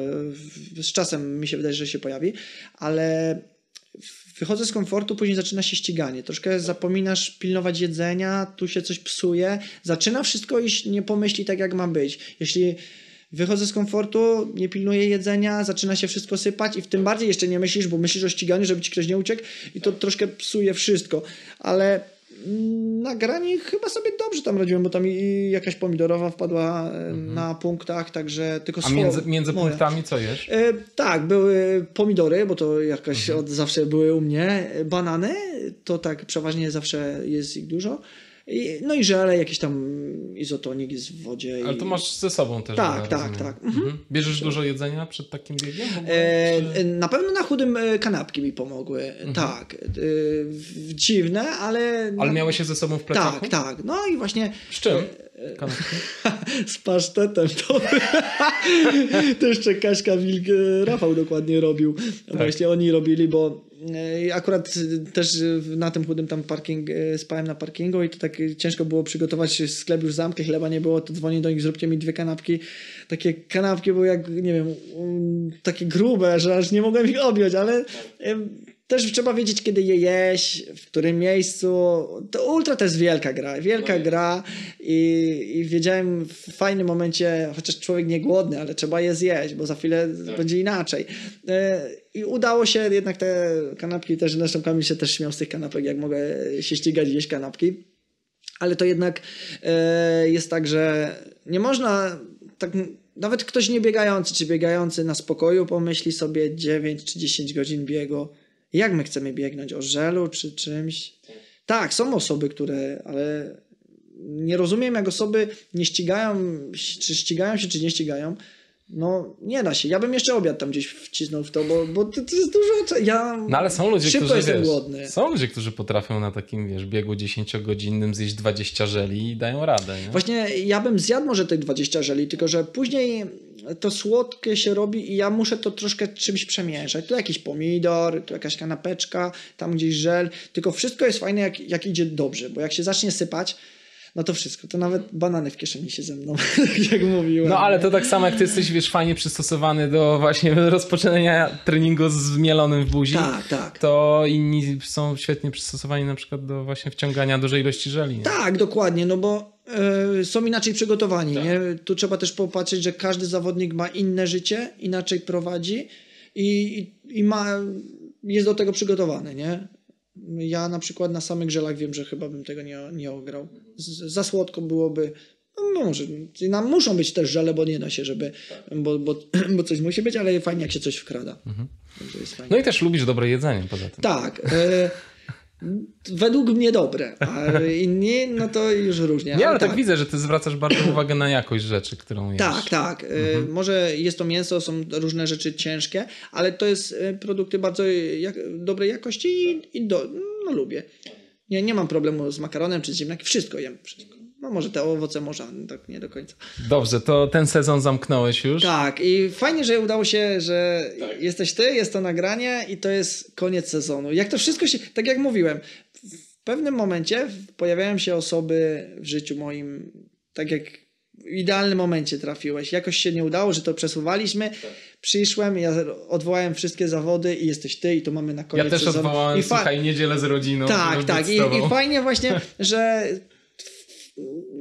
z czasem mi się wydaje, że się pojawi, ale wychodzę z komfortu, później zaczyna się ściganie. Troszkę zapominasz pilnować jedzenia, tu się coś psuje, zaczyna wszystko iść nie pomyśli tak, jak ma być. Jeśli Wychodzę z komfortu, nie pilnuję jedzenia, zaczyna się wszystko sypać i w tym bardziej jeszcze nie myślisz, bo myślisz o ściganiu, żeby ci ktoś nie uciekł i to troszkę psuje wszystko. Ale na grani chyba sobie dobrze tam radziłem, bo tam i jakaś pomidorowa wpadła mhm. na punktach, także tylko A między, między punktami co jesz? E, tak, były pomidory, bo to jakaś mhm. od zawsze były u mnie. Banany, to tak przeważnie zawsze jest ich dużo. I, no i żele, jakiś tam izotonik jest w wodzie. Ale to masz ze sobą też. Tak, tak, rozumiem. tak. Mhm. mhm. Bierzesz dużo jedzenia przed takim biegiem? E, na pewno na chudym e, kanapki mi pomogły. Mhm. Tak. E, dziwne, ale... Ale miałeś się ze sobą w plecaku? Tak, tak. No i właśnie... Z czym? Z pasztetem to, to jeszcze Kaśka Wilk Rafał dokładnie robił. Tak. Właśnie oni robili, bo E, akurat też na tym chudym tam parking, e, spałem na parkingu i to tak ciężko było przygotować sklep, już zamknę, chleba nie było, to dzwonię do nich, zróbcie mi dwie kanapki. Takie kanapki były jak, nie wiem, takie grube, że aż nie mogłem ich objąć, ale też trzeba wiedzieć, kiedy je jeść, w którym miejscu. To Ultra to jest wielka gra. Wielka no gra i, i wiedziałem w fajnym momencie, chociaż człowiek nie głodny, ale trzeba je zjeść, bo za chwilę tak. będzie inaczej. E, I udało się jednak te kanapki też, zresztą Kamil się też śmiał z tych kanapek, jak mogę się ścigać jeść kanapki. Ale to jednak e, jest tak, że nie można tak nawet ktoś nie biegający, czy biegający na spokoju pomyśli sobie 9 czy 10 godzin biegu jak my chcemy biegnąć? O żelu czy czymś? Tak, są osoby, które, ale nie rozumiem, jak osoby nie ścigają, czy ścigają się, czy nie ścigają. No, nie da się. Ja bym jeszcze obiad tam gdzieś wcisnął w to, bo, bo to, to jest dużo. Ja no ale są ludzie, którzy wiesz, głodny. Są ludzie, którzy potrafią na takim wiesz, biegu 10-godzinnym zjeść 20 żeli i dają radę. Nie? Właśnie ja bym zjadł może tych 20 żeli, tylko że później to słodkie się robi i ja muszę to troszkę czymś przemieszać. Tu jakiś pomidor, tu jakaś kanapeczka, tam gdzieś żel. Tylko wszystko jest fajne, jak, jak idzie dobrze, bo jak się zacznie sypać, no to wszystko. To nawet banany w kieszeni się ze mną, jak mówiłem. No ale to tak samo jak ty jesteś, wiesz, fajnie przystosowany do właśnie rozpoczynania treningu z mielonym w buzi. Tak, tak. To inni są świetnie przystosowani na przykład do właśnie wciągania dużej ilości żeli. Nie? Tak, dokładnie, no bo są inaczej przygotowani. Tak. Nie? Tu trzeba też popatrzeć, że każdy zawodnik ma inne życie, inaczej prowadzi i, i, ma, jest do tego przygotowany, nie? Ja na przykład na samych żelach wiem, że chyba bym tego nie, nie ograł. Z, za słodko byłoby. No może, nam muszą być też żele, bo nie da się, żeby, bo, bo, bo coś musi być, ale fajnie jak się coś wkrada. Mhm. No i też lubisz dobre jedzenie poza tym. Tak. E, według mnie dobre, a inni, no to już różnie. Nie, ale, ale tak, tak, widzę, że ty zwracasz bardzo uwagę na jakość rzeczy, którą jesz. Tak, tak. Mhm. Może jest to mięso, są różne rzeczy ciężkie, ale to jest e, produkty bardzo jak, dobrej jakości i, i do, no, lubię. Nie, nie mam problemu z makaronem czy z ziemniakiem, wszystko jem. Wszystko. No może te owoce morza, tak nie do końca. Dobrze, to ten sezon zamknąłeś już? Tak i fajnie, że udało się, że tak. jesteś ty, jest to nagranie i to jest koniec sezonu. Jak to wszystko się, tak jak mówiłem, w pewnym momencie pojawiają się osoby w życiu moim, tak jak w idealnym momencie trafiłeś. Jakoś się nie udało, że to przesuwaliśmy. Tak. Przyszłem, ja odwołałem wszystkie zawody i jesteś ty i to mamy na koniec Ja też sezonu. odwołałem, I fa- słuchaj, niedzielę z rodziną. Tak, tak. I, I fajnie właśnie, że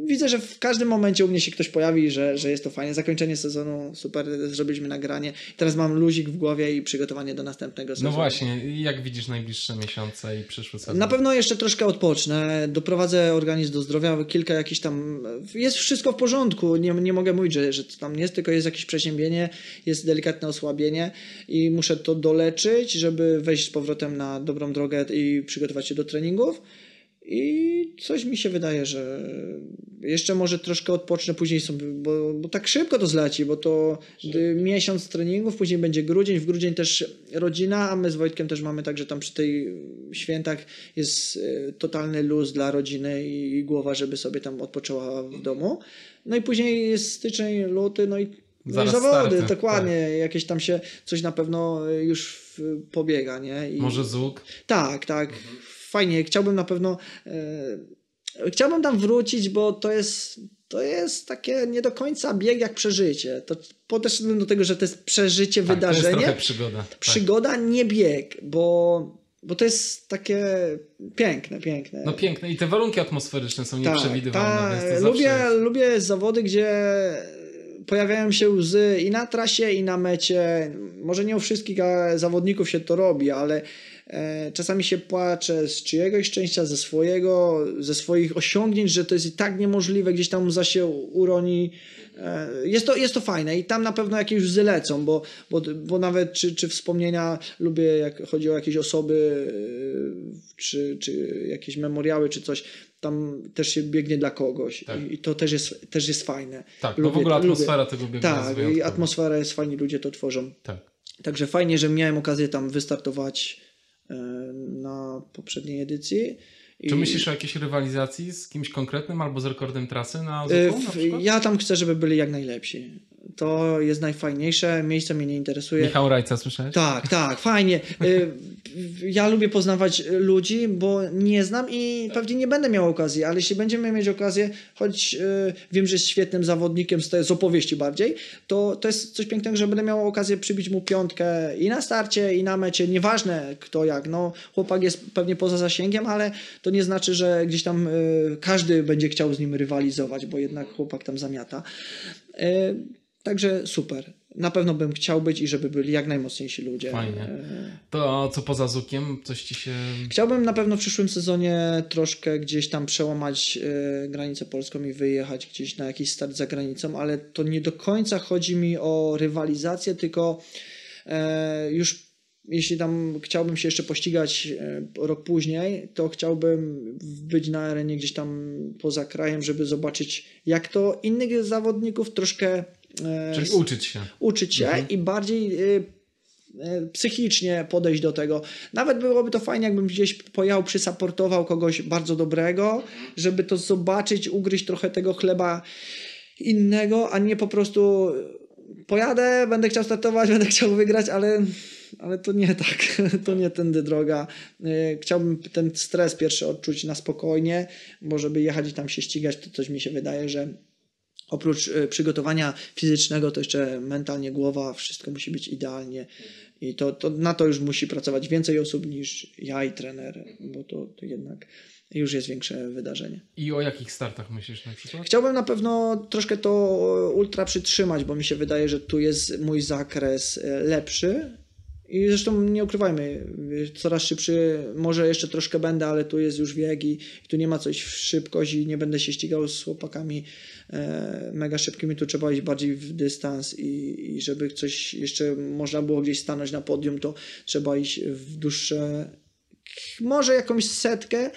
widzę, że w każdym momencie u mnie się ktoś pojawi, że, że jest to fajne. Zakończenie sezonu, super, zrobiliśmy nagranie. Teraz mam luzik w głowie i przygotowanie do następnego sezonu. No właśnie, jak widzisz najbliższe miesiące i przyszły sezon? Na pewno jeszcze troszkę odpocznę, doprowadzę organizm do zdrowia, kilka jakichś tam... Jest wszystko w porządku, nie, nie mogę mówić, że, że tam nie jest, tylko jest jakieś przeziębienie, jest delikatne osłabienie i muszę to doleczyć, żeby wejść z powrotem na dobrą drogę i przygotować się do treningów. I coś mi się wydaje, że jeszcze może troszkę odpocznę później sobie, bo, bo tak szybko to zleci, bo to miesiąc treningów, później będzie grudzień, w grudzień też rodzina, a my z Wojtkiem też mamy tak, że tam przy tej świętach jest e, totalny luz dla rodziny i głowa, żeby sobie tam odpoczęła w domu. No i później jest styczeń, luty, no i no i zawody, starty. dokładnie. Tak. Jakieś tam się coś na pewno już pobiega, nie? I... Może złóg? Tak, tak. Mhm fajnie. Chciałbym na pewno. E, chciałbym tam wrócić, bo to jest. To jest takie nie do końca bieg jak przeżycie. To do tego, że to jest przeżycie, tak, wydarzenie. To jest trochę przygoda. Tak. Przygoda, nie bieg, bo bo to jest takie piękne, piękne. No piękne i te warunki atmosferyczne są tak, nieprzewidywalne. Ta, lubię, lubię zawody, gdzie pojawiają się łzy i na trasie, i na mecie. Może nie u wszystkich zawodników się to robi, ale czasami się płacze z czyjegoś szczęścia, ze swojego, ze swoich osiągnięć, że to jest i tak niemożliwe, gdzieś tam za się uroni. E, jest to, jest to fajne i tam na pewno jakieś łzy lecą, bo, bo, bo nawet czy, czy wspomnienia lubię, jak chodzi o jakieś osoby, e, czy, czy jakieś memoriały, czy coś, tam też się biegnie dla kogoś tak. i to też jest, też jest fajne. Tak, lubię, no w ogóle atmosfera lubię. tego biegnia Tak, i atmosfera jest fajna, ludzie to tworzą. Tak. Także fajnie, że miałem okazję tam wystartować e, na poprzedniej edycji. Czy myślisz o jakiejś rywalizacji z kimś konkretnym albo z rekordem trasy na Ozuku, na Ja tam chcę, żeby byli jak najlepsi to jest najfajniejsze, miejsce mnie nie interesuje. Michał Rajca, słyszałeś? Tak, tak, fajnie. Y, ja lubię poznawać ludzi, bo nie znam i pewnie nie będę miał okazji, ale jeśli będziemy mieć okazję, choć y, wiem, że jest świetnym zawodnikiem z opowieści bardziej, to, to jest coś pięknego, że będę miał okazję przybić mu piątkę i na starcie, i na mecie, nieważne kto jak. No, chłopak jest pewnie poza zasięgiem, ale to nie znaczy, że gdzieś tam y, każdy będzie chciał z nim rywalizować, bo jednak chłopak tam zamiata. Także super. Na pewno bym chciał być i żeby byli jak najmocniejsi ludzie. Fajnie. E, to co poza Zukiem? Coś ci się... Chciałbym na pewno w przyszłym sezonie troszkę gdzieś tam przełamać e, granicę polską i wyjechać gdzieś na jakiś start za granicą, ale to nie do końca chodzi mi o rywalizację, tylko e, już jeśli tam chciałbym się jeszcze pościgać rok później, to chciałbym być na arenie gdzieś tam poza krajem, żeby zobaczyć, jak to innych zawodników troszkę Czyli uczyć się. Uczyć się mhm. i bardziej e, e, psychicznie podejść do tego. Nawet byłoby to fajnie, jakbym gdzieś pojechał, przysaportował kogoś bardzo dobrego, żeby to zobaczyć, ugryźć trochę tego chleba innego, a nie po prostu pojadę, będę chciał startować, będę chciał wygrać, ale, ale to nie tak, to nie tędy droga. Chciałbym ten stres pierwszy odczuć na spokojnie, bo żeby jechać i tam się ścigać, to coś mi się wydaje, że oprócz e, przygotowania fizycznego, to jeszcze mentalnie głowa, wszystko musi być idealnie. I to, to na to już musi pracować więcej osób niż ja i trener, bo to, to jednak już jest większe wydarzenie. I o jakich startach myślisz na przykład? Chciałbym na pewno troszkę to ultra przytrzymać, bo mi się wydaje, że tu jest mój zakres e, lepszy i zresztą nie ukrywajmy, coraz szybszy, może jeszcze troszkę będę, ale tu jest już wiek i, i tu nie ma coś w szybkość i nie będę się ścigał z chłopakami e, mega szybkimi, tu trzeba iść bardziej w dystans i, i żeby coś jeszcze można było gdzieś stanąć na podium, to trzeba iść w dłuższe, może jakąś setkę,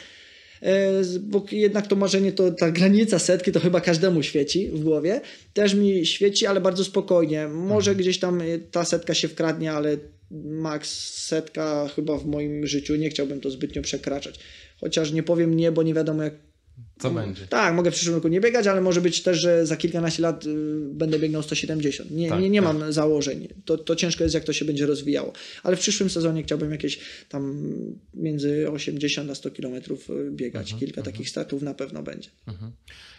e, bo jednak to marzenie, to ta granica setki to chyba każdemu świeci w głowie. Też mi świeci, ale bardzo spokojnie. Może mhm. gdzieś tam ta setka się wkradnie, ale max setka chyba w moim życiu. Nie chciałbym to zbytnio przekraczać. Chociaż nie powiem nie, bo nie wiadomo jak co no, będzie. Tak, mogę w przyszłym roku nie biegać, ale może być też, że za kilkanaście lat y, będę biegnął 170. Nie, tak, nie, nie tak. mam założeń. To, to ciężko jest, jak to się będzie rozwijało. Ale w przyszłym sezonie chciałbym jakieś tam między 80 a 100 kilometrów y, biegać. Mhm, Kilka mhm. takich startów na pewno będzie. Mhm.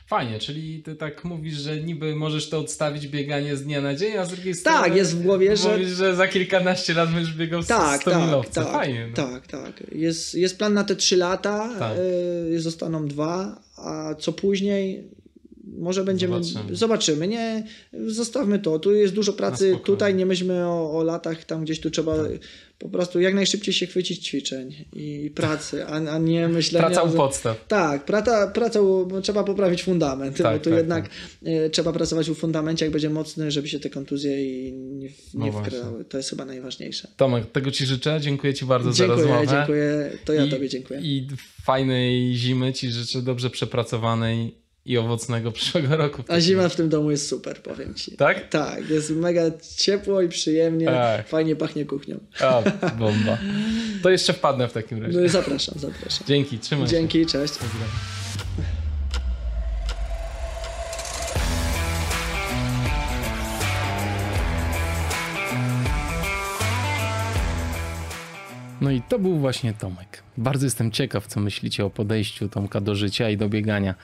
Fajnie, czyli ty tak mówisz, że niby możesz to odstawić bieganie z dnia na dzień, a z drugiej strony tak, jest w głowie, że... mówisz, że za kilkanaście lat będziesz biegał tak, 100 tak, milowce. Tak, Fajnie. No. Tak, tak. Jest, jest plan na te trzy lata, tak. y, zostaną dwa, a co później może będziemy. Zobaczymy. Zobaczymy. Nie, zostawmy to. Tu jest dużo pracy. Tutaj nie myślmy o, o, latach, tam gdzieś tu trzeba tak. po prostu jak najszybciej się chwycić ćwiczeń i pracy, a, a nie myślenia. Praca u podstaw. Tak, praca, praca trzeba poprawić fundament, tak, bo tu tak, jednak tak. E, trzeba pracować u fundamencie, jak będzie mocny, żeby się te kontuzje nie, nie no wkrały. To jest chyba najważniejsze. Tomek, tego Ci życzę. Dziękuję Ci bardzo dziękuję, za rozmowę. Dziękuję, to ja I, Tobie dziękuję. I fajnej zimy Ci życzę, dobrze przepracowanej i owocnego przyszłego roku. A zima w tym domu jest super, powiem ci. Tak? Tak, jest mega ciepło i przyjemnie, tak. fajnie pachnie kuchnią. A, bomba. To jeszcze wpadnę w takim razie. No, zapraszam, zapraszam. Dzięki, trzymaj Dzięki, się. cześć. No i to był właśnie Tomek. Bardzo jestem ciekaw, co myślicie o podejściu Tomka do życia i do biegania.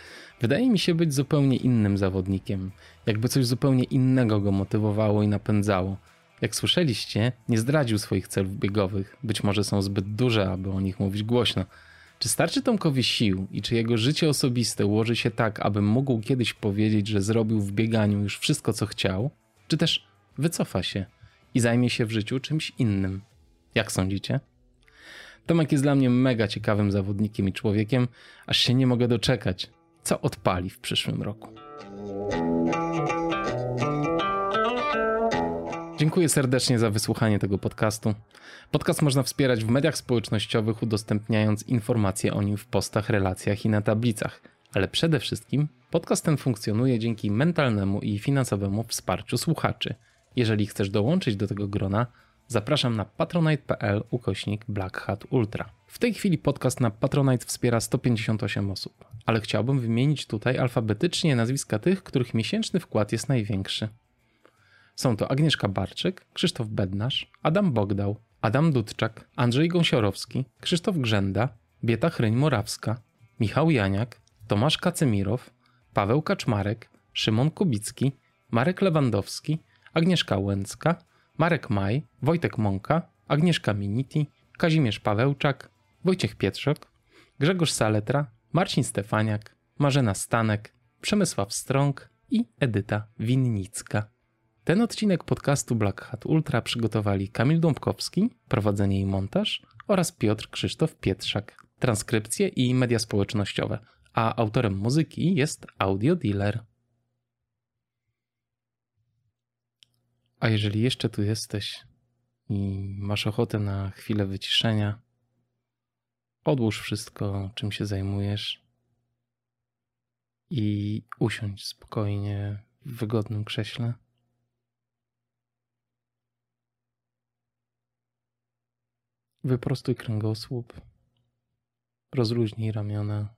Wydaje mi się być zupełnie innym zawodnikiem, jakby coś zupełnie innego go motywowało i napędzało. Jak słyszeliście, nie zdradził swoich celów biegowych, być może są zbyt duże, aby o nich mówić głośno. Czy starczy Tomkowi sił i czy jego życie osobiste ułoży się tak, aby mógł kiedyś powiedzieć, że zrobił w bieganiu już wszystko, co chciał? Czy też wycofa się i zajmie się w życiu czymś innym? Jak sądzicie? Tomek jest dla mnie mega ciekawym zawodnikiem i człowiekiem, aż się nie mogę doczekać, co odpali w przyszłym roku. Dziękuję serdecznie za wysłuchanie tego podcastu. Podcast można wspierać w mediach społecznościowych, udostępniając informacje o nim w postach, relacjach i na tablicach. Ale przede wszystkim podcast ten funkcjonuje dzięki mentalnemu i finansowemu wsparciu słuchaczy. Jeżeli chcesz dołączyć do tego grona, zapraszam na patronite.pl ukośnik Black Hat Ultra. W tej chwili podcast na Patronite wspiera 158 osób, ale chciałbym wymienić tutaj alfabetycznie nazwiska tych, których miesięczny wkład jest największy. Są to Agnieszka Barczyk, Krzysztof Bednarz, Adam Bogdał, Adam Dudczak, Andrzej Gąsiorowski, Krzysztof Grzenda, Bieta Chryń-Morawska, Michał Janiak, Tomasz Kacemirow, Paweł Kaczmarek, Szymon Kubicki, Marek Lewandowski, Agnieszka Łęcka, Marek Maj, Wojtek Mąka, Agnieszka Miniti, Kazimierz Pawełczak, Wojciech Pietrzok, Grzegorz Saletra, Marcin Stefaniak, Marzena Stanek, Przemysław Strąg i Edyta Winnicka. Ten odcinek podcastu Black Hat Ultra przygotowali Kamil Dąbkowski, prowadzenie i montaż oraz Piotr Krzysztof Pietrzak, transkrypcje i media społecznościowe, a autorem muzyki jest Audio Dealer. A jeżeli jeszcze tu jesteś i masz ochotę na chwilę wyciszenia, odłóż wszystko, czym się zajmujesz i usiądź spokojnie w wygodnym krześle. Wyprostuj kręgosłup, rozluźnij ramiona,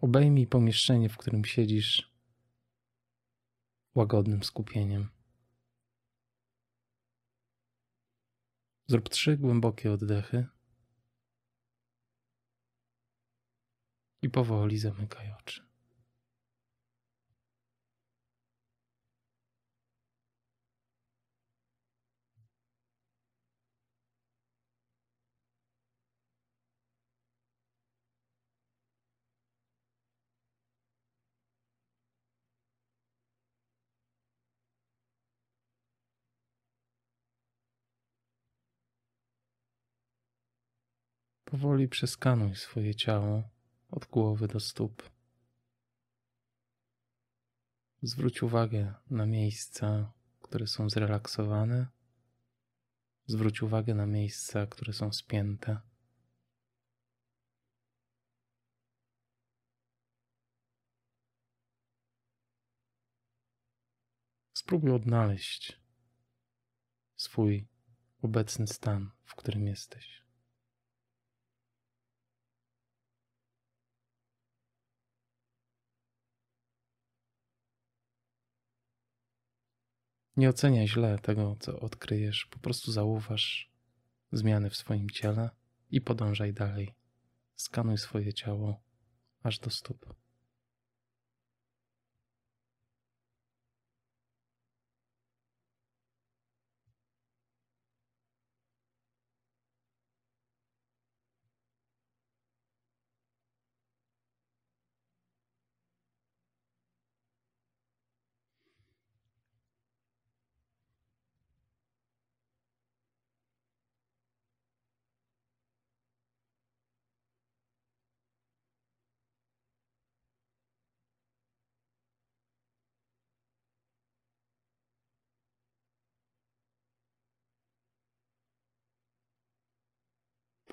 obejmij pomieszczenie, w którym siedzisz łagodnym skupieniem. Zrób trzy głębokie oddechy i powoli zamykaj oczy. Powoli przeskanuj swoje ciało od głowy do stóp. Zwróć uwagę na miejsca, które są zrelaksowane. Zwróć uwagę na miejsca, które są spięte. Spróbuj odnaleźć swój obecny stan, w którym jesteś. Nie oceniaj źle tego, co odkryjesz, po prostu zauważ zmiany w swoim ciele i podążaj dalej. Skanuj swoje ciało aż do stóp.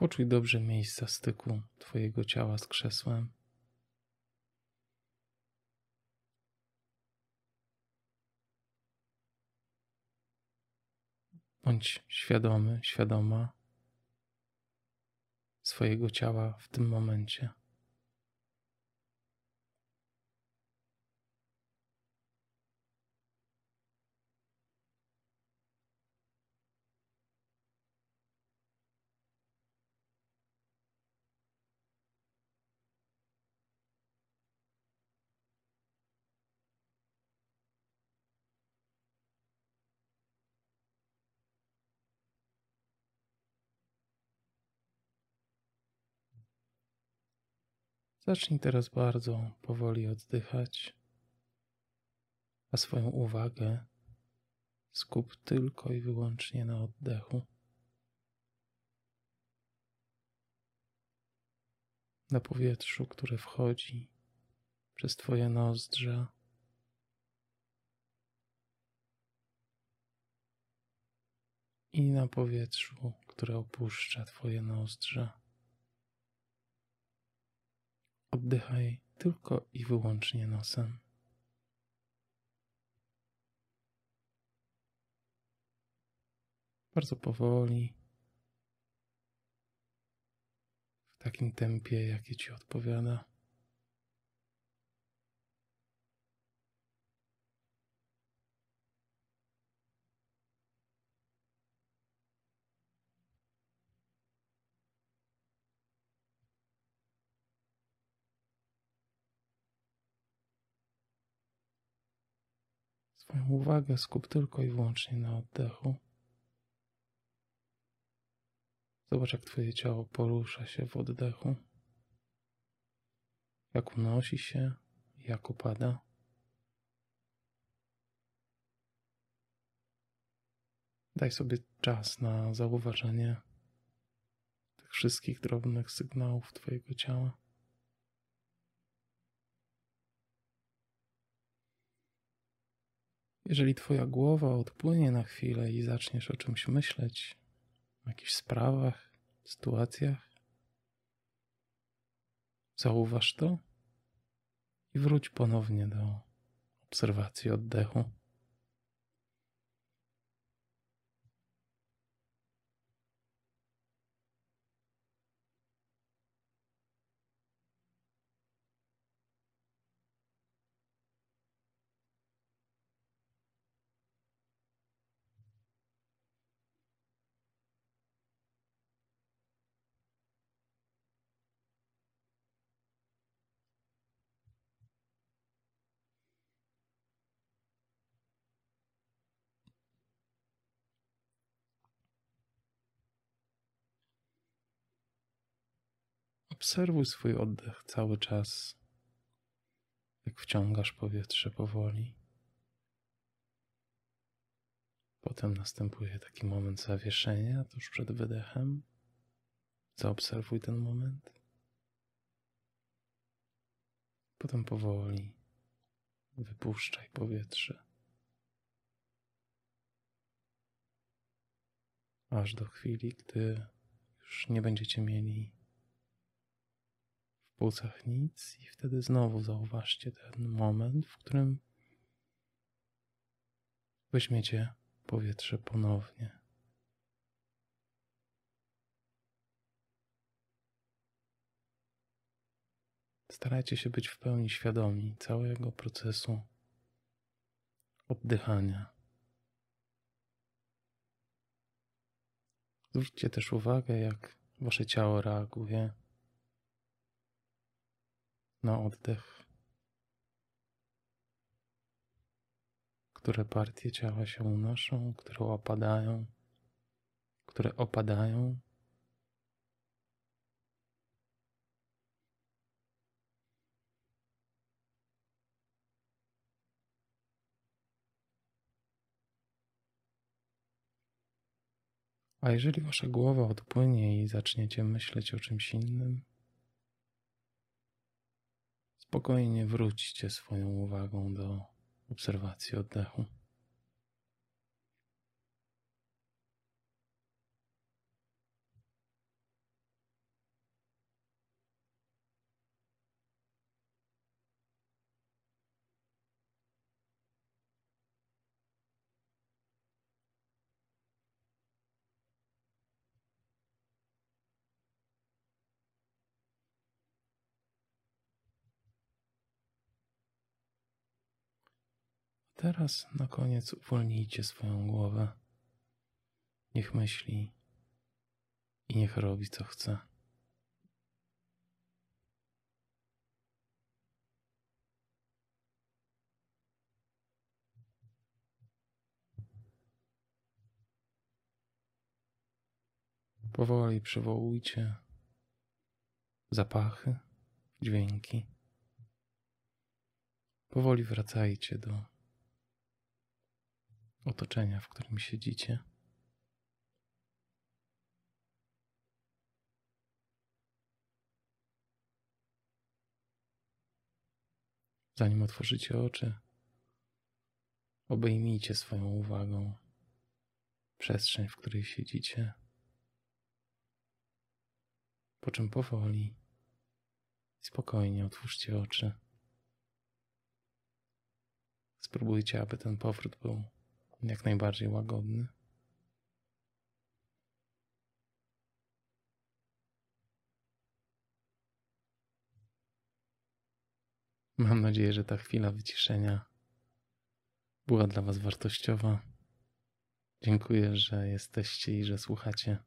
Poczuj dobrze miejsca styku Twojego ciała z krzesłem. Bądź świadomy, świadoma swojego ciała w tym momencie. Zacznij teraz bardzo powoli oddychać, a swoją uwagę skup tylko i wyłącznie na oddechu. Na powietrzu, które wchodzi przez Twoje nozdrza. I na powietrzu, które opuszcza Twoje nozdrza. Oddychaj tylko i wyłącznie nosem. Bardzo powoli, w takim tempie, jakie Ci odpowiada. Swoją uwagę skup tylko i wyłącznie na oddechu. Zobacz, jak Twoje ciało porusza się w oddechu. Jak unosi się, jak upada. Daj sobie czas na zauważenie tych wszystkich drobnych sygnałów Twojego ciała. Jeżeli Twoja głowa odpłynie na chwilę i zaczniesz o czymś myśleć, o jakichś sprawach, sytuacjach, zauważ to i wróć ponownie do obserwacji oddechu. Obserwuj swój oddech cały czas, jak wciągasz powietrze powoli. Potem następuje taki moment zawieszenia tuż przed wydechem. Zaobserwuj ten moment. Potem powoli wypuszczaj powietrze. Aż do chwili, gdy już nie będziecie mieli płucach nic, i wtedy znowu zauważcie ten moment, w którym weźmiecie powietrze ponownie. Starajcie się być w pełni świadomi całego procesu oddychania. Zwróćcie też uwagę, jak wasze ciało reaguje na oddech. Które partie ciała się unoszą, które opadają, które opadają. A jeżeli wasza głowa odpłynie i zaczniecie myśleć o czymś innym, spokojnie wróćcie swoją uwagą do obserwacji oddechu. Teraz na koniec uwolnijcie swoją głowę. Niech myśli i niech robi co chce. Powoli przywołujcie zapachy, dźwięki. Powoli wracajcie do otoczenia, w którym siedzicie. Zanim otworzycie oczy, obejmijcie swoją uwagą przestrzeń, w której siedzicie, po czym powoli spokojnie otwórzcie oczy. Spróbujcie, aby ten powrót był jak najbardziej łagodny. Mam nadzieję, że ta chwila wyciszenia była dla Was wartościowa. Dziękuję, że jesteście i że słuchacie.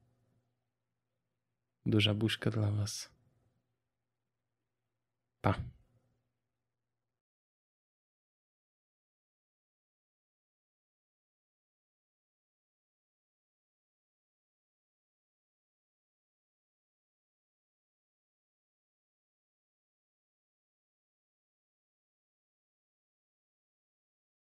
Duża buźka dla Was. Pa.